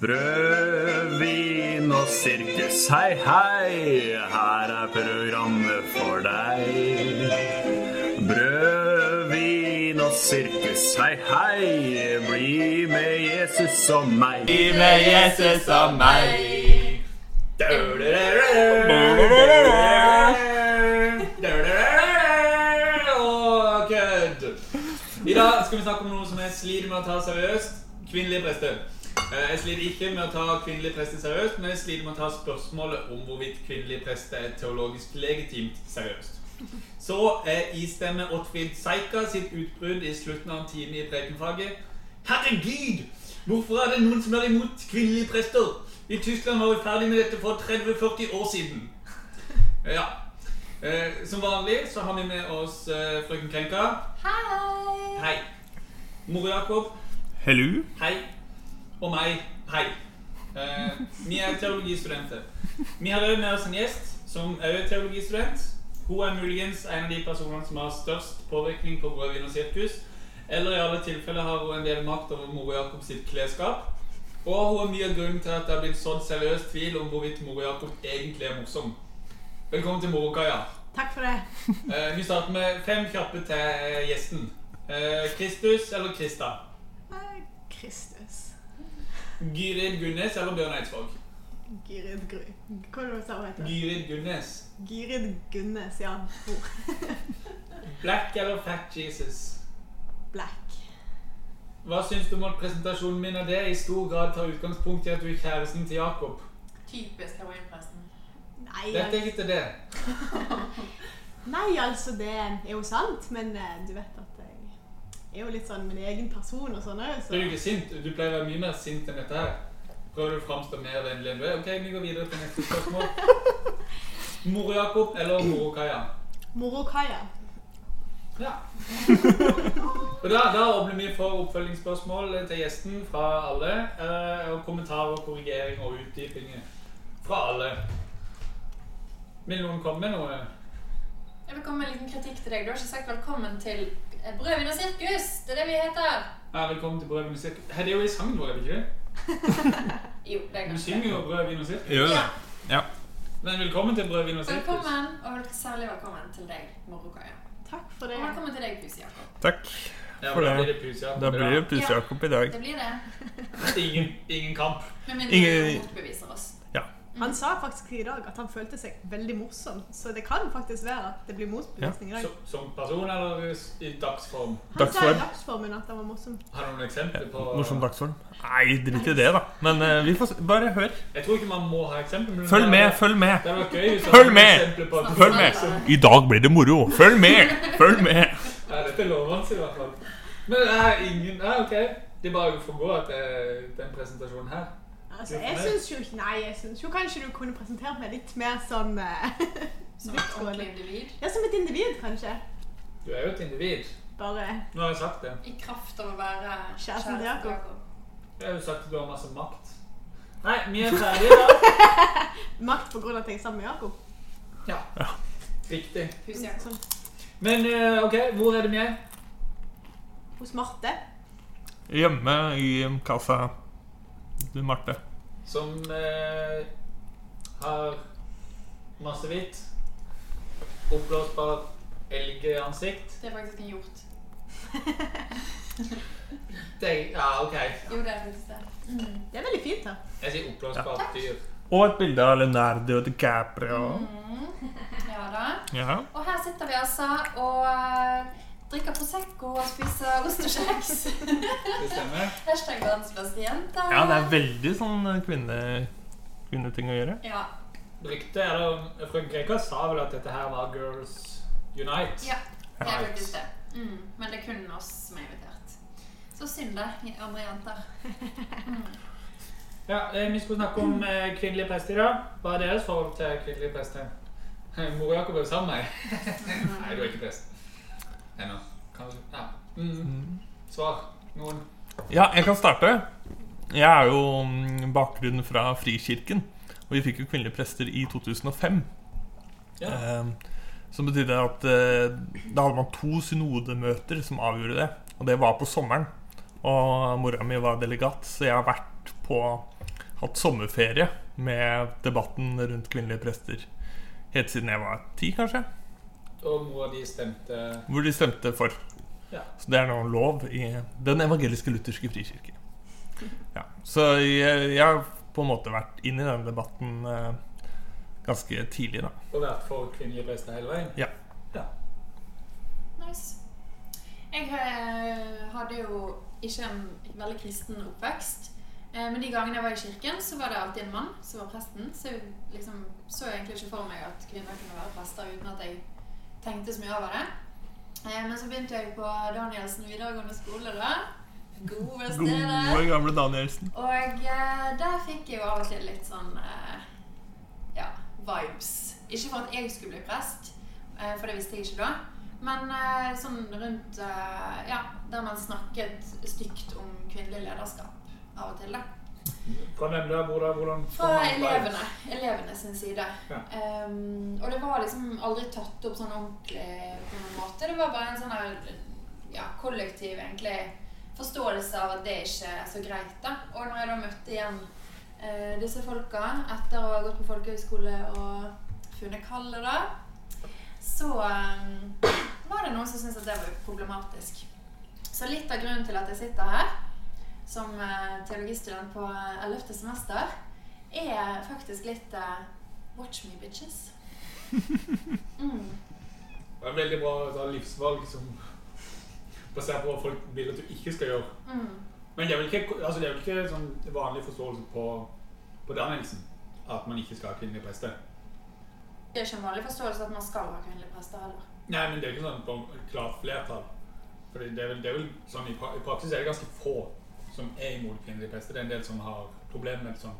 Brød, vin og sirkus, hei, hei, her er programmet for deg. Brød, vin og sirkus, hei, hei, bli med Jesus og meg. Bli med Jesus og meg. Og kødd. I dag skal vi snakke om noe som jeg sliter med å ta seriøst. Kvinnelige prester. Eh, Jeg sliter ikke med å ta kvinnelige prester seriøst, men jeg sliter med å ta spørsmålet om hvorvidt kvinnelige prester er teologisk legitimt seriøst. Så eh, istemmer Ottfrid Seika sitt utbrudd i slutten av en time i prekenfaget. Herregud! Hvorfor er det noen som er imot kvinnelige prester? I Tyskland var vi ferdig med dette for 30-40 år siden. Ja. Eh, som vanlig så har vi med oss eh, frøken Krenka. Hei! Hei. Mor Jakob. Hello? Hei. Og meg. Hei. Eh, vi er teologistudenter. Vi har også med oss en gjest som også er teologistudent. Hun er muligens en av de personene som har størst påvirkning på Brødvin og sirkus. Eller i alle tilfeller har hun en del makt over Moro Jakob sitt klesskap. Og hun er mye av grunnen til at det har blitt sådd seriøs tvil om hvorvidt Moro Jakob egentlig er morsom. Velkommen til Morokaia. Takk for det. Eh, vi starter med fem kjappe til gjesten. Eh, Kristus eller Krista? Eh, Kristus. Gyrid Gunnes eller Bjørn Eidsvåg? Gyrid Gry... Hva var det du sa hun heter? Gyrid Gunnes. Gyrid Gunnes, ja. Black eller Fat Jesus? Black. Hva syns du om at presentasjonen min av det i stor grad tar utgangspunkt i at du er kjæresten til Jakob? Typisk heroinpresten. Nei, Dette er ikke til det. nei, altså, det er jo sant, men eh, du vet at er jo litt sånn min egen person og sånn òg, så Blir du ikke sint? Du pleier å være mye mer sint enn dette her. Prøver du å framstå mer vennlig enn du er? Ok, vi går videre til neste spørsmål. Moro Jakob eller Moro Kaja? Moro Kaja. Ja. Og da, da åpner vi for oppfølgingsspørsmål til gjesten fra alle. eh, Og kommentarer, korrigering og utdypinger fra alle. Vil noen komme med noe? Jeg vil komme med en liten kritikk til deg. Du har ikke sagt velkommen til Brødvin og sirkus. Det er det vi heter. Ja, velkommen til Brød, vin og sirkus. Det er jo i sangen vår, er det ikke det? Jo, det er Du synger jo Brød, vin og sirkus. Gjør det? Ja. Men velkommen til Brød, vin og sirkus. Velkommen, og særlig velkommen til deg, Morokaia. Takk for det. Og velkommen til deg, Puse Jakob. Takk. Ja, For da det. blir det pus, ja. Da blir det Puse Jakob i dag. Ja, Det blir det. Ingen, ingen kamp. Med mindre Ingen- du motbeviser oss. Han sa faktisk i dag at han følte seg veldig morsom, så det kan faktisk være at det blir motbevisning i dag. Som, som person eller i dagsform? Han sa i dagsformen at han var morsom. Har du noen eksempler på Morsom dagsform. Nei, drit i det, da. Men uh, vi får se. bare hør. Jeg tror ikke man må ha eksempler. men Følg med, følg med. Det var gøy Følg med. Følg med. I dag blir det moro. Følg med! Følg med. Ja, dette lover han seg i hvert fall. Men det er ingen Ja, ok. Det er bare å forgå at det er den presentasjonen her. Altså, jeg syns jo ikke Nei, jeg syns jo kanskje du kunne presentert meg litt mer som uh, Som et ordentlig individ. Ja, som et individ, kanskje. Du er jo et individ. Bare Nå har jeg sagt det. I kraft av å være Kjæresten til Jakob. Jeg har jo sagt at du har masse makt. Nei, vi er ferdige da. makt på grunn av at jeg er sammen med Jakob. Ja. Riktig. Jakob. Sånn. Men uh, ok, hvor er det vi er? Hos Marte. Hjemme i kaffe. Du, Marte. Som eh, har masse hvitt. Oppblåsbar elgeansikt. Det er faktisk en hjort. Det, ja, ok. Jo, det er faktisk det. Mm. Det er veldig fint da. Jeg sier oppblåsbart dyr. Og et bilde av Leonardo DiCaprio. Mm. Ja da. Ja. Og her sitter vi altså og eh, drikker Prosecco og spiser ost og kjeks. Det stemmer. Hashtag verdens beste jente. ja, det er veldig sånn kvinne, kvinneting å gjøre. Ja. Ryktet, eller Frøken Krekar sa vel at dette her var Girls Unite. ja, det er faktisk det. Mm. Men det er kun oss som er invitert. Så synd det, andre jenter. Mm. Ja, eh, Vi skulle snakke om eh, kvinnelige prester i dag. Hva er deres forhold til kvinnelige prester? Eh, Mor Jakob er jo sammen med meg. Nei, du er ikke prest. Ennå. Kanskje. Ja. Mm. Svar. Noen? Ja, jeg kan starte. Jeg er jo mm, bakgrunnen fra Frikirken. Og vi fikk jo kvinnelige prester i 2005. Ja. Eh, som betydde at eh, da hadde man to synodemøter som avgjorde det. Og det var på sommeren. Og mora mi var delegat, så jeg har vært på hatt sommerferie med debatten rundt kvinnelige prester helt siden jeg var ti, kanskje. Og mora di stemte Hvor de stemte for. Ja. Så det er nå lov i Den evangeliske lutherske frikirke. Ja. Så jeg, jeg har på en måte vært inn i den debatten eh, ganske tidlig, da. og vært for kvinnelige prester hele veien. Ja. Ja. Nice. Jeg eh, hadde jo ikke en veldig kristen oppvekst. Eh, Men de gangene jeg var i kirken, så var det alltid en mann som var presten. Så jeg liksom så jeg egentlig ikke for meg at kvinner kunne være prester uten at jeg tenkte så mye over det. Eh, Men så begynte jeg på Danielsen videregående skole, da. Gode stedet. Gode, gamle Danielsen. Og eh, der fikk jeg jo av og til litt sånn eh, ja, vibes. Ikke for at jeg skulle bli prest, for det visste jeg ikke da. Men sånn rundt Ja, der man snakket stygt om kvinnelig lederskap av og til, da. Fra hvem da? Hvor? Hvordan? Fra elevene. Elevene sin side. Ja. Um, og det var liksom aldri tatt opp sånn ordentlig på noen måte. Det var bare en sånn her, ja, kollektiv egentlig forståelse av at det ikke er så greit. da. Og når jeg da møtte igjen uh, disse folka etter å ha gått på folkehøyskole og funnet kallet, da, så um, var det noen som syntes at det var problematisk. Så litt av grunnen til at jeg sitter her som eh, teologistudent på 11. semester, er faktisk litt uh, Watch me, bitches. Mm. Det er veldig bra da, livsvalg som basert på hva folk vil at du ikke skal gjøre. Mm. Men det er vel ikke, altså er vel ikke sånn vanlig forståelse på, på dannelsen at man ikke skal ha kvinnelige prester. Det er ikke en vanlig forståelse at man skal ha kvinnelige prester heller. Nei, men det er ikke sånn på klart flertall. Fordi det er vel, det er vel sånn i, pra- I praksis er det ganske få som er imot kvinnelige prester. Det er en del som har problemer med det sånn,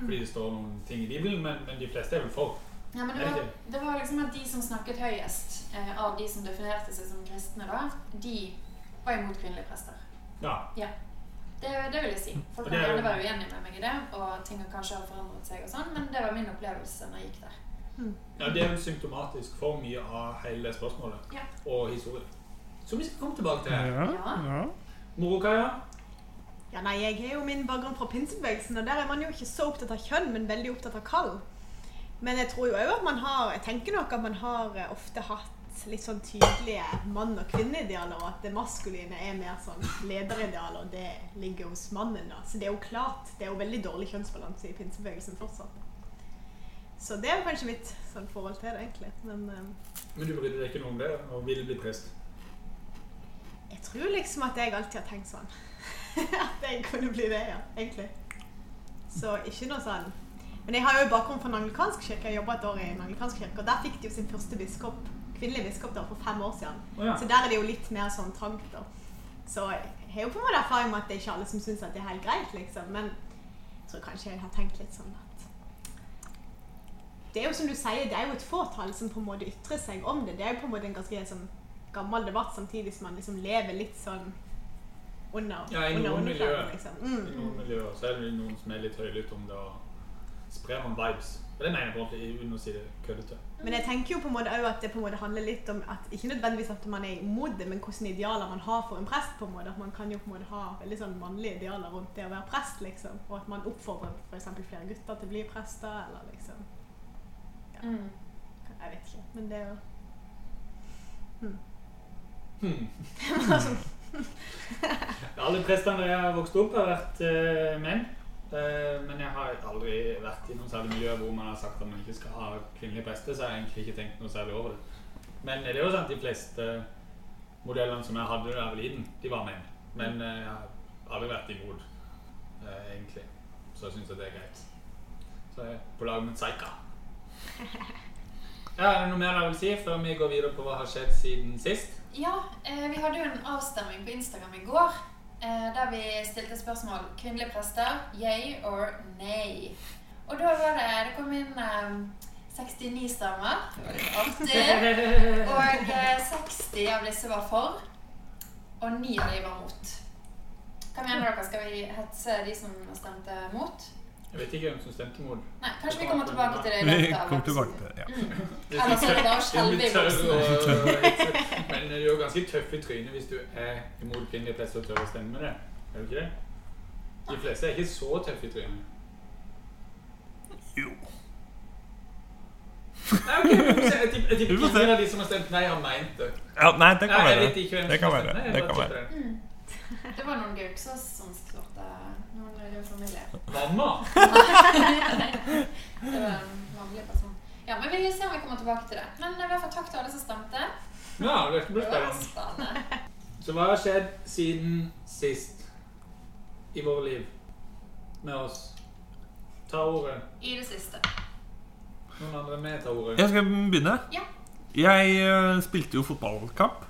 fordi det står noen ting i Bibelen, men, men de fleste er vel for. Ja, men det, var, det var liksom at de som snakket høyest eh, av de som definerte seg som kristne, da, de var imot kvinnelige prester. Ja, Det, det vil jeg si. Folk Og kan det er- gjerne være uenige med meg i det, og ting har kanskje forandret seg og sånn, men det var min opplevelse når jeg gikk der. ja Det er jo symptomatisk for mye av hele spørsmålet Ja. og historien. Som vi skal komme tilbake til. Ja, Ja. ja. Ja, nei, Jeg har jo min bakgrunn fra pinsebevegelsen, og der er man jo ikke så opptatt av kjønn, men veldig opptatt av kall. Men jeg tror jo også at man har Jeg tenker nok at man har eh, ofte hatt litt sånn tydelige mann- og kvinneidealer, og at det maskuline er mer sånn lederidealer, og det ligger hos mannen. da. Så det er jo klart, det er jo veldig dårlig kjønnsbalanse i pinsebevegelsen fortsatt. Så det er kanskje mitt sånn forhold til det, egentlig. Men uh, Men du brydde deg ikke noe om det og ville bli prest? jeg tror liksom at jeg alltid har tenkt sånn. at jeg kunne bli det, ja. Egentlig. Så ikke noe sånn Men jeg har jo bakgrunn fra den anglikanske kirke. Jeg jobba et år i en anglikansk kirke, og der fikk de jo sin første biskop, kvinnelig biskop da, for fem år siden. Oh, ja. Så der er det jo litt mer sånn trangt, da. Så jeg har jo på en måte erfaring med at det er ikke alle som syns at det er helt greit, liksom. Men jeg tror kanskje jeg har tenkt litt sånn at Det er jo som du sier, det er jo et fåtall som på en måte ytrer seg om det. Det er jo på en måte en ganske sånn gammel debatt, samtidig som man liksom lever litt sånn under, Ja, i noen miljøer. Liksom. I Mm. noen miljøer så er det noen som er litt høylytte om det og sprer noen vibes. Og det mener jeg på en måte uten å si det køddete. Men jeg tenker jo på en måte også at det på en måte handler litt om at ikke nødvendigvis at man er imot det, men hvordan idealer man har for en prest. på en måte. At Man kan jo på en måte ha veldig sånn mannlige idealer rundt det å være prest, liksom. Og at man oppfordrer f.eks. flere gutter til å bli prester, eller liksom Mm. Jeg vet ikke, men det er jo Hmm. Alle prestene jeg har vokst opp, har vært uh, menn. Uh, men jeg har aldri vært i noen særlig miljø hvor man har sagt at man ikke skal ha kvinnelige prester, så jeg har egentlig ikke tenkt noe særlig over det. Men det er jo sant, de fleste modellene som jeg hadde da jeg var liten, de var menn. Men uh, jeg har aldri vært imot, eh, egentlig. Så jeg syns det er greit. Så jeg er på lag med Zaika. Ja, er det noe mer jeg vil si før vi går videre på hva har skjedd siden sist? Ja, eh, vi hadde jo en avstemning på Instagram i går, eh, der vi stilte spørsmål kvinnelige prester, yay or nay. Og da var det Det kom inn eh, 69 stemmer. Det var litt artig. Og eh, 60 av disse var for, og 9 av de var mot. Hva mener dere? Skal vi hetse de som stemte mot? Jeg vet ikke hvem som stemte mot. Nei, kanskje vi kommer tilbake til det Vi kommer tilbake til det. Ja. Mm. Eller så er det bare å skjelve i. Men du er jo ganske tøff i trynet hvis du er imot kvinnelige prester og tør å stemme med det. Er du ikke det? De fleste er ikke så tøffe i trynet. Jo. Nei, ok, vi får se. Jeg tipper ingen av de som har stemt nei, har meint det. Ja, nei, det kan Nei, jeg være. vet ikke hvem Det kan være. stemt Det kan være. det. Det var noen Gauksås som noen i din familie. Mamma? Det var en vanlig person. Ja, men vi ser om vi kommer tilbake til det. Men i hvert fall takk til alle som stemte. Ja, det blir spennende. Så hva har skjedd siden sist i våre liv med oss? Ta ordet. I det siste. Noen andre med ta ordet? Jeg skal begynne. Ja. Jeg eh, spilte jo fotballkamp.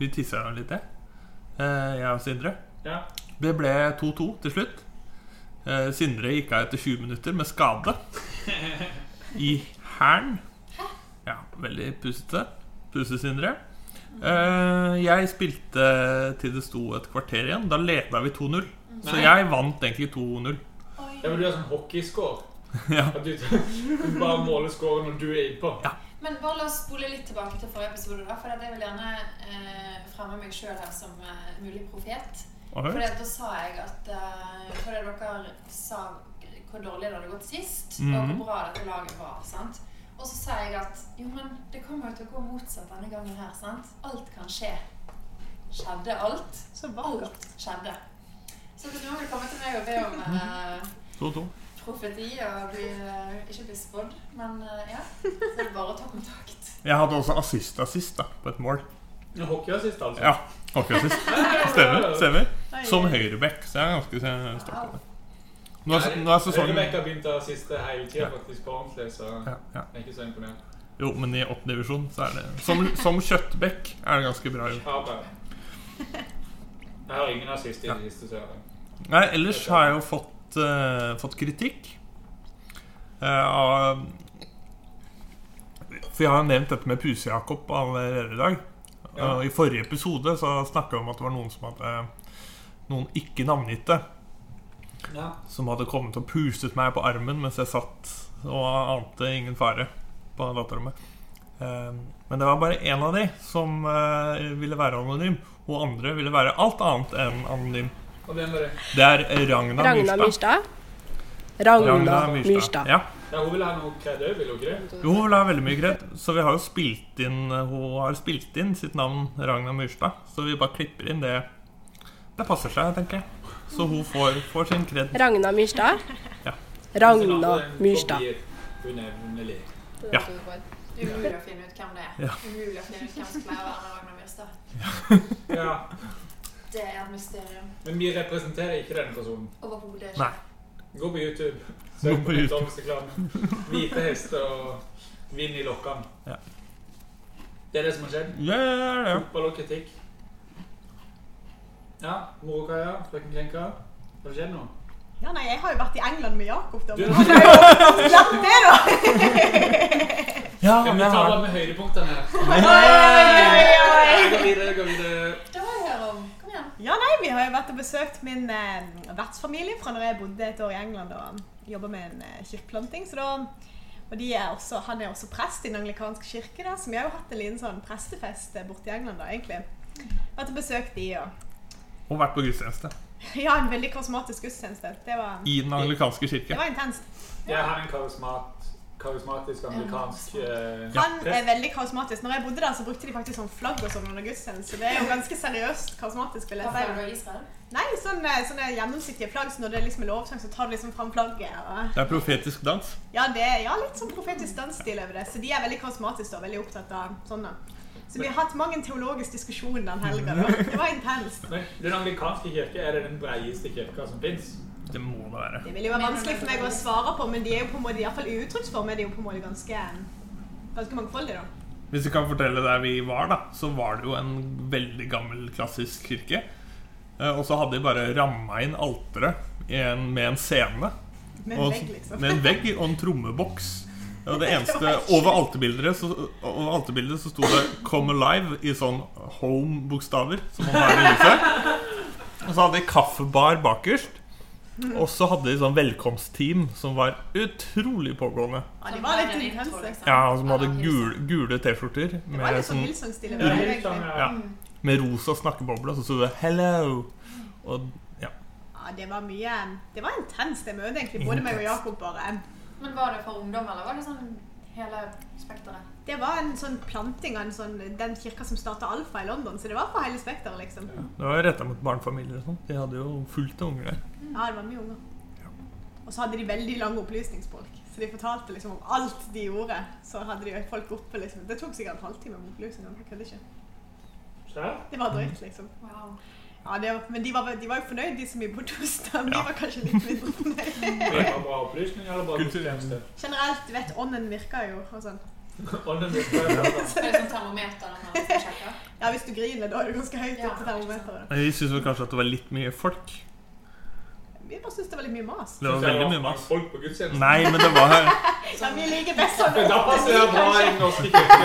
Vi tissa litt, det. Eh, jeg og Sindre. Ja. Det ble 2-2 til slutt. Eh, Sindre gikk av etter 20 minutter med skade i hælen. Ja, veldig pusete. Puse-Sindre. Eh, jeg spilte til det sto et kvarter igjen. Da leda vi 2-0. Så jeg vant egentlig 2-0. Ja, men du har sånn hockeyscore. Ja. At du, du bare måler scoren når du er innpå. Ja. Men bare la oss spole litt tilbake til forrige episode, da. For jeg vil gjerne eh, fremme meg sjøl her som eh, mulig profet. Oi. For da sa jeg at uh, Fordi dere sa hvor dårlig det hadde gått sist, og Mhm. hvor bra dette laget var. sant? Og så sa jeg at jo, men det kommer jo til å gå motsatt denne gangen her. sant? Alt kan skje. Skjedde alt? Så vakkert. Alt skjedde. Så hvis noen vil komme til meg og be om uh, 2-2. profeti og bli, uh, ikke bli spådd, men uh, ja, så er det bare å ta kontakt. Jeg hadde også assist-assist da, på et mål. Ja, Hockeyassist, altså. Ja, hockeyassist. Stemmer. stemmer Oi, Som høyreback, så jeg er ganske stolt av det. Nå er, nå er sesongen Høyrebekk har begynt å assiste hele tida, faktisk, på ordentlig, så ja, ja. jeg er ikke så imponert. Jo, men i åttende divisjon så er det Som, som kjøttbekk er det ganske bra gjort. Jeg har ingen assist i Ja. det siste, så jeg. Nei, ellers har jeg jo fått, uh, fått kritikk uh, av For jeg har nevnt dette med Puse-Jakob allerede i dag. Ja. I forrige episode så snakka vi om at det var noen som hadde Noen ikke navngitte Ja. som hadde kommet og pustet meg på armen mens jeg satt og ante ingen fare på datarommet. Eh, Men det var bare én av de som eh, ville være anonym. Og andre ville være alt annet enn anonym. Og hvem var det? Det er Ragna, Ragna Myrstad. Ragna Ragna Myrstad. Ja. Ja, hun vil ha noe kred òg, ville hun ikke det? Jo, hun vil ha veldig mye kred. Så vi har jo spilt inn Hun har spilt inn sitt navn Ragna Myrstad. Så vi bare klipper inn det. Det passer seg, tenker jeg. Så hun får, får sin kred. Ragna Myrstad. Ja. Ragna Myrstad. Ja. Det er umulig å finne ut hvem det er. Ja. Umulig å finne ut hvem som pleier å være Ragnar Myrstad. Ja. Det er et mysterium. Men vi representerer ikke denne personen. Overhodet Nei. ikke. Gå på YouTube. Søk på på Hvite hester og vind i lokkene. Ja. Det er det som har skjedd. Ja, ja, ja. Fotball og kritikk. Ja, Morokaia, frøken Krenka. Har det skjedd noe? Ja, nei, jeg har jo vært i England med Jakob, da. Du- Men han har jo det, da! ja Kan vi jeg ta bare med høydepunktene her? Oi, oi, oi. Gå videre, gå videre. Det må jeg om. Kom igjen. Ja, nei, vi har jo vært og besøkt min eh, vertsfamilie fra når jeg bodde et år i England og jobba med en eh, kirkeplanting. Så da, og er også, han er også prest i den anglikanske kirke, da, så vi har jo hatt en liten sånn prestefest eh, borte i England. da, egentlig. Vært og besøkt de, og Og vært på gudstjeneste. ja, en veldig karismatisk gudstjeneste. Det var, I den anglikanske det var intenst. Jeg har en karismat, karismatisk amerikansk eh, Han er veldig karismatisk. Når jeg bodde der, så brukte de faktisk sånn flagg og sånn under gudstjeneste. Så det er jo ganske seriøst karismatisk. vil jeg si. Nei, sånne, sånne gjennomsiktige flagg, så når det liksom er lovsang, så tar du liksom fram flagget. Og, Det er profetisk dans. ja, det ja, litt sånn profetisk dansstil over det. Så de er veldig karismatiske og veldig opptatt av sånne. Så vi har hatt mange teologiske diskusjoner den helga. Det var intenst. Men den anglikanske kirke er det den breieste kirka som fins. Det må det være. Det vil jo være vanskelig for meg å svare på, men de er jo på en måte, i hvert fall i uttrykksform er de jo på en måte ganske, ganske mangfoldige, da. Hvis vi kan fortelle der vi var, da, så var det jo en veldig gammel, klassisk kirke. Eh, Og så hadde de bare ramma inn alteret med en scene. Med Og, en vegg, liksom. med en vegg og en trommeboks. Og det eneste Over alterbildet så, over alterbildet så sto det 'Come Alive' i sånn home-bokstaver, som man har i huset. Og så hadde de kaffebar bakerst. Og så hadde de sånn velkomstteam som var utrolig pågående. Ja, de var litt intense. Ja, Som hadde gule, gule T-skjorter med, sånn sånn. Ja, ja. ja, med rosa snakkeboble, og så sto det 'Hello'. Og ja. Ja, det var mye Det var intenst, det møtet, egentlig. Både meg og Jakob bare Men var det for ungdom, eller var det sånn hele spekteret? Det var en sånn planting av en sånn, den kirka som starta Alfa i London, så det var for hele spekteret, liksom. Det var retta mot barnefamilier og sånn. De hadde jo fullt av unger der. Ja, det var mye unger. Og så hadde de veldig lange opplysningsfolk. Så de fortalte liksom om alt de gjorde. Så hadde de folk oppe liksom. Det tok sikkert en halvtime med opplysninger. Jeg kødder ikke. Det var drøyt, liksom. Wow. Ja, det var, men de var, de var jo fornøyd, de som vi bodde hos dem. De Ja. var kanskje litt mindre fornøyd. det var bra opplysning, eller bare Kulturelt. gudstjeneste? Generelt, du vet, ånden virka jo og sånn. Ånden virker jo. Er det sånn termometer den man skal sjekke? Ja, hvis du griner, da er du ganske høyt Ja, opp til termometeret. Vi syns kanskje at det var litt mye folk. Vi bare syns det var litt mye mas. Det var veldig mye mas. Folk på gudstjenesten. Nei, men det var Ja, vi liker best sånn. Da passer jeg bra i den norske kirken.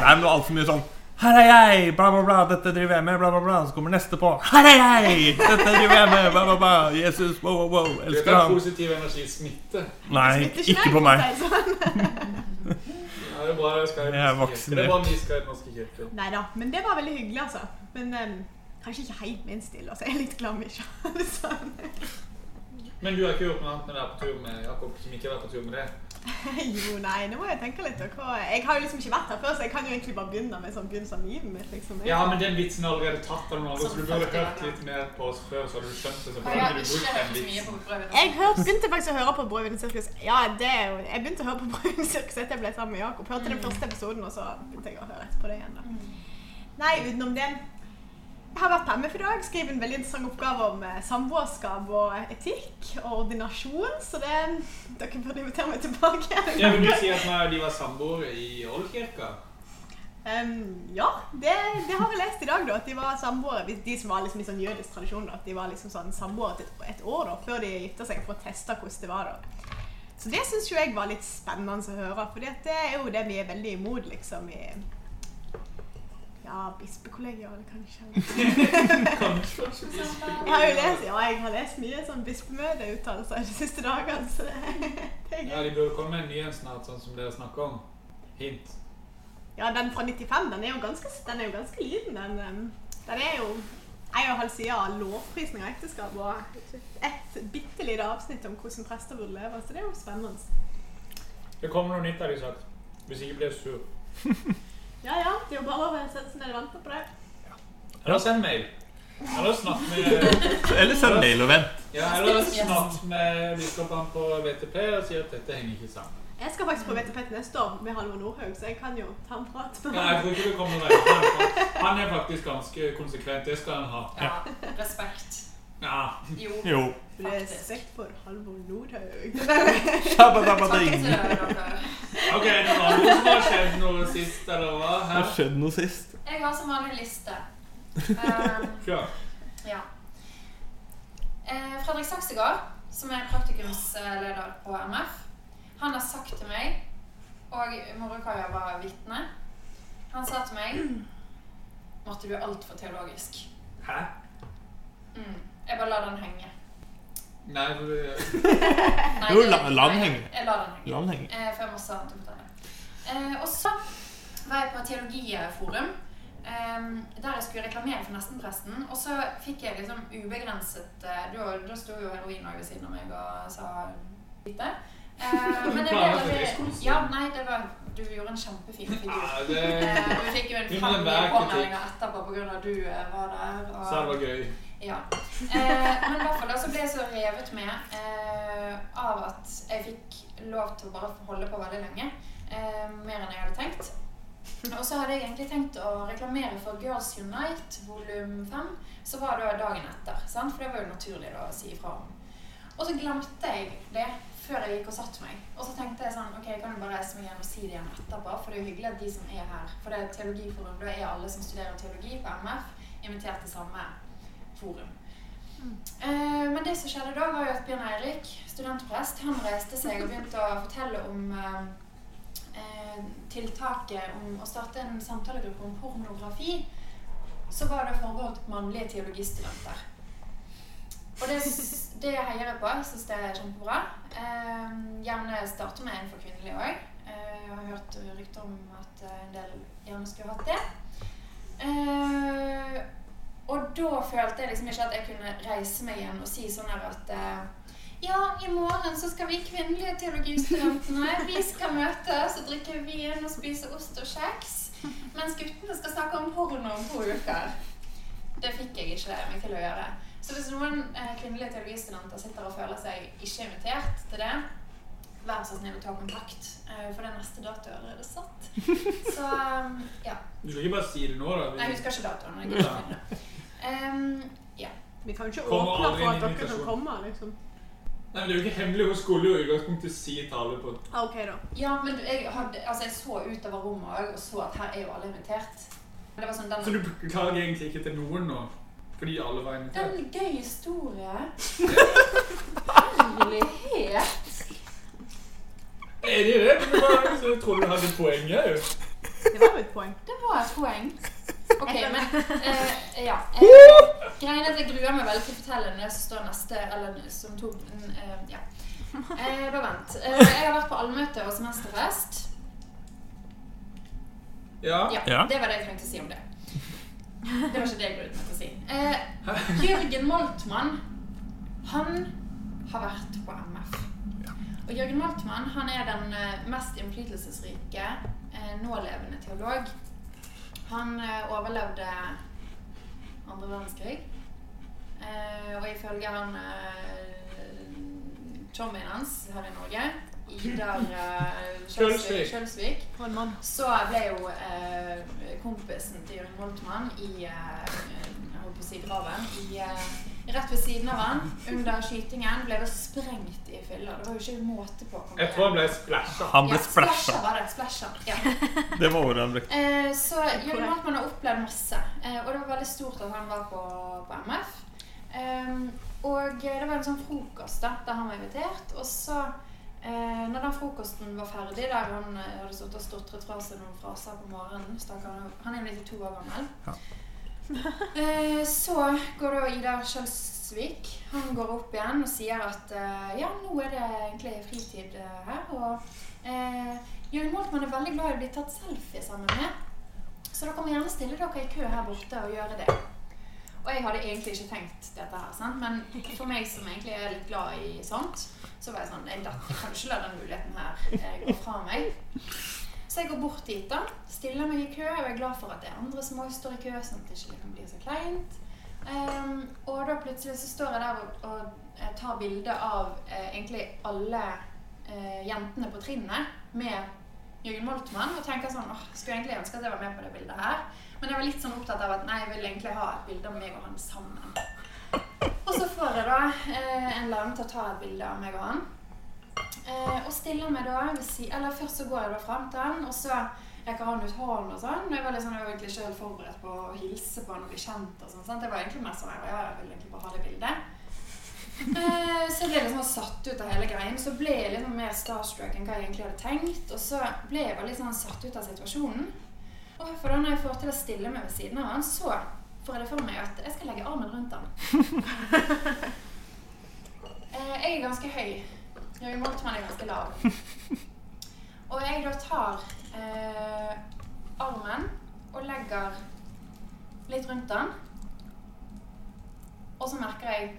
Nei, men det var altfor mye sånn Her er jeg! Bla, bla, bla. Dette driver jeg med. Bla, bla, bla. Så kommer neste på. Her er jeg! Dette driver jeg med. Bla, bla, bla. Jesus, wow, wow, wow. elsker Dette Elsker er positiv energi smitte. Nei, ikke på meg. Nei, det sånn. Ja, det er bra jeg skal i den Jeg er voksen kirken. Det i den norske. Neida, men det var veldig hyggelig, altså. Men um, kanskje ikke helt min stil. Altså. Jeg er litt glad vi ikke hadde sånn. Men du har ikke gjort noe annet enn å være på tur med Jakob, som ikke har vært på tur med det? Jo, nei, nå må jeg tenke litt. Hva, jeg har jo liksom ikke vært her før, så jeg kan jo egentlig bare begynne med sånn begynnelsen av livet mitt. liksom. Ja, men den vitsen har allerede tatt av noen andre, så du burde Sånn hørt litt mer på oss før, så hadde du skjønt det. Så burde jeg har du brukt den hørt så mye vitsen. Jeg hør, begynte faktisk å høre på Brødvind sirkus. Ja, det er jo, jeg begynte å høre på Brødvind sirkus etter jeg ble sammen med Jakob. Hørte den første episoden, og så begynte jeg å høre etterpå det igjen. da. Nei, utenom det Jeg har vært hjemme for i dag, Skrev en veldig interessant oppgave om eh, samboerskap og etikk og ordinasjon, så det Dere burde invitere meg tilbake. Ja, vil du si at når de var samboere i Oldkirka? Um, ja, det, det har jeg lest i dag, da. At de var samboere. De som var liksom i sånn jødisk tradisjon. da, At de var liksom sånn samboere et, et år da, før de gifta seg, for å teste hvordan det var. da. Så det syns jeg var litt spennende å høre. For det er jo det vi er veldig imot, liksom. i ja, bispekollegiet, kanskje. Kanskje. Jeg har jo lest, ja, jeg har lest mye sånn bispemøteuttalelser de siste dagene, så det, det er gøy. Ja, de burde komme med en ny en snart, sånn som dere snakker om. Hint. Ja, den fra 95, den er jo ganske, den er jo ganske liten. Den, den er jo en og en halv side av lovprisning av ekteskap og et bitte lite avsnitt om hvordan prester burde leve. Så det er jo spennende. Det kommer noe nytt, har de sagt. Hvis ikke blir jeg sur. Ja, ja, det er jo bare å sette seg ned og vente på det. Eller send mail. Eller snakk med Eller send mail og vent. Ja, eller snakk med biskopene på VTP og si at dette henger ikke sammen. Jeg skal faktisk på VTP til neste år med Halvor Nordhaug, så jeg kan jo ta en prat med Ja, jeg tror ikke du kommer deg. Han er faktisk ganske konsekvent. Det skal han ha. Ja, respekt. Ja. Jo. Jo. Respekt for Halvor Nordhaug. Ok, er det noe som har skjedd noe sist, eller hva? Det har skjedd noe sist. Jeg har som vanlig liste. Um, Kjør. ja. Eh, Fredrik Saksegård, som er praktikumsleder på MF, han har sagt til meg, og Morokaia var vitne, han sa til meg Marte, du er altfor teologisk. Hæ? Mm. Jeg bare lar den henge. Nei, for du Nei, Jo, det- la- la den nei, henge. Jeg lar den henge. La den henge. Eh, for jeg har masse annet å fortelle. Eh, og så var jeg på Teologiforum, eh, der jeg skulle reklamere for Nestenpresten. Og så fikk jeg liksom ubegrenset eh, Da, da sto jo heroin også ved siden av meg og sa lite. Eh, men det ble Planlagt veldig. Ja, nei, det var Du gjorde en kjempefin figur. Ja, det Eh, og vi fikk jo en Vi må fem være påmeldinger etterpå pga. at du eh, var der. Og, Så det var gøy. Ja. Eh, men i hvert fall da så ble jeg så revet med eh, av at jeg fikk lov til å bare holde på veldig lenge. Eh, mer enn jeg hadde tenkt. Og så hadde jeg egentlig tenkt å reklamere for Girls Unite volum 5. Så var det da dagen etter. Sant? For det var jo naturlig da å si ifra om. Og så glemte jeg det før jeg gikk og satte meg. Og så tenkte jeg sånn Ok, jeg kan jo bare reise meg igjen og si det igjen etterpå. For det er jo hyggelig at de som er her For det er teologiforum. Da er alle som studerer teologi på MF, invitert til samme forum. Eh, men det som skjedde da, var jo at Bjørn Eirik, studentprest, han reiste seg og begynte å fortelle om eh, eh, tiltaket om å starte en samtalegruppe om pornografi. Så var det forbeholdt mannlige teologistudenter. Og det, det heier jeg på. Jeg syns det er kjempebra. Eh, gjerne starte med en for kvinnelige òg. Eh, jeg har hørt rykter om at en del gjerne skulle hatt det. Eh, og da følte jeg liksom ikke at jeg kunne reise meg igjen og si sånn her at eh, Ja, i morgen så skal vi kvinnelige teologistudentene Vi skal møtes og drikke vin og spise ost og kjeks. Mens guttene skal snakke om porno om to uker. Det fikk jeg ikke meg til å gjøre. Så hvis noen eh, kvinnelige teologistudenter sitter og føler seg ikke invitert til det, vær så snill å ta kontakt. eh, For det neste dato er allerede satt. Så ja. Du skal ikke bare si det nå, da. Nei, jeg husker ikke datoen. jeg Um, ja. Vi kan jo ikke Kommer åpne aldri for en at dere invitasjon. kan komme, liksom. Nei, men Det er jo ikke hemmelig. Hun skulle jo i utgangspunktet si tale på Ah, OK, da. ja, men du, jeg, hadde, altså, jeg så utover rommet også, og så at her er jo alle invitert. Det var sånn, den, Så du klager egentlig ikke til noen nå? Fordi alle var Det invitert? er en gøy historie. Herlighet. Er det det? Men det var, så jeg trodde du hadde poenget. jo. Det var jo et poeng. Det var et poeng. Ok, men eh, ja. Eh, greien er at jeg gruer meg veldig til å fortelle når jeg står neste Eller som to eh, Ja. Eh, bare vent. Eh, jeg har vært på allmøte og semesterfest. Ja. Ja, Ja. Det var det jeg trengte å si om det. Det var ikke det jeg gruet meg til å si. Eh, Jørgen Moltmann, han har vært på MF. Og Jørgen Moltmann han er den eh, mest innflytelsesrike eh, nålevende teolog. Han eh, overlevde andre verdenskrig. Eh, og ifølge han eh, chommien hans her i Norge, Idar eh, Kjølsvik. Så ble jo eh, kompisen til Jørgen Moltmann i eh, jeg holdt på å si graven i, eh, Rett ved siden av han, under skytingen, ble det sprengt i fylla. Det var jo ikke måte på. Jeg tror han ble splæsja. Han ble ja, splasha. splæsja. var det. Splasha. Ja. Det var ordet han brukte. Eh, så Jørgen Moltmann har opplevd masse. Eh, og det var veldig stort at han var på, på MF. Um, og det var en sånn frokost da, der han var invitert. Og så, eh, når den frokosten var ferdig, der han eh, hadde stått og stotret fra seg noen fraser på morgenen Han er 92 år gammel. Eh, så går da Ida Kjølsvik Han går opp igjen og sier at eh, ja, nå er det egentlig fritid eh, her. Og eh, Jørgen Moltmann er veldig glad i å bli tatt selfie sammen med. Så dere må gjerne stille dere i kø her borte og gjøre det. Og jeg hadde egentlig ikke tenkt dette her, sant? men for meg som egentlig er litt glad i sånt, så var jeg sånn Jeg, kan ikke la den muligheten her eh, gå fra meg. Så jeg går bort dit, da. Stiller meg i kø, og jeg er glad for at det er andre som også står i kø, sånn at det ikke kan bli så kleint. Um, og da plutselig så står jeg der og, og eh, tar bilde av eh, egentlig alle eh, jentene på trinnet med Jørgen Moltmann og tenker sånn åh, skulle egentlig ønske at jeg var med på det bildet her. Men jeg var litt sånn opptatt av at nei, jeg vil egentlig ha et bilde av meg og han sammen. Og så får jeg da eh, en lærer til å ta et bilde av meg og han. Eh, og stiller meg da si Eller først så går jeg da frem til han, og så rekker han ut hånden og sånn. Og jeg var, liksom, jeg var egentlig ikke helt forberedt på å hilse på han og bli kjent og sånn. sant? Det var egentlig mer sånn ja, jeg ville egentlig bare ha det bildet. Eh, så jeg ble liksom satt ut av hele greien. Så ble jeg liksom mer starstruck enn hva jeg egentlig hadde tenkt. Og så ble jeg bare litt sånn satt ut av situasjonen. Og for da når jeg får til å stille meg ved siden av han, så får jeg det for meg at jeg skal legge armen rundt han. Eh, jeg er ganske høy. Jørgen Moltmann er ganske lav. Og jeg da tar eh, armen og legger litt rundt den. Og så merker jeg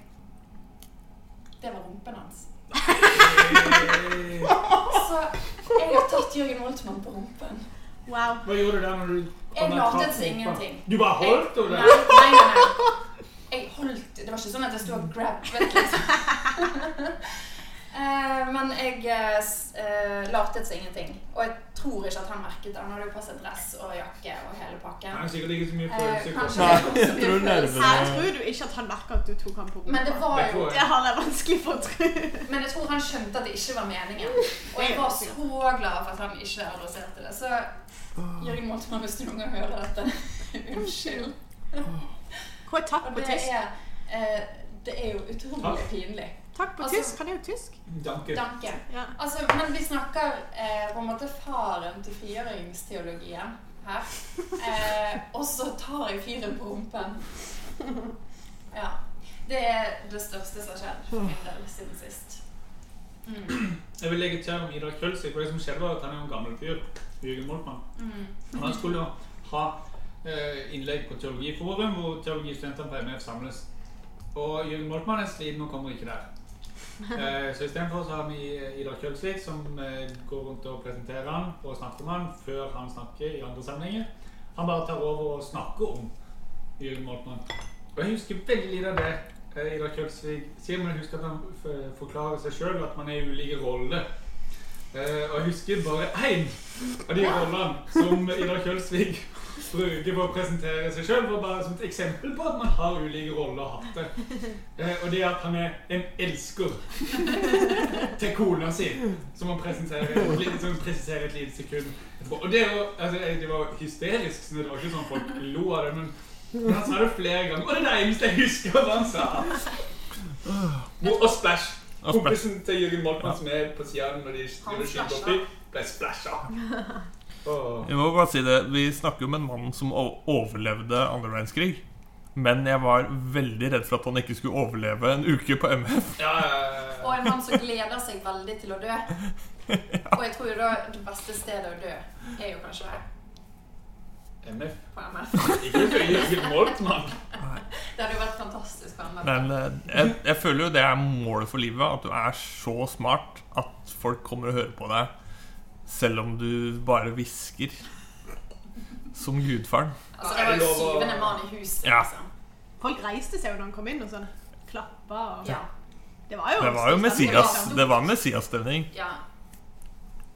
Det var rumpen hans. Så jeg har tatt Jørgen Moltmann på rumpen. Wow. Hva gjorde du der når du Jeg latet som ingenting. Du bare holdt henne nei, nei, nei. Jeg holdt Det var ikke sånn at jeg sto og grabbet, liksom. Eh, men jeg eh, eh, latet som ingenting. Og jeg tror ikke at han merket det. Han hadde jo på seg dress og jakke og hele pakken. Han er sikkert ikke så mye Eh, følelser. kanskje i det var så jeg tror mye følelser. Her tror du ikke at han merka at du tok han på rumpa. Men det var jo. Det har jeg vanskelig for å tro. Men jeg tror han skjønte at det ikke var meningen. Og jeg var så glad for at han ikke adresserte det. Så Jørgen Moltmann, hvis du noen gang hører dette, unnskyld. Hva er takk på det tysk? eh, det er jo utrolig pinlig. Takk på altså- tysk? Han er jo tysk. Danke. Danke. Ja. Altså, men vi snakker eh, på en måte faren til frigjøringsteologien her. Eh, og så tar jeg fyren på rumpen. Ja. Det er det største som har skjedd for min del siden sist. Mm. Jeg vil legge til om Idar Krølsvik, for det som skjedde var at han er en gammel fyr. Jørgen Moltmann. Mm. Han skulle jo ha eh, innlegg på Teologiforum, hvor teologistudentene på MF samles. Og Jørgen Moltmann er sliten og kommer ikke der. Eh, så istedenfor har vi Idar Kjølsvik som eh, går rundt og presenterer han og snakker om han før han snakker i andre sammenhenger. Han bare tar over og snakker om Jørgen Moltmann. Og jeg husker veldig lite av det eh, Idar Kjølsvik sier, men jeg husker at han forklarer seg sjøl at man er i ulike roller. Eh, og jeg husker bare én av de rollene som Idar Kjølsvik bruker for å presentere seg sjøl, bare som et eksempel på at man har ulike roller og hatt det. Eh, og det er at han er en elsker til kona si, som han presenterer, som presiserer et lite sekund etterpå. Og det var, altså, det var hysterisk, så det var ikke sånn folk lo av det, men men han sa det flere ganger. Og det er det eneste jeg husker hva han sa. Og, og Splash. Kompisen til Jørgen Moltmann som er på sida når de driver skyter oppi, ble splasha. Jeg må bare si det Vi snakker om en mann som overlevde andre verdenskrig. Men jeg var veldig redd for at han ikke skulle overleve en uke på MF. Ja, ja, ja, Og en mann som gleder seg veldig til å dø. Og jeg tror jo da det beste stedet å dø er jo kanskje MF. på MF. Ikke Jørgen Moltmann. Det hadde jo vært fantastisk på MF. Men eh, jeg, jeg føler jo det er målet for livet. At du er så smart at folk kommer og hører på deg. Selv om du bare hvisker. Som gudfaren. Altså, det var jo syvende mann i huset, Ja. liksom. Folk reiste seg jo da han kom inn og sånn. Klappa og Ja. Det var jo Det var jo Messias. Det var Messias-stemning. ja.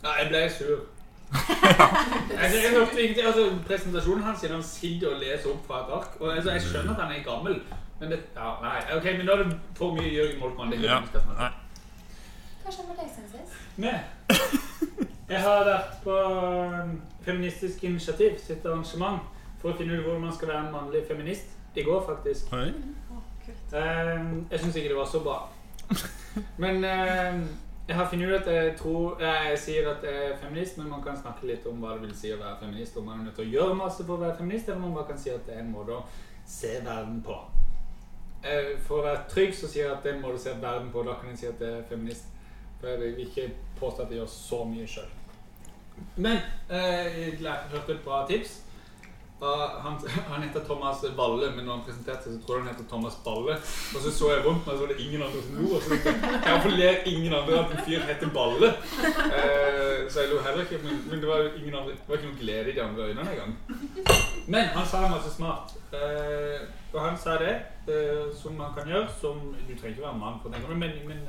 Nei, jeg ble sur. altså, jeg hørte ikke altså, presentasjonen hans han sitter og leser opp fra et ark. Og altså, Jeg skjønner at han er gammel, men det, ja, nei, ok, men da er det for mye Jørgen Molkmann. Det er Ja. Hva skjedde med deg siden sist? Jeg har vært på um, Feministisk initiativ sitt arrangement for å finne ut hvordan man skal være en mannlig feminist. I går, faktisk. Oi. Um, jeg syns ikke det var så bra. Men um, jeg har funnet ut at jeg tror Jeg sier at jeg er feminist, men man kan snakke litt om hva det vil si å være feminist. Om man er nødt til å gjøre masse for å være feminist, eller om man bare kan si at det er en måte å se verden på. Eh, For å være trygg så sier jeg at det er en måte å se verden på. Da kan jeg si at det er feminist. For jeg vil ikke påstå at jeg gjør så mye sjøl. Men eh, jeg hørte et bra tips. Han, han heter Thomas Valle, men når han presenterte seg, så tror jeg han heter Thomas Balle. Og så så jeg rundt meg, så var det ingen andre som lo. Og så tenkte jeg hvorfor ler ingen andre at en fyr heter Balle? Eh, så jeg lo heller ikke, men, men det var ingen andre, det var ikke noe glede i de andre øynene engang. Men han sa masse smart. Eh, og han sa det eh, som man kan gjøre, som Du trenger ikke være mann for det, men, men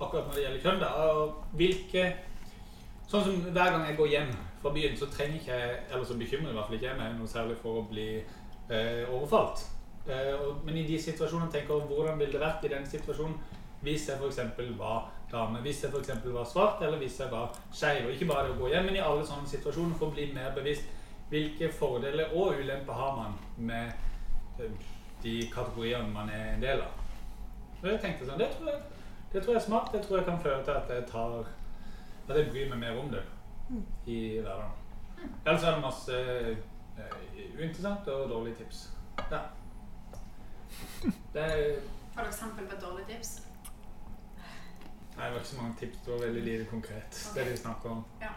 akkurat når det gjelder kjønn, da. Hvilke Sånn som hver gang jeg går hjem fra byen, så trenger ikke jeg Eller så bekymrer i hvert fall ikke jeg meg noe særlig for å bli eh, overfalt. Eh, og, men i de situasjonene tenker jeg hvordan ville det vært i den situasjonen hvis jeg f.eks. var dame, hvis jeg f.eks. var svart, eller hvis jeg var skeiv. Og ikke bare det å gå hjem, men i alle sånne situasjoner for å bli mer bevisst hvilke fordeler og ulemper har man med eh, de kategoriene man er en del av. Og jeg tenkte sånn, det tror jeg, det tror jeg er smart. Det tror jeg kan føre til at jeg tar at jeg bryr meg mer om det i hverdagen. Ellers er det masse uh, uinteressant og dårlige tips. Ja. Det er, Har du eksempel på et dårlig tips? nei, det var ikke så mange tips. Det var veldig lite konkret. Det de snakker om. Ja.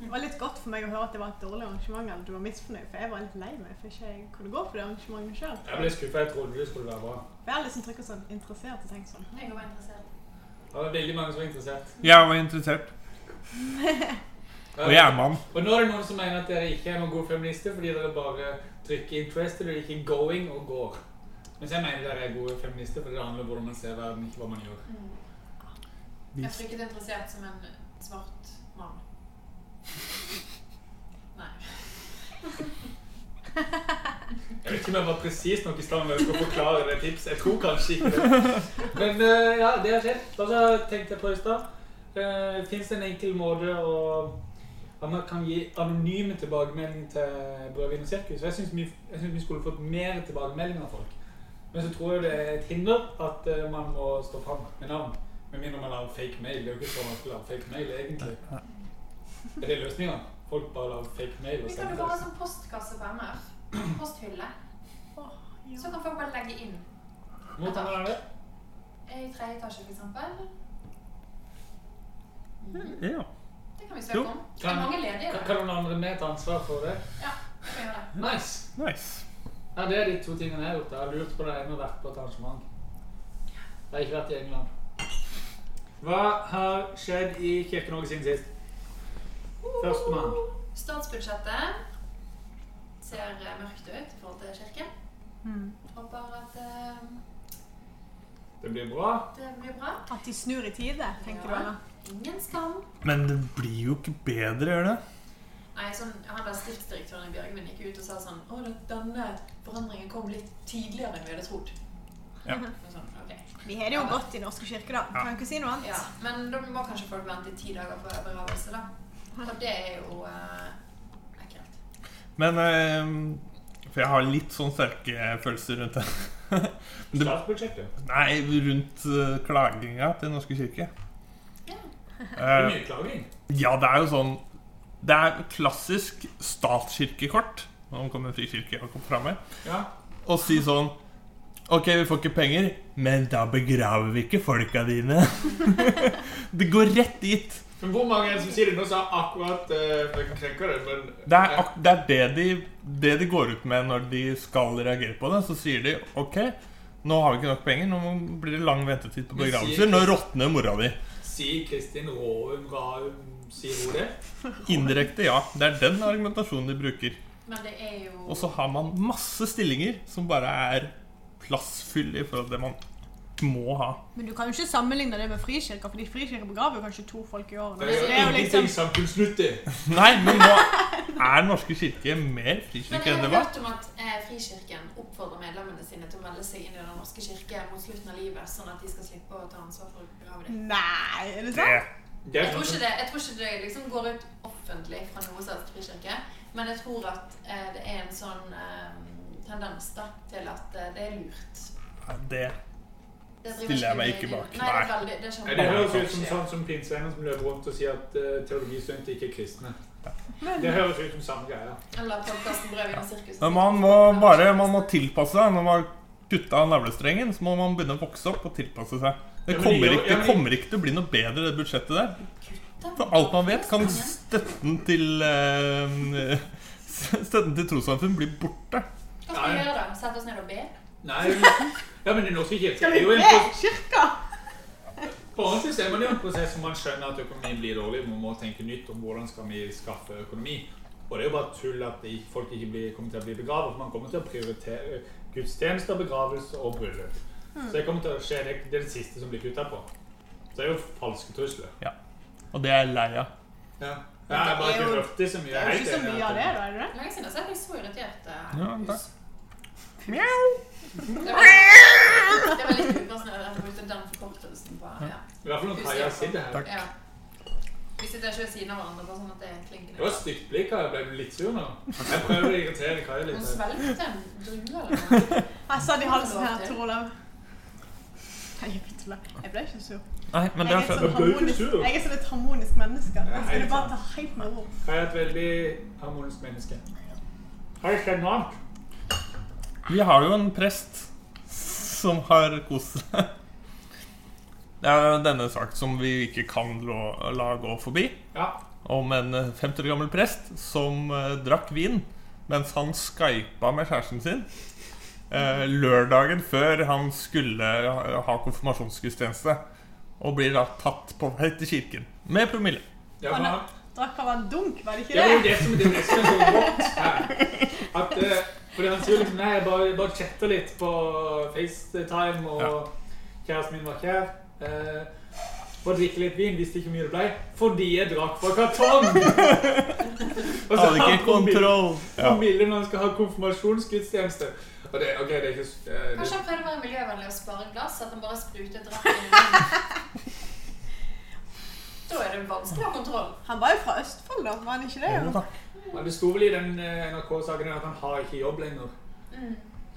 Det var litt godt for meg å høre at det var et dårlig arrangement, eller du var misfornøyd, for jeg var litt lei meg for ikke jeg kunne gå på det arrangementet sjøl. Jeg ble skuffa. Jeg trodde det skulle være bra. Jeg er liksom trykket sånn interessert og tenkt sånn. Jeg var interessert. Det var veldig mange som var interessert. Jeg var interessert. Og jeg er mann. Og nå er det noen som mener at dere ikke er noen gode feminister fordi dere bare trykker 'interested' og ikke 'going' og 'går'. Mens jeg mener dere er gode feminister fordi det handler om hvordan man ser verden, ikke hva man gjør. Jeg er frykket interessert som en svart mann. Nei. Jeg vet ikke om jeg var presis nok i stand til å forklare det tipset. Jeg tror kanskje ikke det. Men eh, ja, det har skjedd. Og så tenkte jeg på i stad uh, Fins det en enkel måte å at man kan gi anonyme tilbakemeldinger til Brødvin og sirkus? Jeg syns vi, vi skulle fått mer tilbakemeldinger av folk. Men så tror jeg det er et hinder at eh, man må stå fram med navn. Med mindre man har fake mail. Det er jo ikke så man skal ha fake mail, egentlig. Er det løsninga? Folk bare lager fake mail og Vi kan jo bare ha sånn postkasse på MF. Posthylle. Så kan folk bare legge inn. Hvor kan er det? I tredje etasje, for eksempel. Ja. Det kan vi søke Jo. om. Det er mange ledige. Kan, der. kan noen andre med ta ansvar for det? Ja, vi kan gjøre det. Nice! Nice. Ja, Det er de to tingene jeg har gjort. Jeg har lurt på det ene og vært på et arrangement. Jeg har ikke vært i England. Hva har skjedd i Kirke-Norge siden sist? Førstemann. Statsbudsjettet ser eh, mørkt ut i forhold til kirken. Mm. Håper at uh, Det blir bra. det blir bra. At de snur i tide, tenker Ja. du? Anna? Ingen skam. Men det blir jo ikke bedre, gjør det? Nei, sånn, han der stiftsdirektøren i Bjørgvin gikk ut og sa sånn Å, det- denne forandringen kom litt tidligere enn vi hadde trodd. Ja. Sånn. Vi har det jo godt i Norske kirke, da. Kan ikke si noe annet. Ja, men da må kanskje folk vente i ti dager på begravelse, da. Og det er jo eh. Men eh, For jeg har litt sånn sterke følelser rundt det. Statsbudsjettet. nei, rundt eh, klaginga til Den norske kirke. Ja. Det er Eh, mye klaging. ja, det er jo sånn Det er klassisk statskirkekort. Nå kommer Frikirke kommer fram med. Ja. Og si sånn Ok, vi får ikke penger, men da begraver vi ikke folka dine. det går rett dit. Men hvor mange er det som sier det? Nå sa akkurat uh, krenker det, men Det er, ak det, er det, de, det de går ut med når de skal reagere på det. Så sier de ok, nå har vi ikke nok penger, nå blir det lang ventetid på begravelser. Nå råtner mora di. Sier Kristin Råum Raum Sier hun det? Indirekte, ja. Det er den argumentasjonen de bruker. Men det er jo Og så har man masse stillinger som bare er plassfyll i forhold til det man må ha. Men du kan jo ikke sammenligne det med frikirka, fordi frikirka begraver jo kanskje to folk i året. Det er jo Det er jo ingenting liksom samfunnsnyttig. Nei, men nå er Den norske kirke mer Men frikirke jeg enn har det var. hørt om at eh, Frikirken oppfordrer medlemmene sine til å melde seg inn i Den norske kirke mot slutten av livet, sånn at de skal slippe å ta ansvar for å begrave dem. Nei, er det sant? Det Jeg tror ikke det, jeg tror ikke det liksom går ut offentlig fra noe som helst frikirke, men jeg tror at eh, det er en sånn eh, tendens da, til at eh, det er lurt. det Stiller jeg meg ikke bak. Nei, det veldig, det Nei, det høres ut som sånn som pinsevenner som løper rundt og sier at uh, teologistudenter ikke er kristne. Det høres ut som samme greia. Eller podkasten 'Brødvin og sirkus'. Men man må bare man må tilpasse seg. Når man har kutta av navlestrengen, så må man begynne å vokse opp og tilpasse seg. Det kommer, ikke, det kommer ikke til å bli noe bedre, det budsjettet der. For alt man vet, kan støtten til uh, Støtten til trossamfunn bli borte. Hva skal vi gjøre da? Sette oss ned og be? Nei, ja, men Den norske kirke Skal er jo en kirka? På ordentlig så er man jo en prosess hvor man skjønner at økonomien blir dårlig. Man må tenke nytt om hvordan skal vi skaffe økonomi. Og det er jo bare tull at de, folk ikke blir, kommer til å bli begravet. For man kommer til å prioritere gudstjenester, begravelse og bryllup. Så det kommer til å skje. Det er- det er det siste som blir kutta på. Så det er jo falske trusler. Ja. Og det er jeg lei av. Ja. Jeg har bare Det er ikke hørt det så mye. Det er jo ikke så mye av det, da, er det det? Lenge siden jeg har sett deg så irritert. eh, Ja, takk. Det var, det var litt upassende at jeg brukte den forkortelsen på ja. I hvert fall når Kaja sitter her. Takk. ja. Vi sitter ikke ved siden av hverandre, bare sånn at det er Det var et stygt blikk. jeg Ble litt sur nå? Jeg prøver å irritere Kaja litt. her. svelgte en drue eller noe. Jeg satt i halsen her, Tor Olav. Jeg. Ble ikke sur. Nei, men Jeg er sånn harmonisk, jeg er sånn et harmonisk menneske. Jeg skal bare ta helt med ro. Jeg er et veldig harmonisk menneske. Har det skjedd noe annet? Vi har jo en prest som har kost seg. Det er denne sak som vi ikke kan la, gå forbi. Ja. Om en eh, 50 år gammel prest som eh, drakk vin mens han skypa med kjæresten sin. Eh, lørdagen før han skulle ha, ha konfirmasjonsgudstjeneste. Og blir da tatt på vei til kirken med promille. Ja, han, Drakk av en dunk, var det ikke det var jo det? det som det er det som er så godt her. At, eh, fordi han sier liksom Nei, jeg bare, bare chatter litt på FaceTime, og Ja. kjæresten min var kjær. Eh, og drikke litt vin, visste ikke hvor mye det ble. Fordi jeg drakk fra kartong! Og så Hadde ikke kontroll. Ja. promille når han skal ha konfirmasjonsgudstjeneste. Og det, okay, det er ikke det, Kanskje han prøvde å være miljøvennlig og spare glass? At han bare spruter drakk inn? Da er det vanskelig å ha kontroll. Han var jo fra Østfold, da. Var han ikke det? Jo jo? Men det sto vel i den eh, NRK-saken at han har ikke jobb lenger. Mm.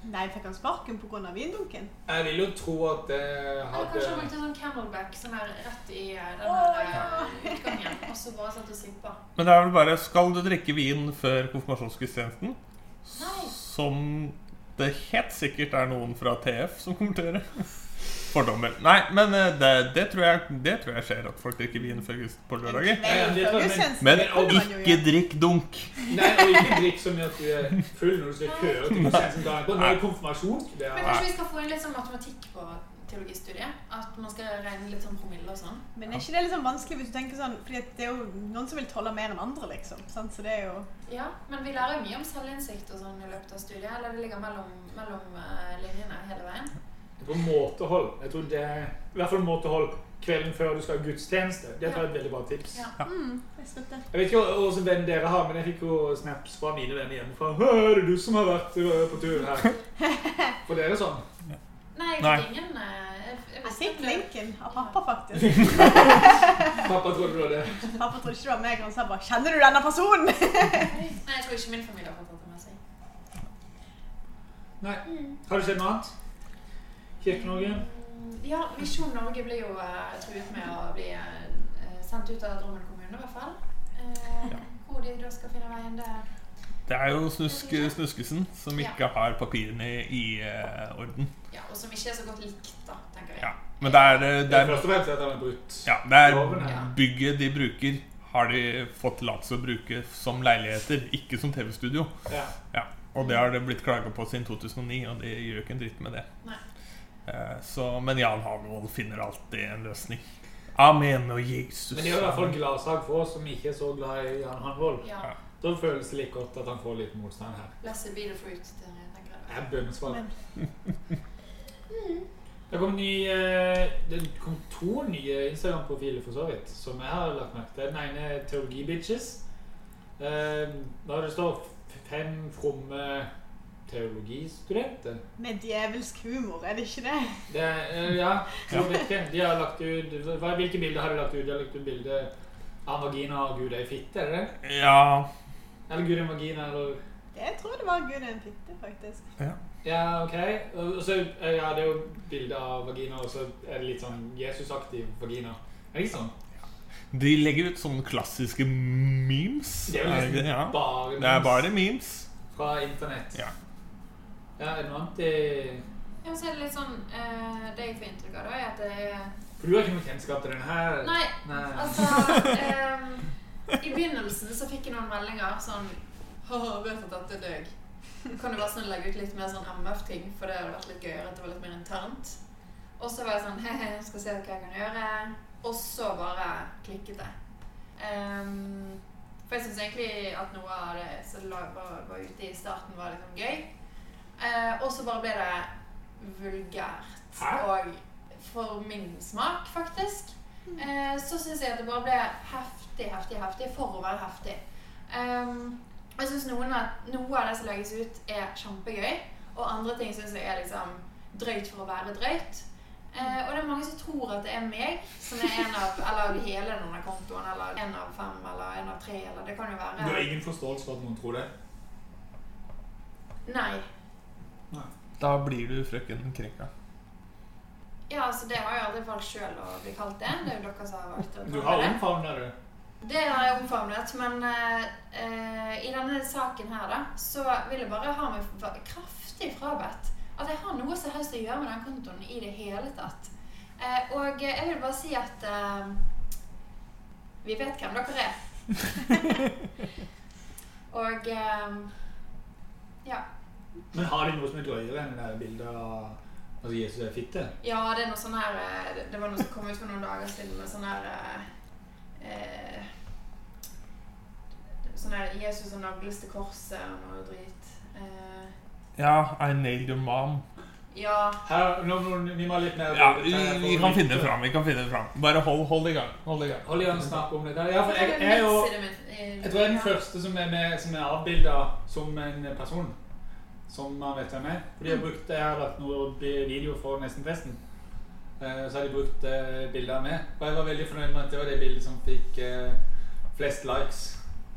Nei, fikk han sparken pga. vindunken? Jeg vil jo tro at det Eller hadde kanskje han brukte sånn camelback sånn her rett i eh, den ja. eh, utgangen, og så bare satt og simpa. Men det er vel bare Skal du drikke vin før konfirmasjonsgudstjenesten? Som det helt sikkert er noen fra TF som kommer til å gjøre. Fordommer. Nei, men eh, det, det, tror jeg, det tror jeg skjer, at folk drikker vin før på lørdager. Men- jo ikke drikk dunk. Nei, og ikke drikk så mye at du er full når du skal køre til gudstjenesten. Nå er konfirmasjon. Men kanskje vi skal få inn litt sånn matematikk på, teologistudiet. At man skal regne litt sånn promille og sånn. Men er ikke det liksom vanskelig hvis du tenker sånn Fordi det er jo noen som vil tåle mer enn andre, liksom. Sant? Så det er jo Ja, men vi lærer jo mye om selvinnsikt og sånn i løpet av studiet. Eller det ligger mellom, mellom eh, linjene hele veien. Jeg tror måtehold Jeg tror det er i hvert fall måtehold kvelden før du skal ha gudstjeneste. Det tror jeg er et veldig bra tips. Ja. mm, Jeg. Jeg vet ikke hvilken venn dere har, men jeg fikk jo snaps fra mine venner hjemmefra. «Hæ, Er det du som har vært øh, på tur her? For dere sånn? Nei, jeg Nei. ingen eh, Jeg, jeg Jeg fikk linken av pappa, faktisk. Pappa trodde du var det. Pappa trodde ikke det var meg, han sa bare 'Kjenner du denne personen?' Nei, jeg tror ikke min familie har fått det med seg. Nei. Har du sett noe annet? Kirke-Norge? Ja, Visjon Norge blir jo uh, truet med å bli uh, sendt ut av Drammen kommune, i hvert fall. Eh, Hvor de da skal finne veien der. Det er jo snusk, Snuskesen som ikke har papirene i orden. Ja, Og som ikke er så godt likt, da, tenker jeg. Ja. Men det er, det Det det er er, først og fremst at han har brutt ja, det er bygget de bruker, har de fått tillatelse å bruke som leiligheter, ikke som TV-studio. Ja. Ja, og det har det blitt klaga på siden 2009, og de gjør ikke en dritt med det. Nei. Eh, Så, men Jan Hagevold finner alltid en løsning. Amen og Jesus. Men det er jo i hvert fall gladsak for oss som ikke er så glad i Jan Hanvold. Ja. Da føles det litt godt at han får litt motstand her. Blessed be the fruit, tenker jeg. Bønnesvar. Det kom, ny, eh, det kom to nye Instagram-profiler for så vidt, som jeg har lagt merke til. Den ene er teologibitches Da Eh, Der det står fem fromme teologistudenter. Med djevelsk humor, er det ikke det? Det er, eh, ja, jeg vet ikke. De har lagt ut, hva, hvilke bilder har de lagt ut? De har lagt ut bilde av vagina og Gud er i fitte, er det det? Ja, Eller Gud er en vagina, eller Jeg tror det var Gud en fitte, faktisk. Ja, ok. Og så, eh, ja, det er jo bilde av vagina, og så er det litt sånn Jesusaktig vagina. Er det ikke sånn? de legger ut sånne klassiske memes. Det er jo Er det nesten ja. bare Det er bare memes. fra internett. Ja. Ja, er det noe annet i Ja, så er det litt sånn eh, Det jeg får inntrykk av, da, er at det er For du har ikke noe kjennskap til den her? Nei, Nei. altså ehm, I begynnelsen så fikk jeg noen meldinger sånn Haha, vet at dette er døg. Kan du bare sånn legge ut litt mer sånn MF-ting, for det hadde vært litt gøyere at det var litt mer internt. Og så var jeg sånn He-he, skal se hva jeg kan gjøre. Og så bare klikket det. Um, for jeg syns egentlig at noe av det som la- var, var ute i starten, var liksom gøy. Eh, og så bare ble det vulgært. Hæ? Og for min smak, faktisk, eh, så syns jeg at det bare ble heftig, heftig, heftig for å være heftig. Um, jeg syns noe av det som legges ut, er kjempegøy. Og andre ting syns jeg er liksom drøyt for å være drøyt. Eh, og det er mange som tror at det er meg som er en av Eller hele denne kontoen, eller en av fem, eller en av tre, eller det kan jo være Du har ingen forståelse for at noen tror det? Nei. Da blir du frøken Krekka. Ja, altså det har jo aldri valgt sjøl å bli kalt det. Det er jo dere som har valgt å Du har omfavna det. Det har jeg omfavnet, men eh, eh, i denne saken her, da, så vil jeg bare ha meg kraftig frabedt at jeg har noe som helst å gjøre med den kontoen i det hele tatt. Uh, og jeg vil bare si at uh, vi vet hvem dere er. og ja. Men har de noe som er drøyere enn det der bildet av altså Jesus er fitte? Ja, det er noe sånn her eh, det- var noe som kom ut for noen dager siden med sånn her eh, eh, Sånn her Jesus som nagles til korset og noe drit. Eh, Ja, I nailed your mom. ja. Her, nå, må vi må litt mer Ja, vi, vi kan finne det fram. Vi kan finne det fram. Bare hold, hold i gang. Hold i gang. Hold i gang snakk om det der. Ja, for jeg, jeg eh, Jeg tror jeg er den første som er, med, som er avbilda som en person. Som man vet hvem er. For de har brukt, Jeg har lagt noen video for Nesten-festen. Eh, Så har de brukt eh, bilder av meg. Og jeg var veldig fornøyd med at det var det bildet som fikk eh, flest likes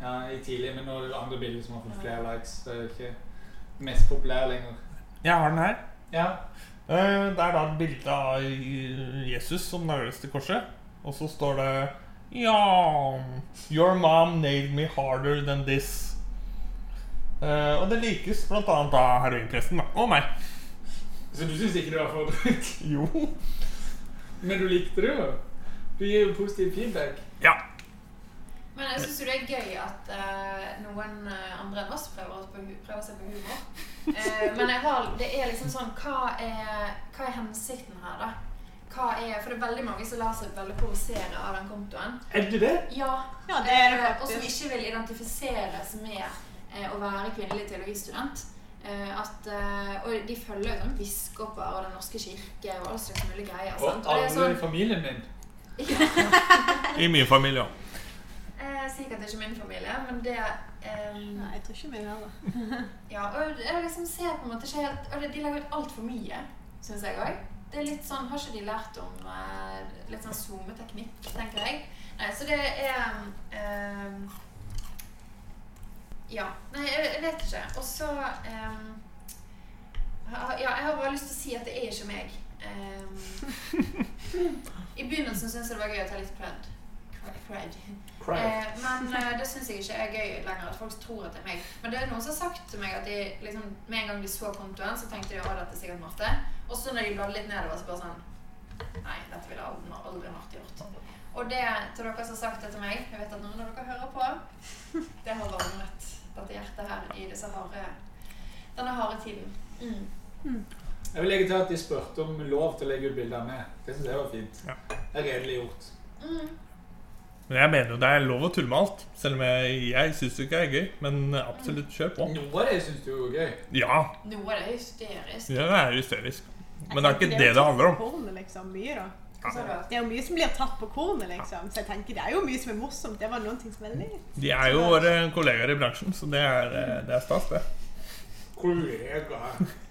ja, i tidlig. Men nå er det andre bilder som har fått flere likes. Det er ikke mest populære lenger. Jeg har den her. Ja, Det er da et bilde av Jesus som nagles til korset. Og så står det Ja Your mom nailed me harder than this. Eh, og det likes annet av heroinpressen og meg. Så du syns ikke det var for drøyt? Jo. Men du likte det jo. Du gir jo positiv feedback. Ja. Men jeg syns jo det er gøy at uh, noen eh, andre enn oss prøver, prøver seg på humor. Uh, men jeg har, det er liksom sånn hva er, hva er hensikten her, da? Hva er, for det er veldig mange som lar seg veldig provosere av den kontoen. Er det det? Ja, Ja, det er det eh, og som ikke vil identifiseres med å være kvinnelig teologistudent. Eh, at, eh, og de følger jo sånn biskoper og Den norske kirke og all slags mulige greier. Og sant? Og alle sånn, i familien min. I min familie òg. eh, Sikkert ikke min familie, men det eh, Nei, jeg tror ikke min heller. Ja, og jeg liksom ser på en måte ikke helt Og de legger ut altfor mye, syns jeg òg. Det er litt sånn, Har ikke de lært om eh, litt sånn zoometeknikk, tenker jeg. Nei, så det er eh, Ja. Nei, jeg, vet ikke. Og så um, Ja, jeg har bare lyst til å si at det er ikke meg. Um, I begynnelsen syntes jeg det var gøy å ta litt cred. Cred. Eh, men eh, det syns jeg ikke er gøy lenger. At folk tror at det er meg. Men det er noen som har sagt til meg at de, liksom, med en gang de så kontoen, så tenkte de at dette er sikkert Marte. Og så når de bladde litt nedover, så bare sånn Nei, dette ville aldri, aldri Marte gjort. Og det til dere som har sagt det til meg Jeg vet at noen av dere hører på. Det har varmet til hjertet her i disse harde, denne harde tiden. Mm. Jeg vil legge til at de spurte om lov til å legge ut bilder med. Det syns jeg var fint. Ja. Det er redelig gjort. Mm. Men jeg mener jo det er lov å tulle med alt. Selv om jeg, jeg syns det ikke er gøy. Men absolutt kjør på. Noe av det syns du er gøy. Ja, Noe av det er hysterisk. Ja, det er hysterisk. Men det er ikke det det handler om. Porn, liksom, mye da. Det er jo mye som blir tatt på kornet, liksom. Så jeg tenker det er jo mye som er morsomt. Det var noen ting som er litt De er jo våre kollegaer i bransjen, så det er, eh, det er stas, det. Kollegaer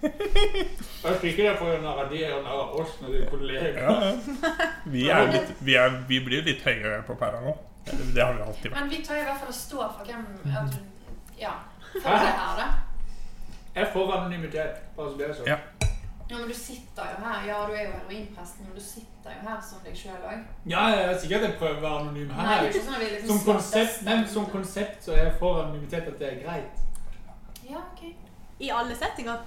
Jeg ikke det er for å narre de narre oss når de er kollegaer. Ja, ja. Vi, er litt, vi, er, vi blir litt høyere på pæra nå. Det har vi alltid vært. Men vi tar i hvert fall å stå for hvem at, Ja. For det her, da. Jeg får anonymitet. Bare så det er sånn. Ja. Ja, men du sitter jo her. Ja, du er jo heroinpresten, men du sitter jo her som deg sjøl òg. Ja, jeg er sikkert jeg prøver å være anonym Nei, her. det er ikke sånn at vi liksom Som konsept, men som konsept så er jeg for anonymitet at det er greit. Ja, ok. I alle settinger.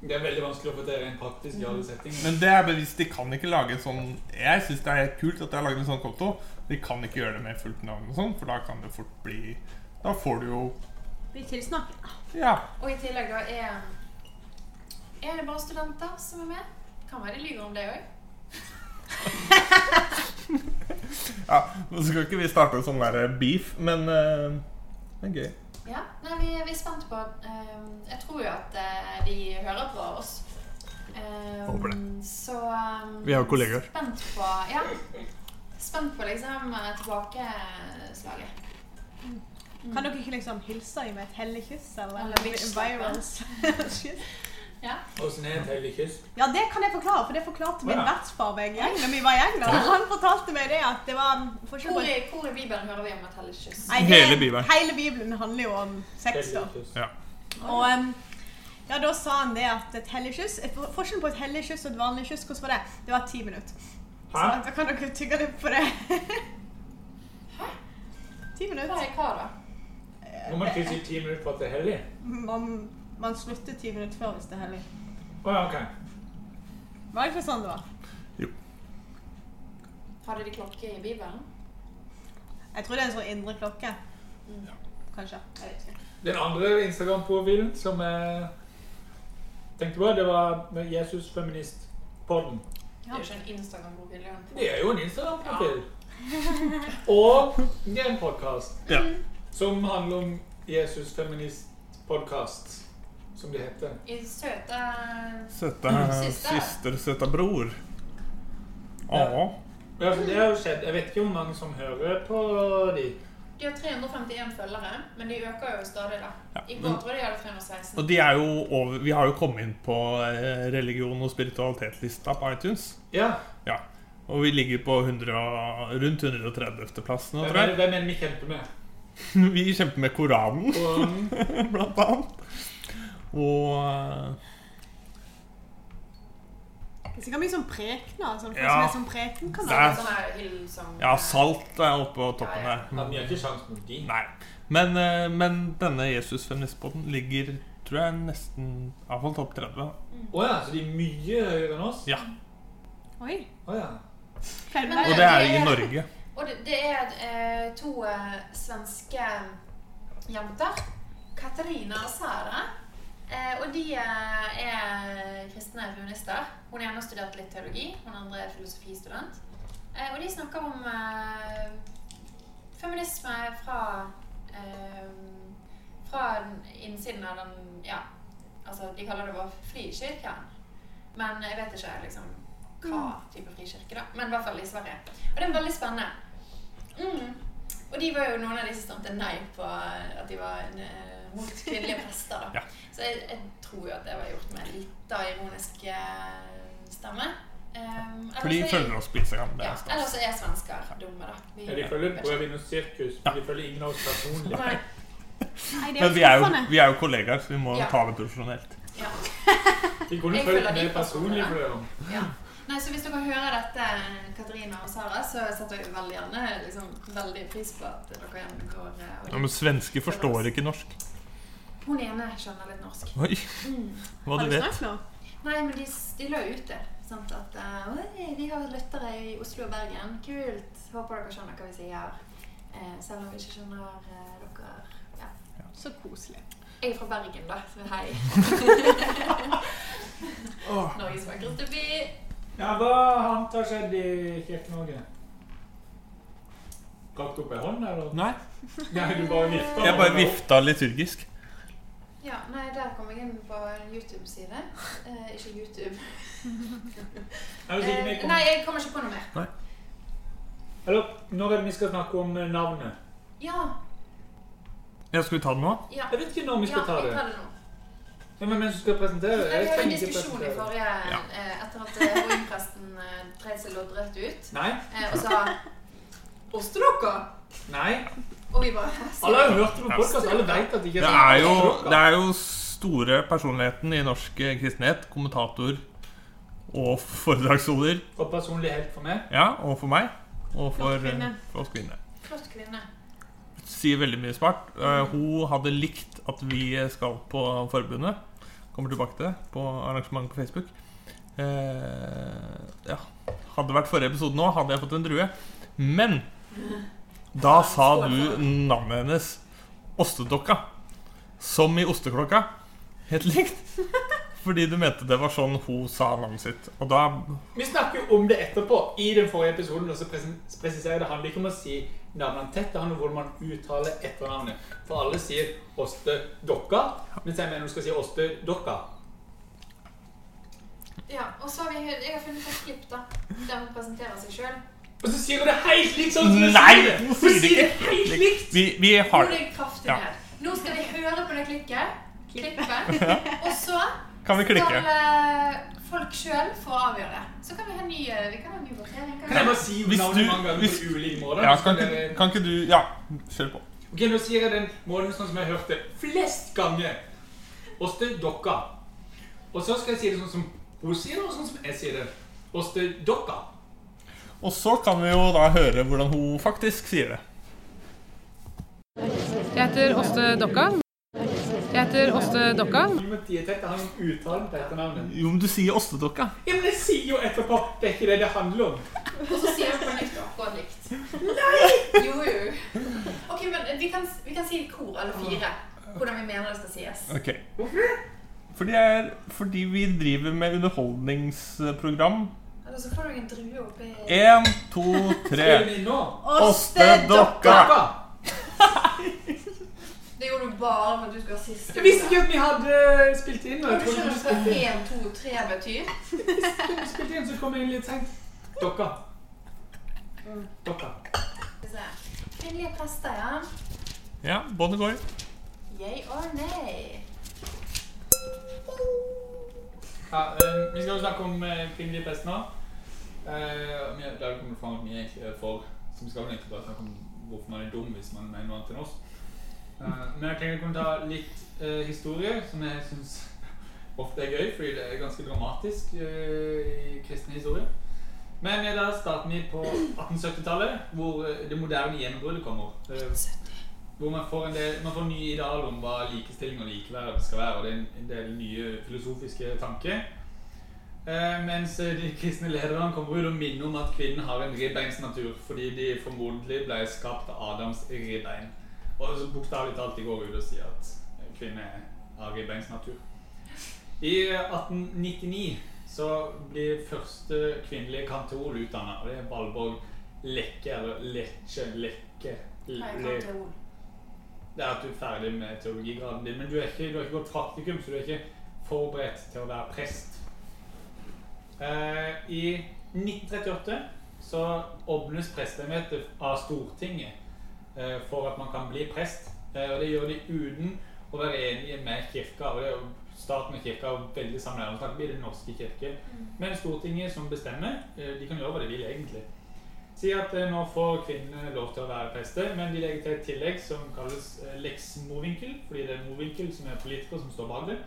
Det er veldig vanskelig å få til rent praktisk i alle settinger. Men det er bevisst, de kan ikke lage en sånn Jeg syns det er helt kult at de har laget en sånn konto. De kan ikke gjøre det med fullt navn og sånn, for da kan det fort bli Da får du jo Blir tilsnakket. Ja. Og i tillegg da er Er det bare studenter som er med? Kan være de lyver om det òg. ja Nå skal ikke vi starte en sånn der beef, men uh, det er gøy. Ja. Nei, vi, vi er spent på uh, Jeg tror jo at uh, de hører på oss. Eh, Håper det. Så eh, Vi er jo kollegaer. Spent på Ja. Spent på liksom tilbakeslaget. tilbakeslaget. Kan dere ikke liksom hilse dem med et hellig kyss? Eller, Eller bitch-slappe. kyss? Ja. Åssen er et hellig kyss? Ja, det kan jeg forklare, for det forklarte min Ja. vertsfar meg i England. Vi var i England, han fortalte meg det at det var forskjell Hvor på i, hvor i Bibelen hører vi om et hellig kyss? Nei, det- Hele Bibelen. Hele Bibelen handler jo om sex, da. Ja. Og um, ja, da sa han det at et hellig kyss Forskjellen på et hellig kyss og et vanlig kyss, hvordan var det? Det var ti minutter. Så Hæ? da kan dere tygge litt på det. Hæ? Ti minutter. Hva er hva, da? Må man ikke si ti minutter på at det er hellig? Man, man slutter ti minutter før hvis det er hellig. Oh, ja, ok. Var det ikke sånn det var? Jo. Hadde de klokke i Bibelen? Jeg tror det er en sånn indre klokke. Kanskje. Jeg vet ikke. Den andre Instagram-profilen som jeg tenkte på, det var Jesus Feminist-podden. Det er jo ikke en Instagram-profil. det er jo en- Det jo en Instagram-profil. Og det er en podkast ja. som handler om Jesus Feminist-podkast, som det heter. I søte Søte Syster. søster, søta bror. Ja. Ja, det har jo skjedd. Jeg vet ikke hvor mange som hører på de. De har 351 følgere, men de øker jo stadig, da. Ja, I går tror jeg de hadde 316. Og de er jo over Vi har jo kommet inn på eh, religion og spiritualitet-lista på iTunes. Ja. Ja. Og vi ligger på 100, rundt 130. plass nå, Hvem tror jeg. det- hvem er det vi kjemper med? Vi kjemper med Koranen, Koranen. blant annet. Og eh, Det er sikkert mye sånn prekener. Sånn, Ja. som er sånn prekenkanal. Ja, salt er oppe på toppen Ja, ja. ja, ikke sjans mot de. Nei. Men, eh, men denne Jesus-feministbåten ligger tror jeg nesten Iallfall topp 30. Å ja, så de er mye høyere enn oss? Ja. Oi. Oh, ja. Men Og det? det er i Norge. Og det, det er uh, to uh, svenske jenter. Katarina og Sara. Eh, og de eh, er kristne feminister. Hun ene har studert litt teologi, hun andre er filosofistudent. Eh, og de snakker om eh, feminisme fra eh, fra innsiden av den Ja, altså de kaller det vår frikirken. Men jeg vet ikke liksom hva type frikirke, da. Men i hvert fall i Sverige. Og det er veldig spennende. Mm. Og de var jo noen av de som stemte nei på at de var en, eh, mot kvinnelige prester. da. Ja. Så jeg, jeg tror jo at det var gjort med litt av ironisk eh, stemme. Um, For de følger oss på Instagram. Ja, eller så er svensker dumme, da. Vi- Ja, de følger Brødvin og sirkus, men de følger ingen av oss personlig. Nei, Nei, Men vi er jo, vi er jo kollegaer, så vi må Ja. ta det profesjonelt. ja. De kunne følge med personlig for. Ja. Nei, så Hvis dere hører dette, Katarina og Sara, så setter jeg veldig gjerne liksom, veldig pris på at dere går eh, og Ja, men svensker forstår ikke norsk. Hun ene skjønner litt norsk. Oi, Mm. hva Har du vet. snakket nå? Nei, men de, de la ut det. Sant? At uh, «Oi, vi har lyttere i Oslo og Bergen. Kult. Håper dere skjønner hva vi sier. Eh, selv om vi ikke skjønner eh, dere. Ja. Så koselig. Jeg er fra Bergen, da. Så hei. Norges vakreste by. Ja, hva annet har skjedd i Kirke-Norge? Rakt opp ei hånd, eller? Nei, Nei, du bare vifta. jeg bare vifta liturgisk. Ja, nei, der kom jeg inn på en YouTube-side. Eh, ikke YouTube. Vi Eh, nei, jeg kommer ikke på noe mer. Eller, når er det vi skal snakke om eh, navnet? Ja. Ja, skal vi ta det nå? ja. Jeg vet ikke når vi skal ja, ta Ja, det. tar det nå. Ja, men mens du skal presentere det? Nei, Jeg vi hadde en diskusjon i forrige Ja. eh, Etter at eh, heroinpresten eh, dreide seg loddrett ut Nei, eh, og sa Ostedokka! nei. Og vi bare «Hæ, Alle har jo hørt det på podkast. Alle vet at det ikke Det er jo, det er jo store personligheten i norsk eh, kristenhet. Kommentator og foredragsholder. Og personlig helt for meg. Ja, og for meg. Og for, Flott kvinne. eh, for oss kvinner. Flott kvinne. Sier veldig mye smart. Eh, hun hadde likt at vi skal på forbundet. Kommer tilbake til det på arrangement på Facebook. Eh, ja. Hadde vært forrige episode nå, hadde jeg fått en drue. Men da sa du navnet hennes Ostedokka. Som i osteklokka. Helt likt. Fordi du mente det var sånn hun sa navnet sitt. Og da Vi snakker jo om det etterpå i den forrige episoden. Og så presiserer jeg det handler ikke om å si navnene tett, det handler om hvordan man uttaler etternavnet. For alle sier ostedokka, mens jeg mener du skal si ostedokka. Ja, og så har vi Jeg har funnet et klipp da der hun presenterer seg sjøl. Og så sier du det helt likt sånn som jeg Nei, sier det! Hun sier det det helt likt! Vi, vi Nå er det kraftig Ja. Nå skal vi høre på det klikket. Klippet. Og så Kan vi klikke? skal eh, folk sjøl få avgjøre. Så kan vi ha ny, eh, vi kan ha ny votering. Kan jeg bare si Hvis navnet du- mange ganger hvis- på ulike måter? ja, kan, dere- ikke, kan ikke du Ja, kjør på. Ok, Nå sier jeg den måten sånn som jeg hørte flest ganger. Åste Dokka. Og så skal jeg si det sånn som hun sier det, og sånn som jeg sier det. Åste Dokka. Og så kan vi jo da høre hvordan hun faktisk sier det. Jeg heter Åste Dokka. Jeg heter Åste Dokka. Jo, men du sier Ostedokka. Ja, men jeg sier jo etterpå det er ikke det det handler om. Og så sier på nytt akkurat likt. Nei! Jo, jo. Ok, men vi kan, vi kan si i kor eller fire hvordan vi mener det skal sies. Ok. Fordi, er, fordi vi driver med underholdningsprogram. Eller så får du en drue oppi Én, to, tre. Ostedokka! Dokka! Det gjorde du bare når du skulle ha siste Jeg visste ikke at vi hadde spilt inn. Jeg du trodde du skulle hva én, 1, 2, 3 betyr? spilt inn, så kom jeg inn litt seint. Dokka. Dokka. Kvinnelige prester, ja. Ja, båndet går. Yay or nay? Ja, eh, vi skal jo snakke om eh, kvinnelige prester nå. Eh, Der kommer det fram at vi er ikke for Så skal vel egentlig bare snakke om hvorfor man er dum hvis man mener noe annet enn oss. Eh, men jeg tenker jeg kunne ta litt eh, historie, som jeg syns ofte er gøy, fordi det er ganske dramatisk eh, i kristen historie. Men da starter vi på 1870-tallet, hvor eh, det moderne gjennombruddet kommer. Eh, hvor man får, en del, man får nye idealer om hva likestilling og likeverd skal være. Og det er en del nye filosofiske tanker. Eh, mens eh, de kristne lederne kommer ut og minner om at kvinnen har en ribbeinsnatur. Fordi de formodentlig ble skapt av Adams ribbein. Og så bokstavelig talt de går ut og sier at eh, kvinner har ribbeinsnatur. I 1899 så blir første kvinnelige kantor utdanna, og det er Valborg Lekke, eller Lecce Lekke. Le- Det er at du er ferdig med teologigraden din, men du, ikke, du har ikke gått praktikum, så du er ikke forberedt til å være prest. Eh, I 1938 så åpnes presteembetet av Stortinget eh, for at man kan bli prest. Eh, og det gjør de uten å være enige med kirka. og det er Staten og kirka er veldig sammenhengende. i Den norske kirke. Men Stortinget som bestemmer, de kan gjøre hva de vil egentlig. Si at nå får kvinnene lov til å være prester, men de legger til et tillegg som kalles lex movinkel, fordi det er movinkel som er politiker som står bak det.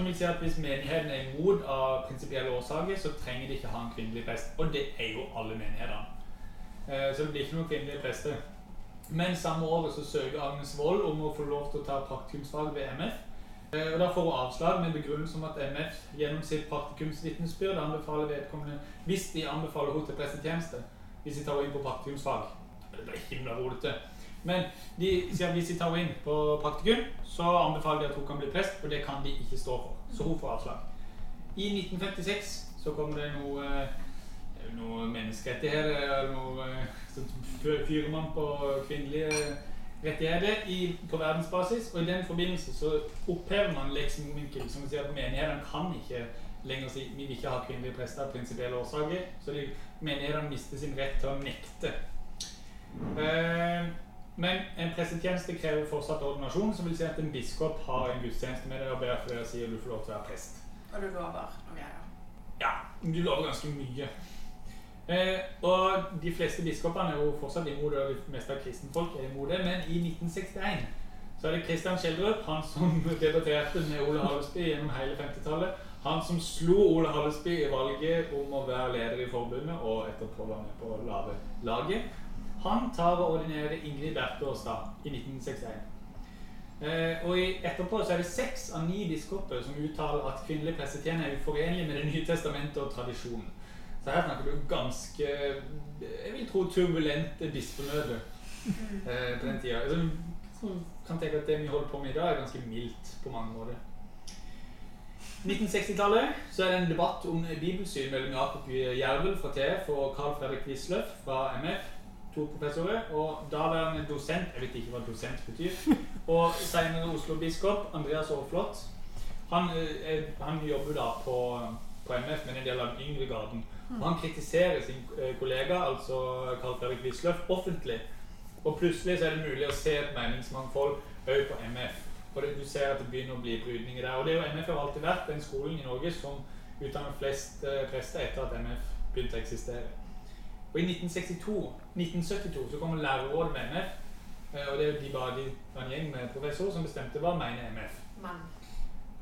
Som vil si at hvis menigheten er imot av prinsipielle årsaker, så trenger de ikke ha en kvinnelig prest. Og det er jo alle menighetene. Eh, Så det blir ikke noen kvinnelige prester. Men samme året så søker Agnes Wold om å få lov til å ta praktikumsfag ved MF. Eh, Og Da får hun avslag med begrunnelse om at MF gjennom sitt praktikumsvitnesbyrd anbefaler vedkommende hvis de anbefaler henne til prestetjeneste. Hvis de tar henne inn på praktikumsfag. Det blir himla rodete. Men de siden hvis de tar henne inn på praktikum, så anbefaler de at hun kan bli prest, for det kan de ikke stå for. Så hun får avslag. I 1956 så kommer det noe, eh, noe menneskerettigheter, eller noe eh, sånn fyrer man på kvinnelige rettigheter i, på verdensbasis. Og i den forbindelse så opphever man lex movinkel, som sier at menighetene kan ikke lenger si vi vil ikke ha kvinnelige prester av prinsipielle årsaker. Så menighetene mister sin rett til å nekte. Eh, men en prestetjeneste krever fortsatt ordinasjon, som vil si at en biskop har en gudstjeneste med deg og ber for deg og sier du får lov til å være prest. Og du lover noe greier. Ja, du lover ganske mye. Eh, og de fleste biskopene er jo fortsatt imot det, og de meste av kristenfolk er imot det, men i 1961 så er det Kristian Schjelderup, han som debatterte med Ole Hallesby gjennom hele 50-tallet. Han som slo Ole Hallesby i valget om å være leder i forbundet, og etterpå var med på å lage laget. Han tar og ordinerer Ingrid Berthe da, i 1961. Eh, og i, etterpå så er det seks av ni biskoper som uttaler at kvinnelig prestetjeneste er uforenlig med Det nye testamentet og tradisjonen. Så her snakker du ganske jeg vil tro turbulente bispemøter eh, på den tida. Så, så kan tenke at det vi holder på med i dag, er ganske mildt på mange måter. 1960-tallet så er det en debatt om bibelsyn mellom Jakob Jervel fra TF og Carl Fredrik Wisløff fra MF. To professorer. Og daværende dosent Jeg vet ikke hva dosent betyr. Og senere Oslo-biskop Andreas Aarflot. Han, eh, han jobber da på, på MF, men en del av den yngre garden. Og han kritiserer sin eh, kollega, altså Carl Fredrik Wisløff, offentlig. Og plutselig så er det mulig å se et meningsmangfold òg på MF. Og det, du ser at det begynner å bli brydninger der. Og det er jo MF har alltid vært den skolen i Norge som utdanner flest eh, prester etter at MF begynte å eksistere. Og i 1962, 1972 så kommer lærerrådet med MF. eh, Og det er jo de bare de, var en gjeng med professorer som bestemte hva mener MF. Men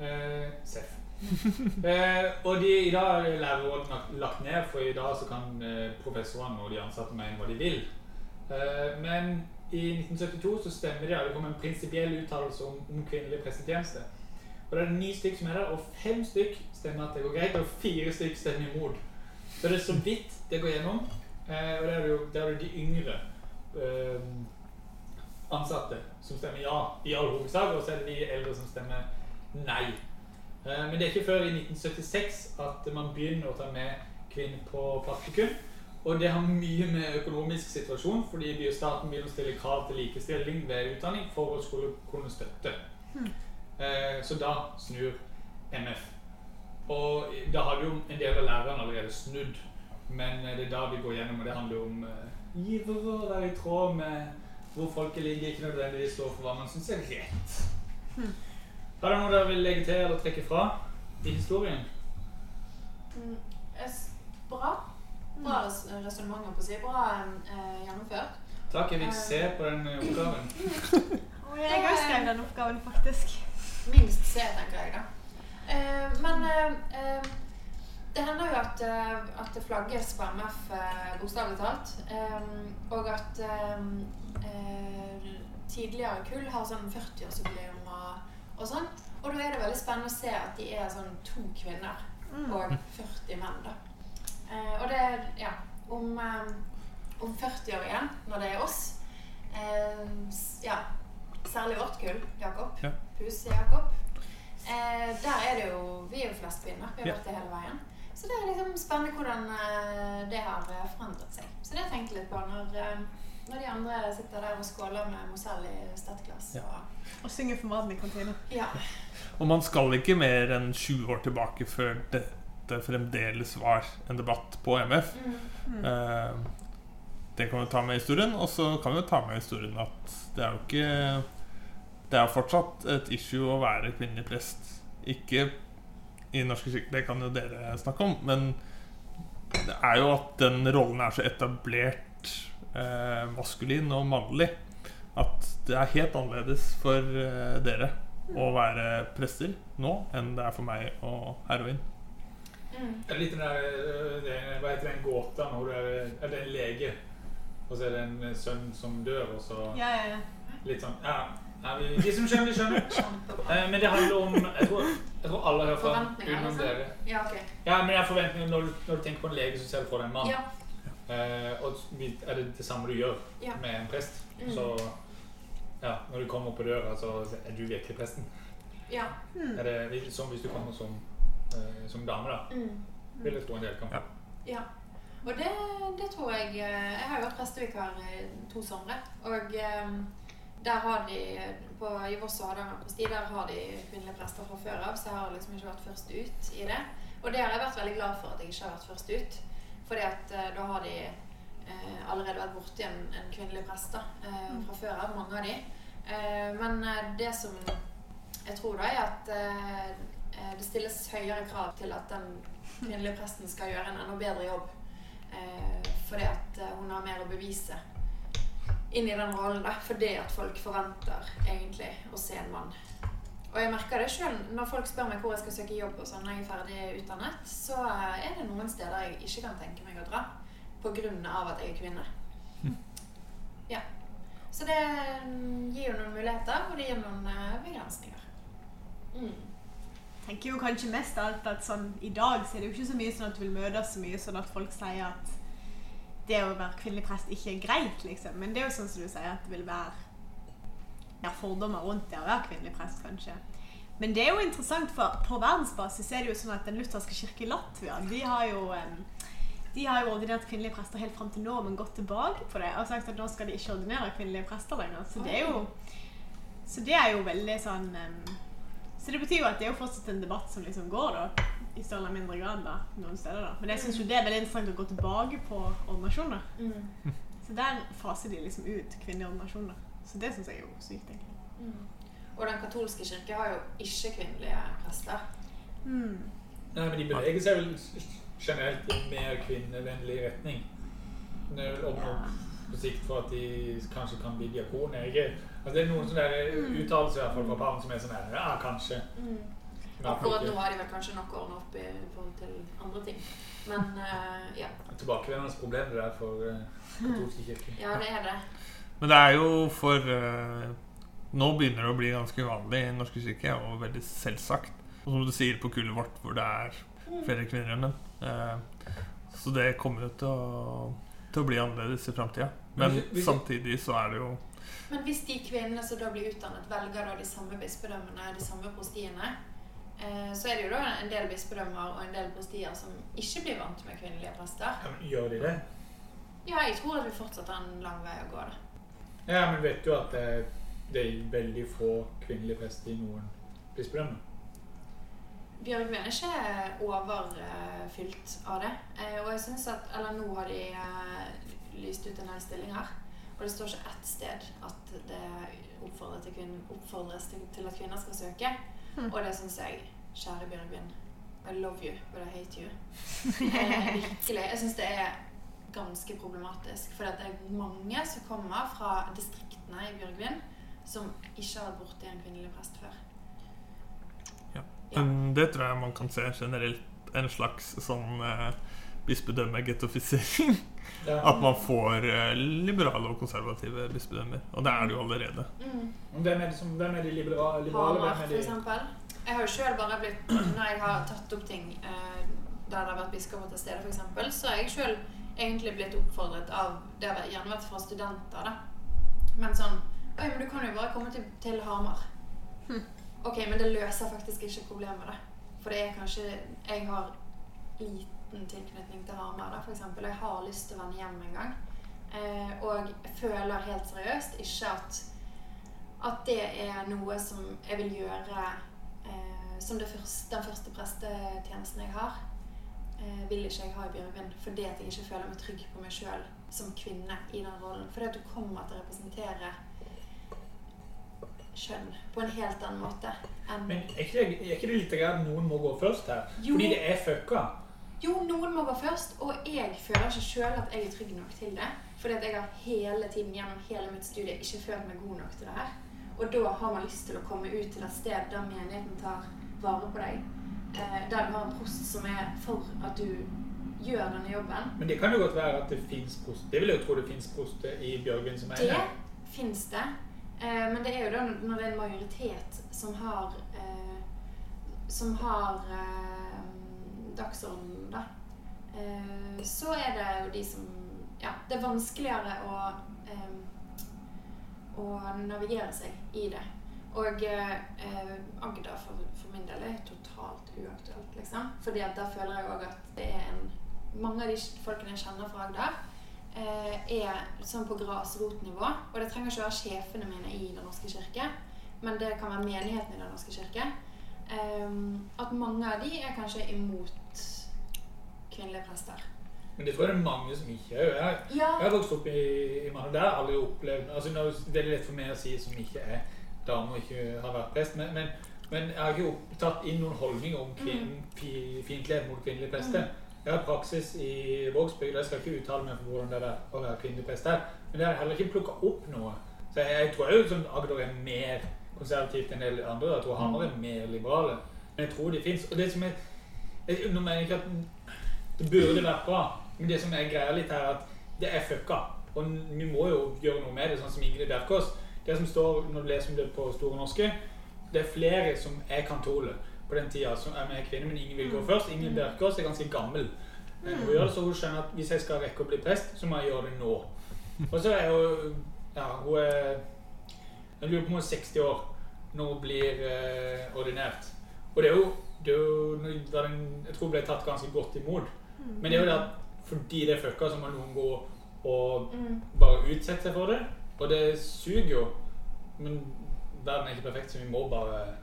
Eh, Seff. eh, og de, i dag er lærerrådet lagt- lagt ned, for i dag så kan eh, professorene og de ansatte mene hva de vil. Eh, men i 1972 så stemmer de, og det kom en prinsipiell uttalelse om, om kvinnelig prestetjeneste. Og det er ni stykk som er der, og fem stykk stemmer at det går greit, og fire stykk stemmer imot. Så det er så vidt det går gjennom. Eh, og det er jo, det er jo de yngre eh, ansatte som stemmer ja i all hovedsak, og så er det de eldre som stemmer nei. Eh, Men det er ikke før i 1976 at man begynner å ta med kvinner på praktikum. Og det har mye med økonomisk situasjon, fordi staten begynner å stille krav til likestilling ved utdanning for å skulle kunne støtte. Eh, Så da snur MF. Og da hadde jo en del av lærerne allerede snudd, men eh, det er da vi går gjennom, og det handler om uh, givere å være i tråd med hvor folket ligger, ikke nødvendigvis står for hva man syns er rett. Har dere noe dere vil legge til eller trekke fra i historien? mm, bra. Bra mm. resonnement, holdt på å si. Bra eh, gjennomført. Takk, jeg vil se på den eh, oppgaven. Og jeg har skrevet den oppgaven, faktisk. Minst se, tenker jeg, da. Eh, men eh, eh, det hender jo at, eh, at det flagges på MF, eh, bokstavelig talt. Um, og at um, uh, tidligere kull har sånn 40-årsjubileum og, og sånn. Og da er det veldig spennende å se at de er sånn to kvinner og 40 menn, da. Uh, og det er ja, om, eh, om 40 år igjen, når det er oss uh, Ja, særlig vårt kull, Jakob. Ja. Puse Jakob. Eh, der er det jo Vi er jo flest kvinner. Vi har Ja. vært det hele veien. Så det er liksom spennende hvordan eh, det har eh, forandret seg. Så det har jeg tenkt litt på når, eh, når de andre sitter der og skåler med Mozell i stettglass. Ja. Og, Og synge for maten i kantina. ja. Og man skal ikke mer enn 20 år tilbake før dette fremdeles var en debatt på MF. Mm. Eh, det kan vi ta med i historien. Og så kan vi jo ta med i historien at det er jo ikke Det er fortsatt et issue å være kvinnelig prest. Ikke i Norske kirke, det kan jo dere snakke om, men det er jo at den rollen er så etablert eh, maskulin og mannlig at det er helt annerledes for eh, dere å være prester nå enn det er for meg og heroin. Mm. Det er litt den der det, Hva heter den gåta når du er, er det en lege, og så er det en sønn som dør, og så Ja, ja, ja. litt sånn Ja, ja vi, de som skjønner, de skjønner. Eh, men det handler om Jeg tror, jeg tror alle hører fra utenom liksom. dere. Ja, ok. Ja, men jeg forventer når, du- når du tenker på en lege, som ser for deg en mann. Ja. Eh, og vi- er det det samme du gjør Ja. med en prest? Mm. Så ja, når du kommer på døra, så er du virkelig presten. ja. Er det litt som hvis du kommer som, eh, som dame, da? Mm. Vil jeg tro en del kan. Ja. Ja. Og det, det tror jeg eh, Jeg har jo vært prestevikar i to somre. Og eh, der har de på, I Voss og Hardanger prosti der har de kvinnelige prester fra før av, så jeg har liksom ikke vært først ut i det. Og det har jeg vært veldig glad for at jeg ikke har vært først ut. Fordi at uh, da har de uh, allerede vært borti en, en kvinnelig prest da, eh, fra før av, mange av de. Men det som jeg tror da er at det stilles høyere krav til at den kvinnelige presten skal gjøre en enda bedre jobb. Fordi at hun har mer å bevise inn i den rollen. da, Fordi at folk forventer egentlig å se en mann. Og jeg merker det sjøl når folk spør meg hvor jeg skal søke jobb og sånn når jeg er ferdig utdannet, så er det noen steder jeg ikke kan tenke meg å dra pga. at jeg er kvinne. Ja. Så det mm, gir jo noen muligheter, og det gir noen eh, begrensninger. Mm. tenker jo kanskje mest av alt at sånn i dag så er det jo ikke så mye sånn at du vil møtes så mye sånn at folk sier at det å være kvinnelig prest ikke er greit, liksom. Men det er jo sånn som du sier, at det vil være ja, fordommer rundt det å være kvinnelig prest, kanskje. Men det er jo interessant, for på verdensbasis er det jo sånn at den lutherske kirke i Latvia, de har jo de har jo ordinert kvinnelige prester helt fram til nå, men gått tilbake på det og sagt at nå skal de ikke ordinere kvinnelige prester lenger. Så det er jo, så det er jo veldig sånn Så det betyr jo at det er jo fortsatt en debatt som liksom går, da. I større eller mindre grad, da. Noen steder, da. Men jeg syns jo det er veldig interessant å gå tilbake på ordinasjoner. Mm. Så der faser de liksom ut kvinnelige ordinasjoner. Så det syns jeg er jo sykt, egentlig. Mm. Og den katolske kirke har jo ikke kvinnelige prester. Mm. Nei, men de beveger seg vel generelt i en mer kvinnevennlig retning. Det er vel oppnå på sikt for at de kanskje kan bli diakoner. Ikke? Altså, det er noen sånne der uttalelser i hvert fall fra barn som er sånn her, Ja, kanskje. Mm. Akkurat nå har de vel kanskje nok ordna opp i forhold til andre ting. Men uh, ja. Tilbakevendende problem det der for uh, katolske kirker. ja, det er det. Men det er jo for uh, Nå begynner det å bli ganske uvanlig i Den norske kirke, og veldig selvsagt. Og som du sier på kullet vårt, hvor det er flere kvinner enn menn. Uh, så det kommer jo til å, til å bli annerledes i framtida. Men samtidig så er det jo Men hvis de kvinnene som da blir utdannet, velger da de samme bispedømmene, de samme prostiene, eh, så er det jo da en del bispedømmer og en del prostier som ikke blir vant med kvinnelige prester. Ja, men gjør de det? Ja, jeg tror at vi fortsatt har en lang vei å gå, da. Ja, men vet du at det, det er veldig få kvinnelige prester i noen bispedømmer? Bjørgvin er ikke overfylt av det. Eh, og jeg synes at Eller nå har de eh, lyst ut en del stillinger. Og det står ikke ett sted at det oppfordres til, kvinner, oppfordres til, til at kvinner skal søke. Og det syns jeg Kjære Bjørgvin. I love you, but I hate you. Virkelig. Jeg syns det er ganske problematisk. For det er mange som kommer fra distriktene i Bjørgvin som ikke har vært borti en kvinnelig prest før. Ja. Ja. Det tror jeg man kan se generelt en slags sånn eh, bispedømme-gettofisering. Ja. At man får eh, liberale og konservative bispedømmer. Og det er det jo allerede. Mm. Hvem er, det som, hvem er de liberale? liberale Hamar, for de? eksempel. Jeg har jo sjøl bare blitt Når jeg har tatt opp ting eh, der det har vært biskoper til stede, f.eks., så har jeg sjøl egentlig blitt oppfordret av Det har gjerne vært fra studenter, da. Men sånn Oi, men du kan jo bare komme til, til Hamar. Ok, men det løser faktisk ikke problemet, da. For det er kanskje Jeg har liten tilknytning til Hamar, eksempel. Jeg har lyst til å vende hjem en gang. Eh, og jeg føler helt seriøst ikke at at det er noe som jeg vil gjøre eh, som det første, den første prestetjenesten jeg har. Eh, vil ikke jeg ha i Bjørgvin fordi at jeg ikke føler meg trygg på meg sjøl som kvinne i den rollen. Fordi at du kommer til å representere kjønn på en helt annen måte Men er ikke, det, er ikke det litt greit at noen må gå først her? Jo. Fordi det er fucka. Jo, noen må gå først, og jeg føler ikke sjøl at jeg er trygg nok til det. Fordi at jeg har hele tiden gjennom hele mitt studie ikke følt meg god nok til det her. Og da har man lyst til å komme ut til et sted der menigheten tar vare på deg. Eh, der du har en prost som er for at du gjør denne jobben. Men det kan jo godt være at det fins prost. Det vil jeg jo tro det fins prost i Bjørgvin som eier. Det fins det. Eh, men det er jo da når det er en majoritet som har eh, Som har dagsordenen, da. Eh, så er det jo de som Ja, det er vanskeligere å eh, å navigere seg i det. Og eh, Agder for, for min del er totalt uaktuelt, liksom. Fordi der føler jeg òg at det er en Mange av de folkene jeg kjenner fra Agder, eh, er sånn på grasrotnivå. Og det trenger ikke være sjefene mine i Den norske kirke, men det kan være menigheten i Den norske kirke. Um, at mange av de er kanskje imot kvinnelige prester. Men det tror jeg det er mange som ikke er. Jeg, Ja. jeg har vokst opp i, i Mandal. Det har jeg aldri opplevd altså, det er veldig lett for meg å si som ikke er dame og ikke har vært prest. Men, men, men jeg har ikke tatt inn noen holdninger om kvinn, mm. fiendtlighet mot kvinnelige prester. Jeg har praksis i Vågsbygd, og jeg skal ikke uttale meg for hvordan det er å være kvinnelig prest der. Men det har heller ikke plukka opp noe. Så jeg, jeg tror jo sånn Agder er mer konservativt enn en del andre. Jeg tror Hamar er mer liberale. Men jeg tror de fins. Og det som er jeg, Nå mener jeg ikke at det burde vært bra, men det som er greia litt her, er at det er fucka. Og vi må jo gjøre noe med det, sånn som Ingrid Bjerkås. Det som står når du leser om det på Store norske, det er flere som jeg kan tåle på den tida, som er med kvinner, men ingen vil gå først. Ingrid Bjerkås er ganske gammel. Men hun gjør det så hun skjønner at hvis jeg skal rekke å bli prest, så må jeg gjøre det nå. Og så er hun Ja, hun er Jeg lurer på om hun er 60 år når hun blir eh, ordinert. Og det er jo, det er jo den- Jeg tror hun ble tatt ganske godt imot. Men det er jo det at fordi det er fucka, så må noen gå og Mm. bare utsette seg for det. Og det suger jo. Men verden er ikke perfekt, så vi må bare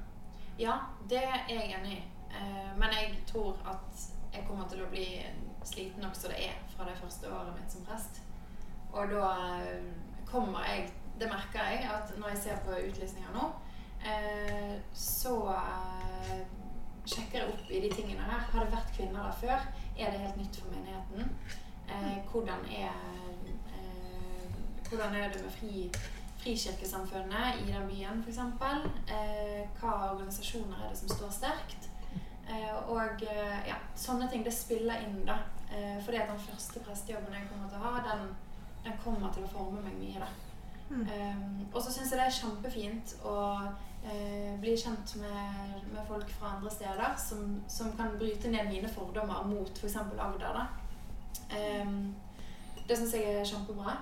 Ja, det er jeg enig i. Eh, men jeg tror at jeg kommer til å bli sliten nok som det er fra det første året mitt som prest. Og da eh, kommer jeg Det merker jeg at når jeg ser på utlysninger nå, eh, så sjekker jeg opp i de tingene her. Har det vært kvinner der før? Er det helt nytt for menigheten? Eh, hvordan er eh, Hvordan er det med fri Frikirkesamfunnet i den byen, f.eks. Eh, hva organisasjoner er det som står sterkt? Eh, og eh, ja, sånne ting. Det spiller inn, da. Eh, fordi at den første prestejobben jeg kommer til å ha, den, den kommer til å forme meg mye, da. Eh, og så syns jeg det er kjempefint å eh, bli kjent med, med folk fra andre steder som, som kan bryte ned mine fordommer mot f.eks. Agder, da. Eh, det syns jeg er kjempebra.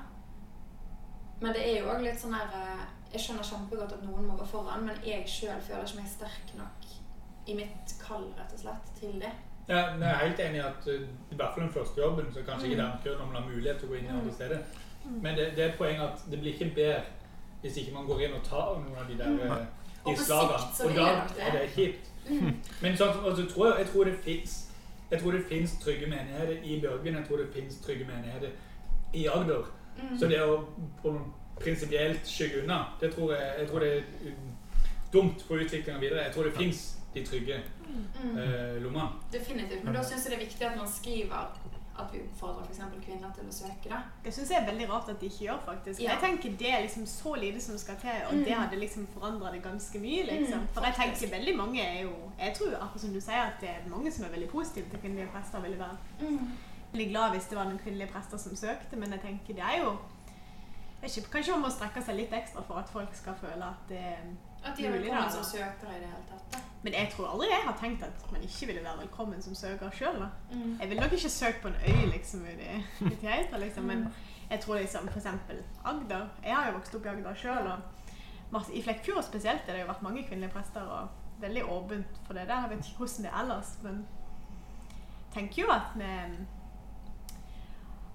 Men det er jo òg litt sånn her eh, Jeg skjønner kjempegodt at noen må gå foran, men jeg sjøl føler ikke meg sterk nok i mitt kall, rett og slett, til det. Ja, jeg er helt enig i at uh, i hvert fall den første jobben så kanskje ikke Mm. der om man har mulighet til å gå inn i andre Mm. steder. Men det, det er et poeng at det blir ikke bedre hvis ikke man går inn og tar noen av de der Mm. Og de slagene. Og da er det kjipt. Mm. Men sånn, altså, tror jeg, jeg tror det fins jeg tror det finnes trygge menigheter i Bjørgvin. Jeg tror det finnes trygge menigheter i Agder. Mm. Så det å prinsipielt skygge unna, det tror jeg, jeg tror det er um, dumt for utviklinga videre. Jeg tror det fins de trygge Mm. uh, lommene. Definitivt. Men da syns jeg det er viktig at man skriver at vi oppfordrer f.eks. kvinner til å søke. da. Det syns jeg er veldig rart at de ikke gjør, faktisk. Ja. Jeg tenker Det er liksom så lite som skal til, og Mm. det hadde liksom forandra det ganske mye. liksom. Mm, For jeg tenker veldig mange er jo Jeg tror akkurat som du sier, at det er mange som er veldig positive til kvinnelige prester. ville være Mm. veldig glad hvis det var noen kvinnelige prester som søkte, men jeg tenker det er jo ikke, Kanskje man må strekke seg litt ekstra for at folk skal føle at det At de er Mulig, velkommen da. som søkere i det hele tatt. da. Men jeg tror aldri jeg har tenkt at man ikke ville være velkommen som søker sjøl. Mm. Jeg ville nok ikke søke på en øy liksom ute i Geita, liksom, men jeg tror liksom eksempel Agder Jeg har jo vokst opp i Agder sjøl, og I Flekkfjord spesielt har det jo vært mange kvinnelige prester, og veldig åpent for det der. Jeg vet ikke hvordan det er ellers, men jeg tenker jo at vi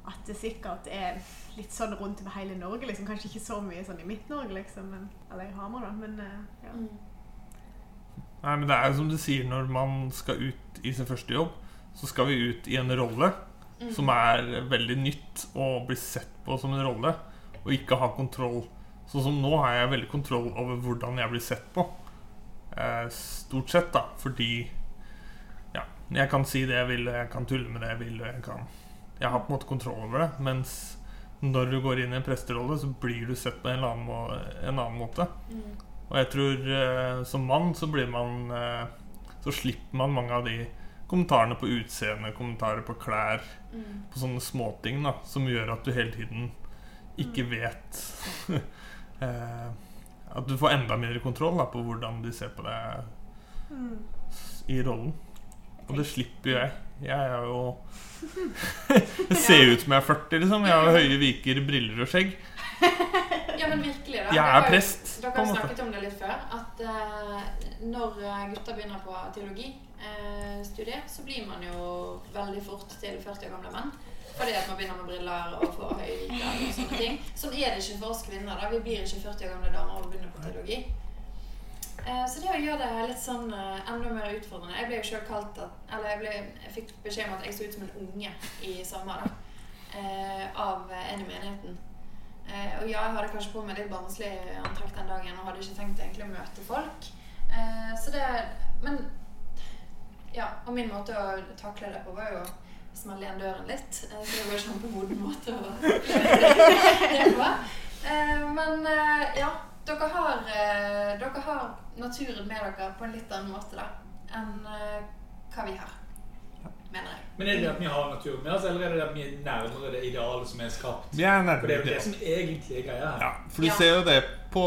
at det sikkert er litt sånn rundt over hele Norge. liksom Kanskje ikke så mye sånn i Midt-Norge, liksom, men, eller i Hamar, da. Men eh, ja. Nei, men det er jo som du sier, når man skal ut i sin første jobb, så skal vi ut i en rolle som er veldig nytt og blir sett på som en rolle, og ikke ha kontroll. Sånn som nå har jeg veldig kontroll over hvordan jeg blir sett på. Eh, stort sett, da, fordi ja, jeg kan si det jeg vil, jeg kan tulle med det jeg vil, og jeg kan Jeg har på en måte kontroll over det, mens når du går inn i en presterolle, så blir du sett på en, annen, må en annen måte. Og jeg tror eh, som mann så blir man eh, Så slipper man mange av de kommentarene på utseende, kommentarer på klær, på sånne småting da, som gjør at du hele tiden ikke vet eh, At du får enda mindre kontroll da, på hvordan de ser på deg s- i rollen. Og det slipper jo jeg. Jeg er jo Jeg ser ut som jeg er 40, liksom. Jeg har høye viker, briller og skjegg. Ja, men virkelig, da. Jeg er prest, Dere har snakket om det litt før. At uh, når eh, gutter begynner på teologistudiet, så blir man jo veldig fort til 40 år gamle menn. Fordi at man begynner med briller og får høye viker og sånne ting. Sånn er det ikke for oss kvinner. da Vi blir ikke 40 år gamle damer og begynner på teologi. Eh, Så det å gjøre det litt sånn eh, enda mer utfordrende Jeg ble jo sjøl kalt at Eller jeg, ble, jeg fikk beskjed om at jeg så ut som en unge i sommer, eh, Av en i menigheten. Og ja, jeg hadde kanskje på meg litt barnslig antrekk den dagen og hadde ikke tenkt egentlig å møte folk. Så det Men ja, og min måte å takle det på var jo å smelle igjen døren litt. Så det var en kjempemoden måte å det på. Men ja, dere har, eh, dere har naturen med dere på en litt annen måte da, enn eh, hva vi har, mener jeg. Men er det det at vi har naturen med oss, eller er det det at vi er nærmere det idealet som er skapt? Vi er For det er jo nærmere det som egentlig er greia her. Ja, for du Ja. ser jo det på,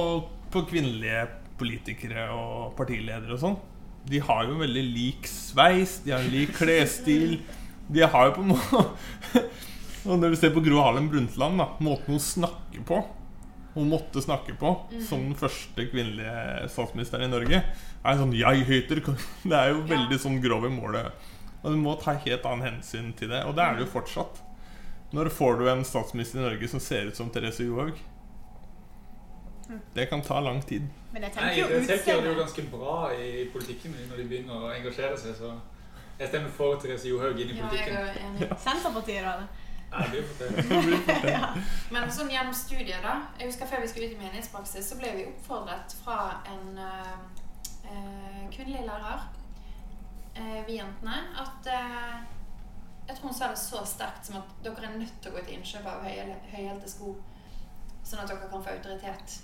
på kvinnelige politikere og partiledere og sånn. De har jo veldig lik sveis, de har lik klesstil. De har jo på en måte Og når du ser på Gro Harlem Brundtland, da, måten hun snakker på Hun måtte snakke på som den første kvinnelige statsministeren i Norge, er sånn 'Jeg høyter Det er jo veldig sånn grov i målet. Og du må ta helt annen hensyn til det. Og det er det jo fortsatt. Når får du en statsminister i Norge som ser ut som Therese Johaug? Det kan ta lang tid. Men jeg tenker jo gjør det jo ganske bra i politikken når de begynner å engasjere seg, så jeg stemmer for Therese Johaug inn i Ja, jeg politikken. er enig. Senterpartiet, da. Det blir det. Men sånn gjennom studiet da. Jeg husker før vi skulle ut i menighetspraksis Så ble vi oppfordret fra en eh, eh, kvinnelig lærer eh, Vi jentene At eh, Jeg tror hun sa det så sterkt som at Dere er nødt til å gå til innkjøp av høyhælte sko Sånn at dere kan få autoritet.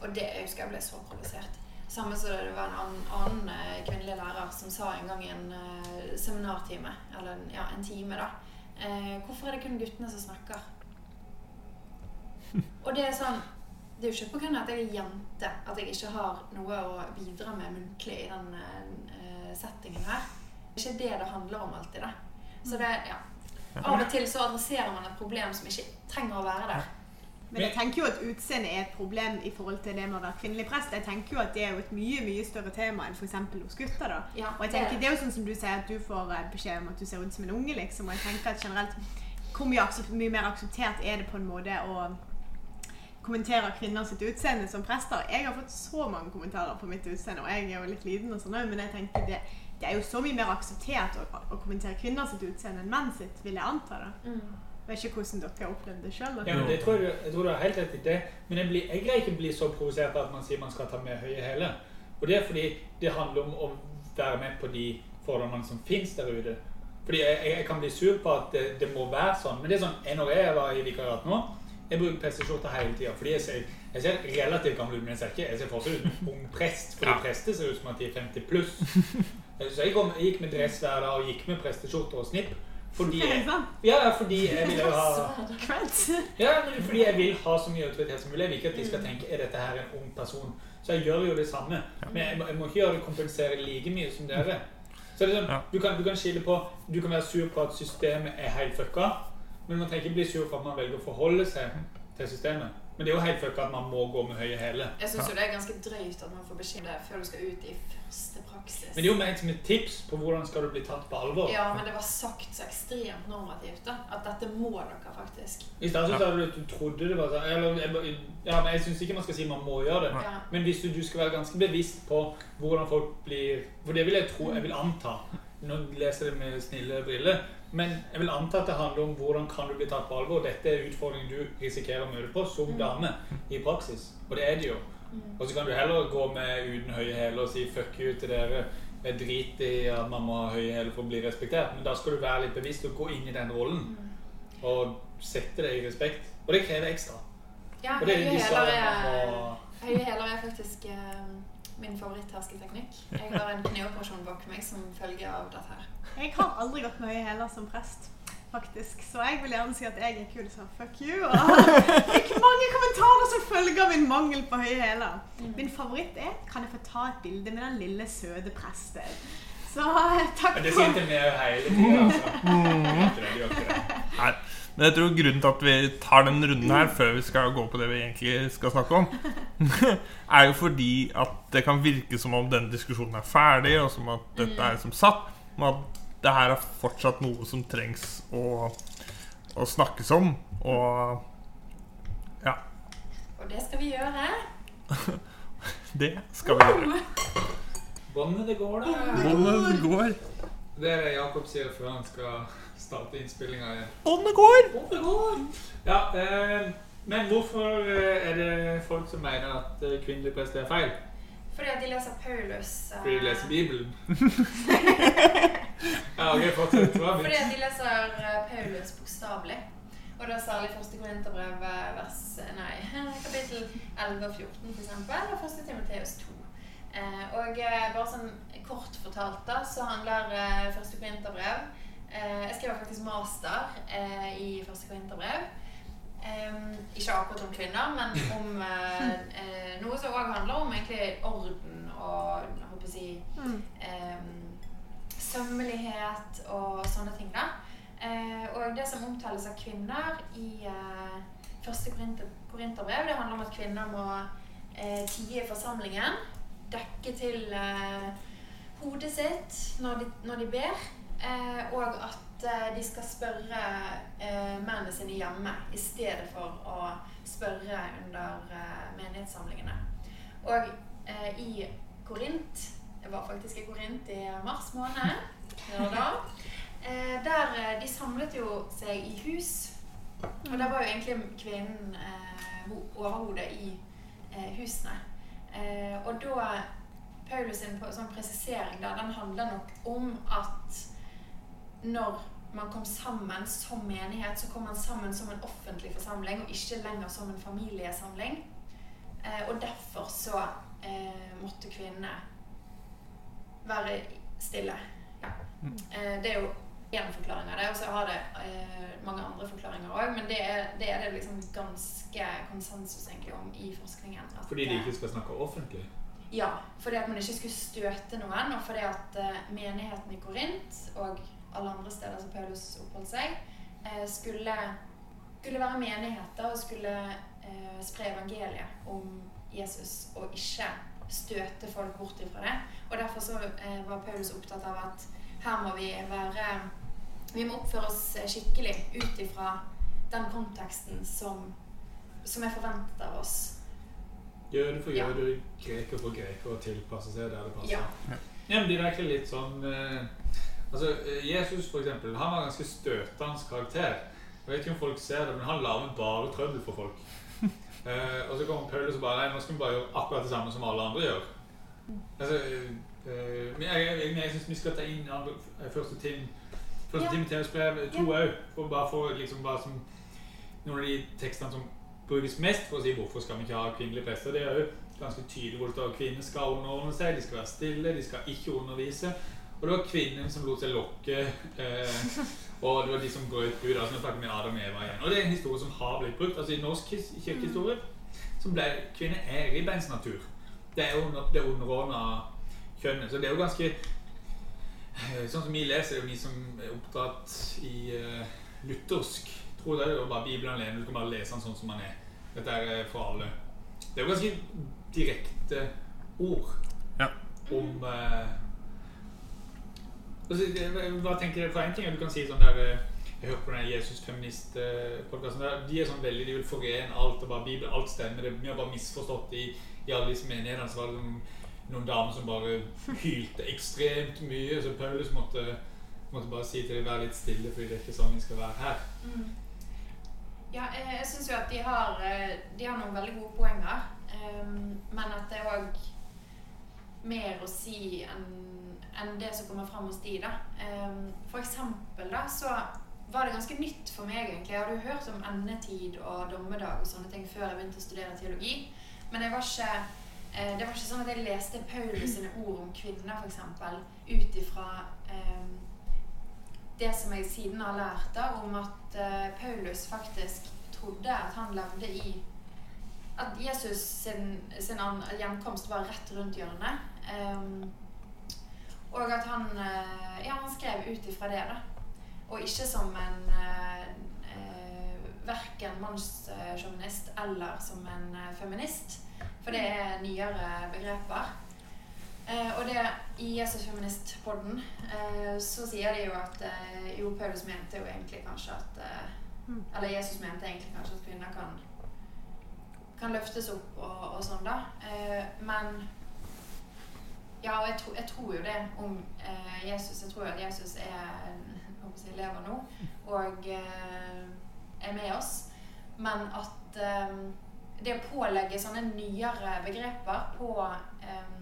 Og det jeg husker jeg ble så provosert. Samme som det var en annen, annen kvinnelig lærer Som sa en gang i en uh, seminartime Eller en, ja, en time da eh, Hvorfor er det kun guttene som snakker? Og det er sånn Det er jo ikke av at jeg er jente At jeg ikke har noe å bidra med muntlig I den eh, settingen her. Det er ikke det det handler om alltid da. Så det, ja. Av og til så adresserer man et problem som ikke trenger å være der Men jeg tenker jo at utseende er et problem i forhold til det med å være kvinnelig prest. Jeg tenker jo at det er jo et mye mye større tema enn f.eks. hos gutter. da. Ja, Og jeg det er tenker, det. Er jo sånn som du sier at du får eh, beskjed om at du ser ut som en unge. liksom, Og jeg tenker at generelt, Hvor mye, mye mer akseptert er det på en måte å kommentere kvinner sitt utseende som prester? Jeg har fått så mange kommentarer på mitt utseende, og jeg er jo litt liten, og sånn men jeg tenker det, det er jo så mye mer akseptert å, å kommentere kvinner sitt utseende enn menn sitt, vil jeg anta. da. Mm. Jeg vet ikke hvordan dere har opplevd det sjøl. Ja, men det tror jeg, jeg tror du har helt rett i det. Men jeg, blir, jeg greier ikke å bli så provosert at man sier man skal ta med høye hæler. Og det er fordi det handler om å være med på de fordommene som finnes der ute. Fordi jeg, jeg, kan bli sur på at det, det må være sånn. Men det er sånn, når jeg var i vikariat nå, jeg bruker presteskjorte hele tida. Fordi jeg ser, jeg ser relativt gammel ut, men jeg ser ikke jeg ser fortsatt ut som ung prest. Fordi Ja. prester ser ut som at de er 50 pluss. Så jeg, kom, jeg gikk med dress hver dag og gikk med presteskjorte og snipp. Fordi ja, fordi jeg vil ha ja, fordi jeg vil ha så mye autoritet som mulig. Jeg vil ikke at de skal tenke er dette her en ung person. Så jeg gjør jo det samme. Men jeg må, jeg må ikke gjøre det kompensere like mye som dere. Så det er sånn, du, kan, du kan skille på Du kan være sur på at systemet er helt fucka, men man trenger ikke bli sur for at man velger å forholde seg til systemet. Men det er jo helt fucka at man må gå med høye hæler. Jeg syns det er ganske drøyt at man får beskjed om det før du skal ut i første praksis. Men det er jo ment som et tips på hvordan skal du bli tatt på alvor. Ja, men det var sagt så ekstremt normativt, da. At dette må dere faktisk. I stedet så sa du at du trodde det var sånn eller, jeg- Ja, men jeg syns ikke man skal si man må gjøre det. Ja. Men hvis du, du skal være ganske bevisst på hvordan folk blir For det vil jeg tro, jeg vil anta Nå leser jeg det med snille briller, men jeg vil anta at det handler om hvordan kan du bli tatt på alvor. Dette er utfordringen du risikerer å møte på som dame i praksis. Og det er det jo. Og så kan du heller gå med uten høye hæler og si fuck you til dere. Jeg driter i at man må ha høye hæler for å bli respektert, men da skal du være litt bevisst og gå inn i den rollen. Og sette det i respekt. Og det krever ekstra. Ja, det høye hæler er, er faktisk eh, min favoritthersketeknikk. Jeg har en kneoperasjon bak meg som følge av dette her. Jeg har aldri gått med i hæler som prest, faktisk. Så jeg vil gjerne si at jeg er kul som fuck you. Og fikk mange kommentarer som følge av min mangel på høye hæler. Min favoritt er kan jeg få ta et bilde med den lille, søte presten. Så takk for det sier sitter med hele tida, altså. Det det, det det. Men jeg tror grunnen til at vi tar den runden her før vi skal gå på det vi egentlig skal snakke om, er jo fordi at det kan virke som om denne diskusjonen er ferdig, og som at dette er som satt, men at det her er fortsatt noe som trengs å, å snakkes om. Og ja, Og det skal vi gjøre. det skal vi gjøre. Båndet det går, da. Båndet går. Det er det Jakob sier før han skal starte innspillinga igjen. Båndet går! Båndet går! Ja, eh, men hvorfor eh, er det folk som mener at eh, kvinnelig prest er feil? Fordi at de leser Paulus. Uh... Fordi de leser Bibelen? ja, ok, fortsett. Er Fordi at de leser Paulus bokstavelig. Og da særlig første Korinterbrev vers Nei, kapittel 11 og 14 f.eks. og første Timoteus 2. Eh, og bare sånn kort fortalt da, så handler eh, første Korinterbrev eh, Jeg faktisk master eh, i første Korinterbrev. Um, ikke akkurat om kvinner, men om eh, eh, noe som òg handler om egentlig orden og jeg håper å si um, sømmelighet og sånne ting. da. Uh, og det som omtales av kvinner i uh, første Korinter, Korinterbrev, det handler om at kvinner må uh, tie i forsamlingen, dekke til hodet sitt når de, når de ber, og at eh, de skal spørre eh, mennene sine hjemme i stedet for å spørre under eh, menighetssamlingene. Og eh, i Korint Jeg var faktisk i Korint i mars måned. Da. Eh, der eh, De samlet jo seg i hus. Og der var jo egentlig kvinnen overhodet i husene. Og da Paulus sin sånn presisering der, den handler nok om at når man kom sammen som menighet, så kom man sammen som en offentlig forsamling, og ikke lenger som en familiesamling. Eh, og derfor så eh, måtte kvinnene være stille. Ja. Eh, det er jo én forklaring av det, og så har det eh, mange andre forklaringer òg. Men det er, det er det liksom ganske konsensus egentlig om i forskningen. at, Fordi de ikke skal snakke offentlig? ja, fordi at man ikke skulle støte noen, og fordi at eh, menigheten i Korint og alle andre steder som Paulus oppholdt seg, eh, skulle, skulle være menigheter og skulle eh, spre evangeliet om Jesus og ikke støte folk bort ifra det. Og derfor så eh, var Paulus opptatt av at her må vi være Vi må oppføre oss skikkelig ut ifra den konteksten som, som er forventet av oss. Jøde for Ja. jøde, greker for greker, og tilpasse seg der det passer. Ja. Ja, men det er egentlig litt sånn eh, Altså, eh, Jesus for eksempel, han var ganske støtende karakter. Jeg vet ikke om folk ser det, men han lager bare trøbbel for folk. Eh, og så kommer Paulus og bare Nei, nå skal vi bare gjøre akkurat det samme som alle andre gjør. Altså, eh, eh, men jeg, jeg, jeg, syns vi skal ta inn andre, eh, første Tim Første Ja. Timoteus brev to òg, for bare få liksom bare som noen av de tekstene som brukes mest for å si hvorfor skal vi ikke ha kvinnelige prester. Det er jo ganske tydelig hvor det står kvinner skal underordne seg, de skal være stille, de skal ikke undervise. Og det var kvinnen som lot seg lokke, eh, og det var de som brøt Gud. Altså, snakker med Adam og Eva igjen. Og det er en historie som har blitt brukt. Altså I norsk kirkehistorie så ble kvinner er ribbeins-natur. Det er jo under- det underordna kjønnet. Så det er jo ganske eh, Sånn som vi leser, det er jo vi som er oppdratt i uh, luthersk tror det er jo bare Bibelen alene. Du kan bare lese den sånn som den er. Dette er eh, for alle. Det er jo ganske direkte ord Ja. om det- Hva tenker dere? For en ting er du kan si sånn der eh, Jeg hørte på den Jesus-feminist-podkasten. De er sånn veldig, de vil forene alt og bare Bibel, alt stemmer. Det, vi har bare misforstått i, i alle disse menighetene. Så var det noen, noen damer som bare hylte ekstremt mye. Så Paulus måtte, måtte bare si til dem vær litt stille, fordi det er ikke sånn vi skal være her. Mm. Ja, jeg, jeg syns jo at de har, eh, de har noen veldig gode poenger. Ehm, men at det er òg mer å si enn enn det som kommer fram hos de. da. Um, for eksempel da, så var det ganske nytt for meg, egentlig. Jeg hadde jo hørt om endetid og dommedag og sånne ting før jeg begynte å studere teologi. Men var ikke, eh, det var ikke sånn at jeg leste Paulus sine ord om kvinner, f.eks., ut ifra ehm, det som jeg siden har lært da, om at eh, Paulus faktisk trodde at han levde i At Jesus sin, sin gjenkomst var rett rundt hjørnet. Ehm, og at han, eh, ja, han skrev ut ifra det, da. Og ikke som en eh, verken mannssjåvinist eller som en eh, feminist. For det er nyere begreper. Eh, og det, i Jesus Feminist-podden eh, så sier de jo at eh, jo, Paulus mente jo egentlig kanskje at eh, Mm. Eller Jesus mente egentlig kanskje at kvinner kan, kan løftes opp og, og sånn, da. Eh, men Ja, og jeg, tro, jeg tror jo det om eh, Jesus. Jeg tror jo at Jesus er jeg lever nå og eh, er med oss. Men at eh, det å pålegge sånne nyere begreper på, eh,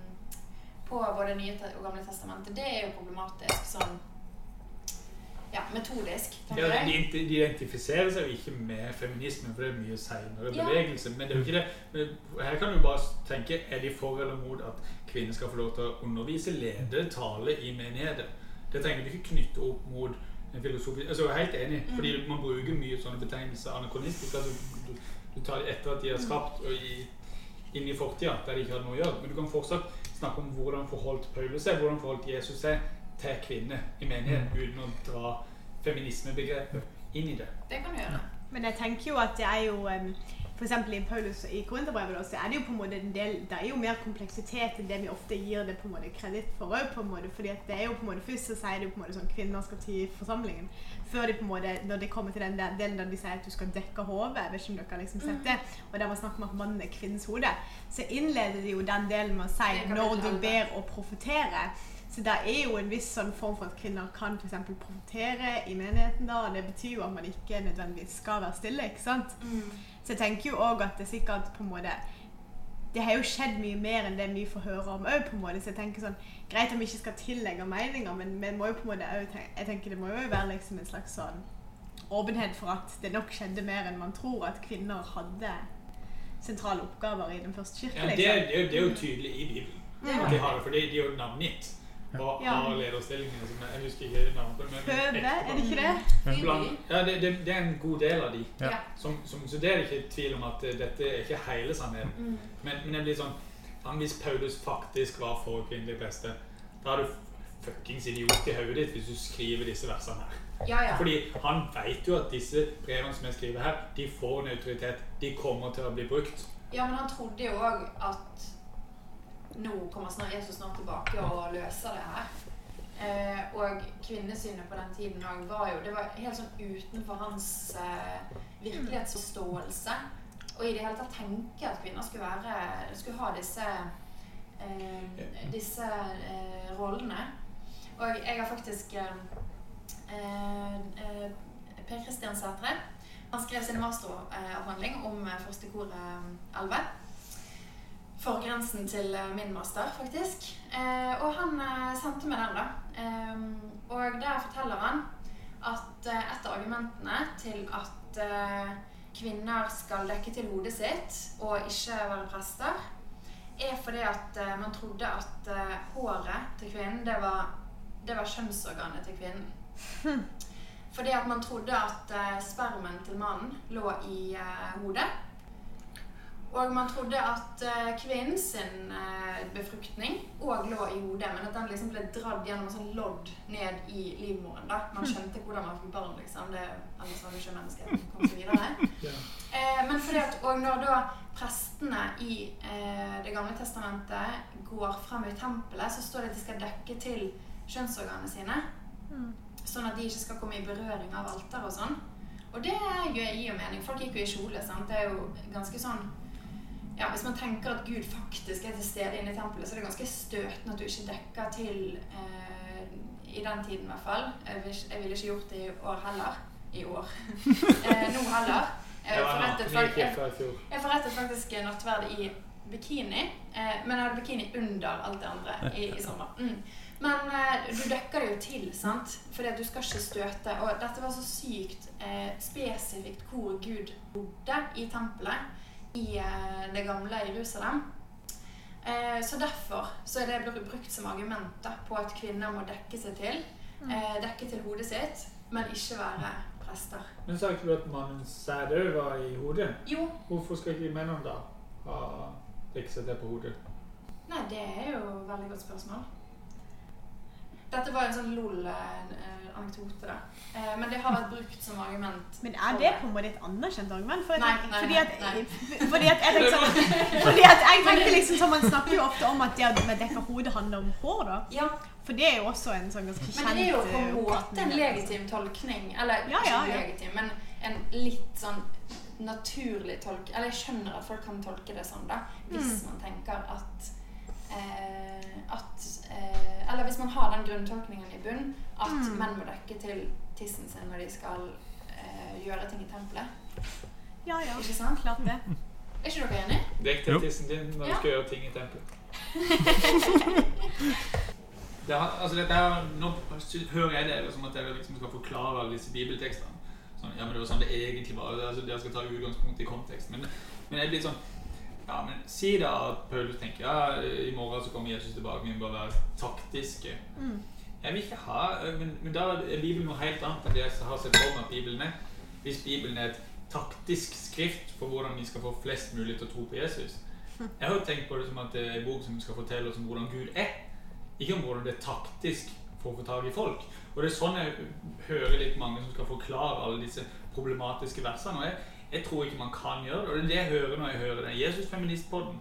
på både Nye og Gamle testamentet, det er jo problematisk sånn ja, metodisk, Ja, de, de identifiserer seg jo ikke med feminismen, for det er mye seinere Ja. bevegelse. Men det er jo ikke det. Men her kan du bare tenke er de for eller mot at kvinner skal få lov til å undervise, lede, tale i menigheter. Det trenger du ikke knytte opp mot en filosofi. Altså, jeg er helt enig, Mm. fordi man bruker mye sånne betegnelser anakronistisk. Altså, du, du tar det etter at de er Mm. skapt, og i, inn i fortida, der de ikke hadde noe å gjøre. Men du kan fortsatt snakke om hvordan forholdt Paulus seg, hvordan forholdt Jesus seg til kvinner i menigheten, uten å dra feminismebegrepet inn i det. Det kan du gjøre. Men jeg tenker jo at det er jo um, for eksempel i Paulus i Korinterbrevet så er det jo på en måte en del Det er jo mer kompleksitet enn det vi ofte gir det på en måte kreditt for òg, på en måte. Fordi at det er jo på en måte Først så sier de på en måte sånn kvinner skal til forsamlingen. Før de på en måte Når de kommer til den der delen der de sier at du skal dekke hodet. Jeg vet ikke om dere har liksom sett det. Og der var snakk om at mannen er kvinnens hode. Så innleder de jo den delen med å si når du ber og profeterer. Så det er jo en viss sånn form for at kvinner kan for eksempel profetere i menigheten. da, og Det betyr jo at man ikke nødvendigvis skal være stille. ikke sant? Så jeg tenker jo òg at det sikkert på en måte Det har jo skjedd mye mer enn det vi får høre om òg, på en måte. Så jeg tenker sånn Greit om vi ikke skal tillegge meninger, men vi må jo på en måte også Jeg tenker det må jo være liksom en slags sånn åpenhet for at det nok skjedde mer enn man tror, at kvinner hadde sentrale oppgaver i den første kirke. Ja, det, liksom. det, det er jo tydelig i Bibelen. Ja. at De har det, for de, de er jo navngitt. Ja. har lederstillingene som Jeg jeg husker ikke navnet på men- Føde, er det ikke det? Blant, ja, det, det, det er en god del av de. Ja. Som, som, så det er det ikke tvil om at eh, dette er ikke hele sannheten. Mm. Men, men jeg blir sånn Hvis Paulus faktisk var for kvinnelig beste, da er du fuckings idiot i hodet ditt hvis du skriver disse versene her. Ja, ja. Fordi han vet jo at disse brevene som jeg skriver her, de får en autoritet. De kommer til å bli brukt. Ja, men han trodde jo òg at nå kommer snart Jesus snart tilbake og løser det her. Eh, og kvinnesynet på den tiden òg var jo Det var helt sånn utenfor hans eh, virkelighetsforståelse. Og i det hele tatt tenke at kvinner skulle være Skulle ha disse eh, disse eh, rollene. Og jeg har faktisk eh, eh, Per Kristian Sætre han skrev sin masteravhandling om eh, første koret 11. Forgrensen til eh, min master, faktisk. Eh, og han eh, sendte meg den, da. Eh, og der forteller han at eh, et av argumentene til at eh, kvinner skal dekke til hodet sitt og ikke være prester, er fordi at man trodde at håret til kvinnen, det var, det var kjønnsorganet til kvinnen. Fordi at man trodde at spermen til mannen lå i hodet. Og man trodde at eh, kvinnen sin eh, befruktning òg lå i hodet, men at den liksom ble dratt gjennom en sånn lodd ned i livmoren. da. Man skjønte hvordan man fikk barn, liksom. Det, ellers var det ikke mennesket kom så videre. Ja. Eh, men fordi at, og når da prestene i eh, Det gamle testamentet går frem i tempelet, så står det at de skal dekke til kjønnsorganene sine. Sånn at de ikke skal komme i berøring av alter og sånn. Og det gir jo mening. Folk gikk jo i kjole. sant? Det er jo ganske sånn ja, Hvis man tenker at Gud faktisk er til stede inne i tempelet, så er det ganske støtende at du ikke dekker til eh, I den tiden, i hvert fall. Jeg ville ikke- ikke gjort det i år heller. I år. eh, nå heller. Jeg forrettet, fjor. jeg forrettet faktisk nattverd i bikini, eh, men jeg hadde bikini under alt det andre i, i sommer. Mm. Men eh, du dekker det jo til, sant? Fordi at du skal ikke støte. Og dette var så sykt eh, spesifikt hvor Gud bodde i tempelet i eh, det gamle Jerusalem. Eh, så derfor så er det brukt som argument på at kvinner må dekke seg til. Eh, dekke til hodet sitt, men ikke være prester. Men sa ikke du at mannens sæder var i hodet? Jo, Hvorfor skal ikke mennene da ha dekke seg til på hodet? Nei, det er jo et veldig godt spørsmål. Dette var en sånn lol-anekdote, da. Eh, men det har vært brukt som argument. Men er det på en måte et anerkjent argument? For, Nei, nei, fordi, at, nei. fordi at jeg sånn Fordi at jeg tenkte liksom sånn Man snakker jo ofte om at det med dekka hodet handler om hår, da. Ja, For det er jo også en sånn ganske kjent men det er jo på en eh, måte en legitim tolkning. Eller Ja, ja, ikke legitim, men en litt sånn naturlig tolk... Eller jeg skjønner at folk kan tolke det sånn, da. Hvis Mm. man tenker at at eh, Eller hvis man har den grunntolkningen i bunn, at Mm. menn må dekke til tissen sin når de skal eh, gjøre ting i tempelet. Ja, ja. Ikke sant? Klart det. Er ikke dere enig? Dekk til tissen din når du skal gjøre ting i tempelet. Det har, altså dette her, nå hører jeg det som at dere liksom skal forklare alle disse bibeltekstene. Sånn, ja, men det var sånn det egentlig var. Altså, dere skal ta utgangspunkt i kontekst. Men, men jeg blir sånn ja, men Si da at Paulus tenker ja, i morgen så kommer Jesus tilbake, vi må bare være taktiske. Mm. Jeg vil ikke ha men, men da er Bibelen noe helt annet enn det jeg har sett for meg at Bibelen er. Hvis Bibelen er et taktisk skrift for hvordan vi skal få flest mulig til å tro på Jesus. Jeg har jo tenkt på det som at det er en bok som skal fortelle oss om hvordan Gud er. Ikke om hvordan det er taktisk for å få tak i folk. Og det er sånn jeg hører litt mange som skal forklare alle disse problematiske versene. Og jeg, jeg tror ikke man kan gjøre det. Og det er det jeg hører når jeg hører den Jesus-feministpodden.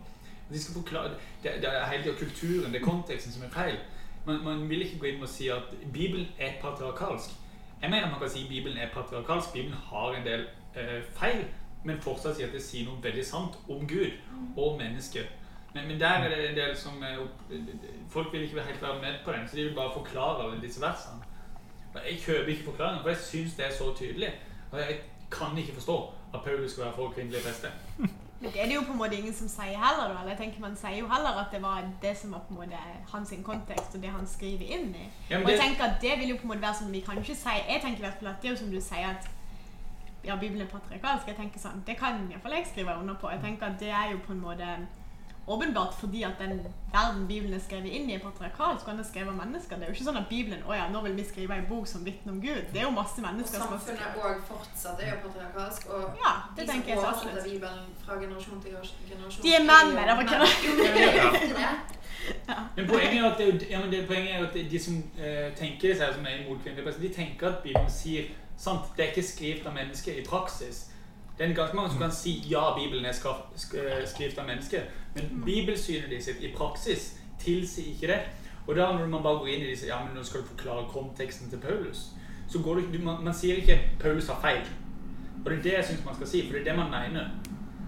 De skal forklare, det, det er hele tiden kulturen, det er konteksten som er feil. Man, man vil ikke gå inn og si at Bibelen er patriarkalsk. Jeg mener man kan si Bibelen er patriarkalsk. Bibelen har en del eh, feil, men fortsatt si at det sier noe veldig sant om Gud og mennesket. Men, men der er det en del som er opp, Folk vil ikke helt være med på den, så de vil bare forklare alle disse versene. Jeg kjøper ikke forklaringen, for jeg syns det er så tydelig. Og jeg kan ikke forstå at Paulus skal være for kvinnelige prester. Men det er det jo på en måte ingen som sier heller. da. Eller jeg tenker Man sier jo heller at det var det som var på en måte hans kontekst, og det han skriver inn i. Ja, Og jeg det- tenker at det vil jo på en måte være som vi kan ikke si Jeg tenker i hvert fall at det er jo som du sier at ja, Bibelen er patriarkalsk. Jeg tenker sånn, Det kan iallfall jeg skrive under på. Jeg tenker at det er jo på en måte åpenbart fordi at den verden Bibelen er skrevet inn i, er patriarkalsk, og den er skrevet av mennesker. Det er jo ikke sånn at Bibelen å ja, nå vil vi skrive en bok som vitner om Gud. Det er jo masse Og mennesker som har samfunnet òg fortsatt er jo patriarkalsk. Og Ja, det de som oversetter. Bibelen fra generasjon til generasjon De er menn, men det er jo ofte. Men poenget er at, det, ja, men det, poenget er at de som eh, tenker seg som er imot kvinnelige prester, de tenker at Bibelen sier sant. Det er ikke skrevet av mennesker i praksis. Det er ganske mange som kan si ja, Bibelen er eh, skrevet av mennesker, men bibelsynet de sitt i praksis tilsier ikke det. Og da når man bare går inn i disse, ja, men nå skal du forklare konteksten til Paulus, så går det man, man sier ikke Paulus har feil. Og det er det jeg syns man skal si, for det er det man mener.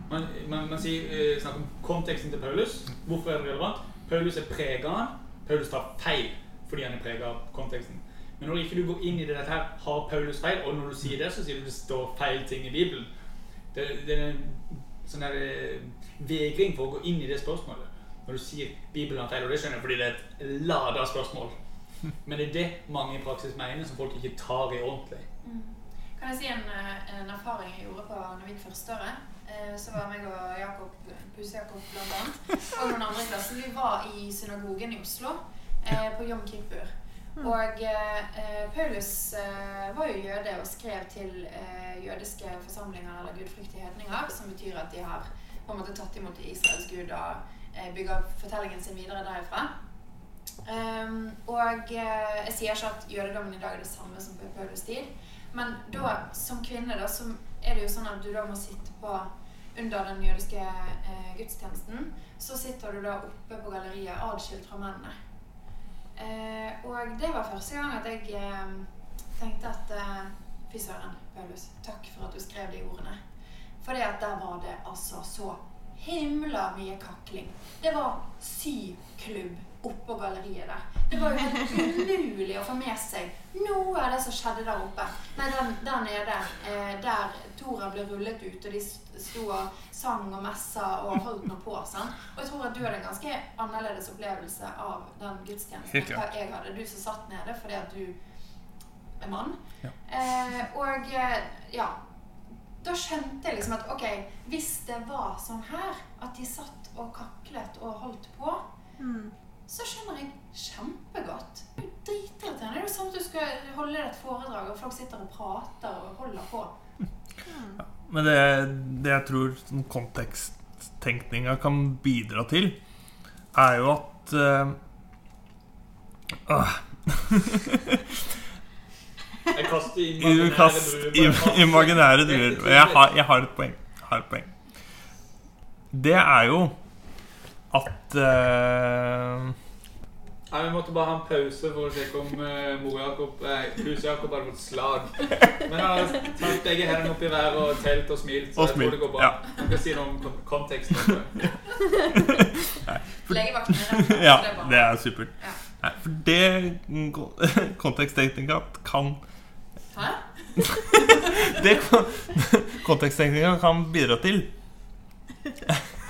Man, man, man sier, eh, snakker om konteksten til Paulus. Hvorfor er det relevant? Paulus er prega av han. Paulus tar feil fordi han er preget av konteksten. Men når ikke du går inn i det dette her, har Paulus feil, og når du sier det, så sier du det står feil ting i Bibelen. Det, det er en sånn der eh, vegring for å gå inn i det spørsmålet. Når du sier Bibelen har feil, og det skjønner jeg fordi det er et lada spørsmål. Men det er det mange i praksis mener, som folk ikke tar i ordentlig. Kan jeg si en, eh, en erfaring jeg gjorde på når vi gikk førsteåret? Eh, Så var meg og Jakob, Puse-Jakob annet, og noen andre i klassen. Vi var i synagogen i Oslo eh, på Jom Kippur. Og eh, eh, Paulus eh, var jo jøde og skrev til eh, jødiske forsamlinger eller gudfryktige hedninger, som betyr at de har på en måte tatt imot Israels gud og eh, bygger fortellingen sin videre derifra. Um, og eh, jeg sier ikke at jødedommen i dag er det samme som på Paulus tid, men da, som kvinne da, så er det jo sånn at du da må sitte på under den jødiske gudstjenesten, så sitter du da oppe på galleriet adskilt fra mennene. Eh, og det var første gang at jeg eh, tenkte at eh, Fy søren, Paulus, takk for at du skrev de ordene. Fordi at der var det altså så himla mye kakling. Det var syklubb oppå galleriet der. Det var jo helt umulig å få med seg noe av det som skjedde der oppe. Nei, der, der nede, eh, der Tora ble rullet ut, og de sto og sang og messa og holdt noe på. Sant? Og jeg tror at du hadde en ganske annerledes opplevelse av den gudstjenesten enn jeg hadde. Du som satt nede fordi at du er mann. Ja. Eh, og eh, ja Da skjønte jeg liksom at ok, hvis det var sånn her, at de satt og kaklet og holdt på, Mm. så skjønner jeg kjempegodt. Det er jo dritirriterende. Det er jo sånn at du skal holde et foredrag, og folk sitter og prater og holder på. Men det, det jeg tror sånn konteksttenkninga kan bidra til, er jo at uh, Jeg kaster imaginære kast druer. im- imaginære druer. Jeg har, jeg har et poeng. Har et poeng. Det er jo at eh, Nei, Vi måtte bare ha en pause for å sjekke om uh, mor Jakob Nei, hus Jakob hadde fått slag. Men han har tatt begge hendene opp i været og telt og smilt. Så Og jeg tror det går bra. ja. Han kan si noe om kon- konteksten. Legevakten er. Ja, det er supert. Ja. Nei, for det konteksttenkninga kan Hæ? Det kon- konteksttenkninga kan bidra til,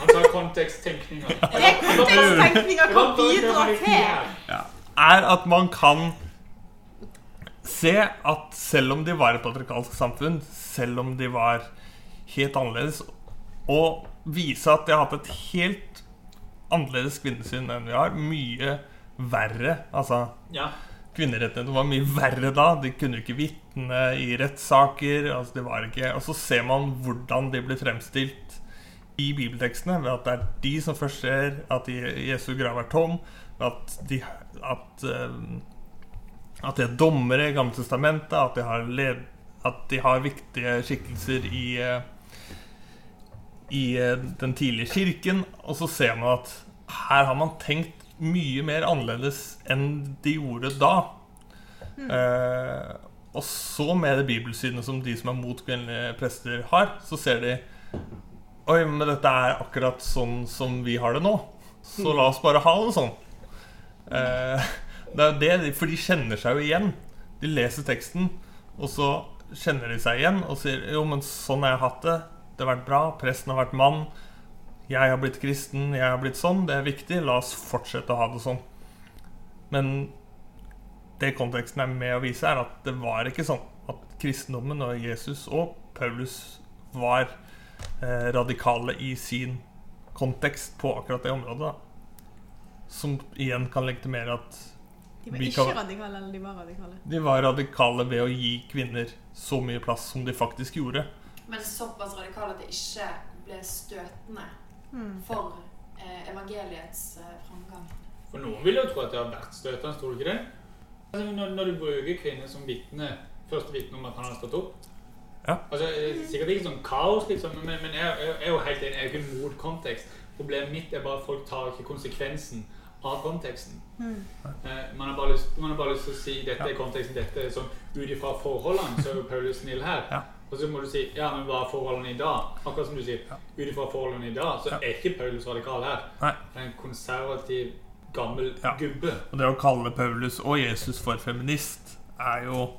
Han tar konteksttenkninga. Det konteksttenkninga kan bidra til. er at man kan se at selv om de var et patriarkalsk samfunn, selv om de var helt annerledes, og vise at de har hatt et helt annerledes kvinnesyn enn vi har, mye verre. Altså Ja. Kvinnerettighetene var mye verre da. De kunne ikke vitne i rettssaker. Altså, de var ikke, og så ser man hvordan de blir fremstilt i bibeltekstene. Ved at det er de som først ser at Je- Jesu grav er tom. At de, at, eh, at de er dommere i Gamle Testamentet. At de har, led, at de har viktige skikkelser i eh, i eh, den tidlige kirken, og så ser man at her har man tenkt mye mer annerledes enn de gjorde da. Eh, og så med det bibelsynet som de som er mot kvinnelige prester har, så ser de Oi, men dette er akkurat sånn som vi har det nå. Så la oss bare ha det sånn. Eh, det er det, For de kjenner seg jo igjen. De leser teksten, og så kjenner de seg igjen og sier jo, men sånn har jeg hatt det. Det har vært bra. Presten har vært mann. Jeg har blitt kristen. Jeg har blitt sånn. Det er viktig. La oss fortsette å ha det sånn. Men det konteksten er med å vise, er at det var ikke sånn at kristendommen og Jesus og Paulus var radikale i sin kontekst på akkurat det området. Da. Som igjen kan legitimere at De var ikke kan- radikale, eller de var radikale. de var radikale ved å gi kvinner så mye plass som de faktisk gjorde. Men såpass radikale at det ikke ble støtende mm. for eh, evangeliets eh, framgang. For noen vil jo tro at det har vært støtende, tror du ikke det? Altså, når, når du bruker kvinner som vitne, første vitne om at han har stått opp Ja. Altså, Sikkert ikke sånn kaos, liksom, men, men jeg, jeg, jeg er jo helt enig. Jeg er ikke mot kontekst. Problemet mitt er bare at folk tar ikke konsekvensen av konteksten. Eh, man, har bare lyst, man har bare lyst til å si dette er konteksten, dette er sånn ut ifra forholdene, så er jo Paulus snill her. Ja. Og så må du si ja, men hva er forholdene i dag? Akkurat som du sier, ut ifra forholdene i dag, så Ja. er ikke Paulus radikal her. Nei. Han er en konservativ, gammel Ja. gubbe. Og det å kalle Paulus og Jesus for feminist er jo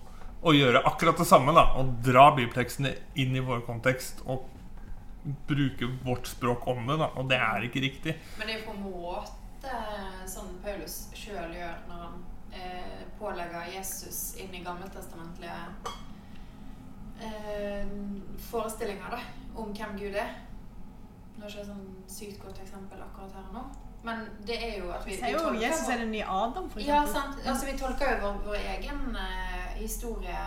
å gjøre akkurat det samme. da Og dra bibeltekstene inn i vår kontekst og bruke vårt språk om det. da Og det er ikke riktig. Men det er på en måte sånn Paulus sjøl gjør når han eh, pålegger Jesus inn i gammeltestamentlige eh, forestillinger da, om hvem Gud er. Nå er ikke det et sånn sykt godt eksempel akkurat her og nå, men det er jo at vi, vi tolker Jesus er den nye Adam, for Ja, sant. Altså, vi tolker jo vår, vår egen uh, historie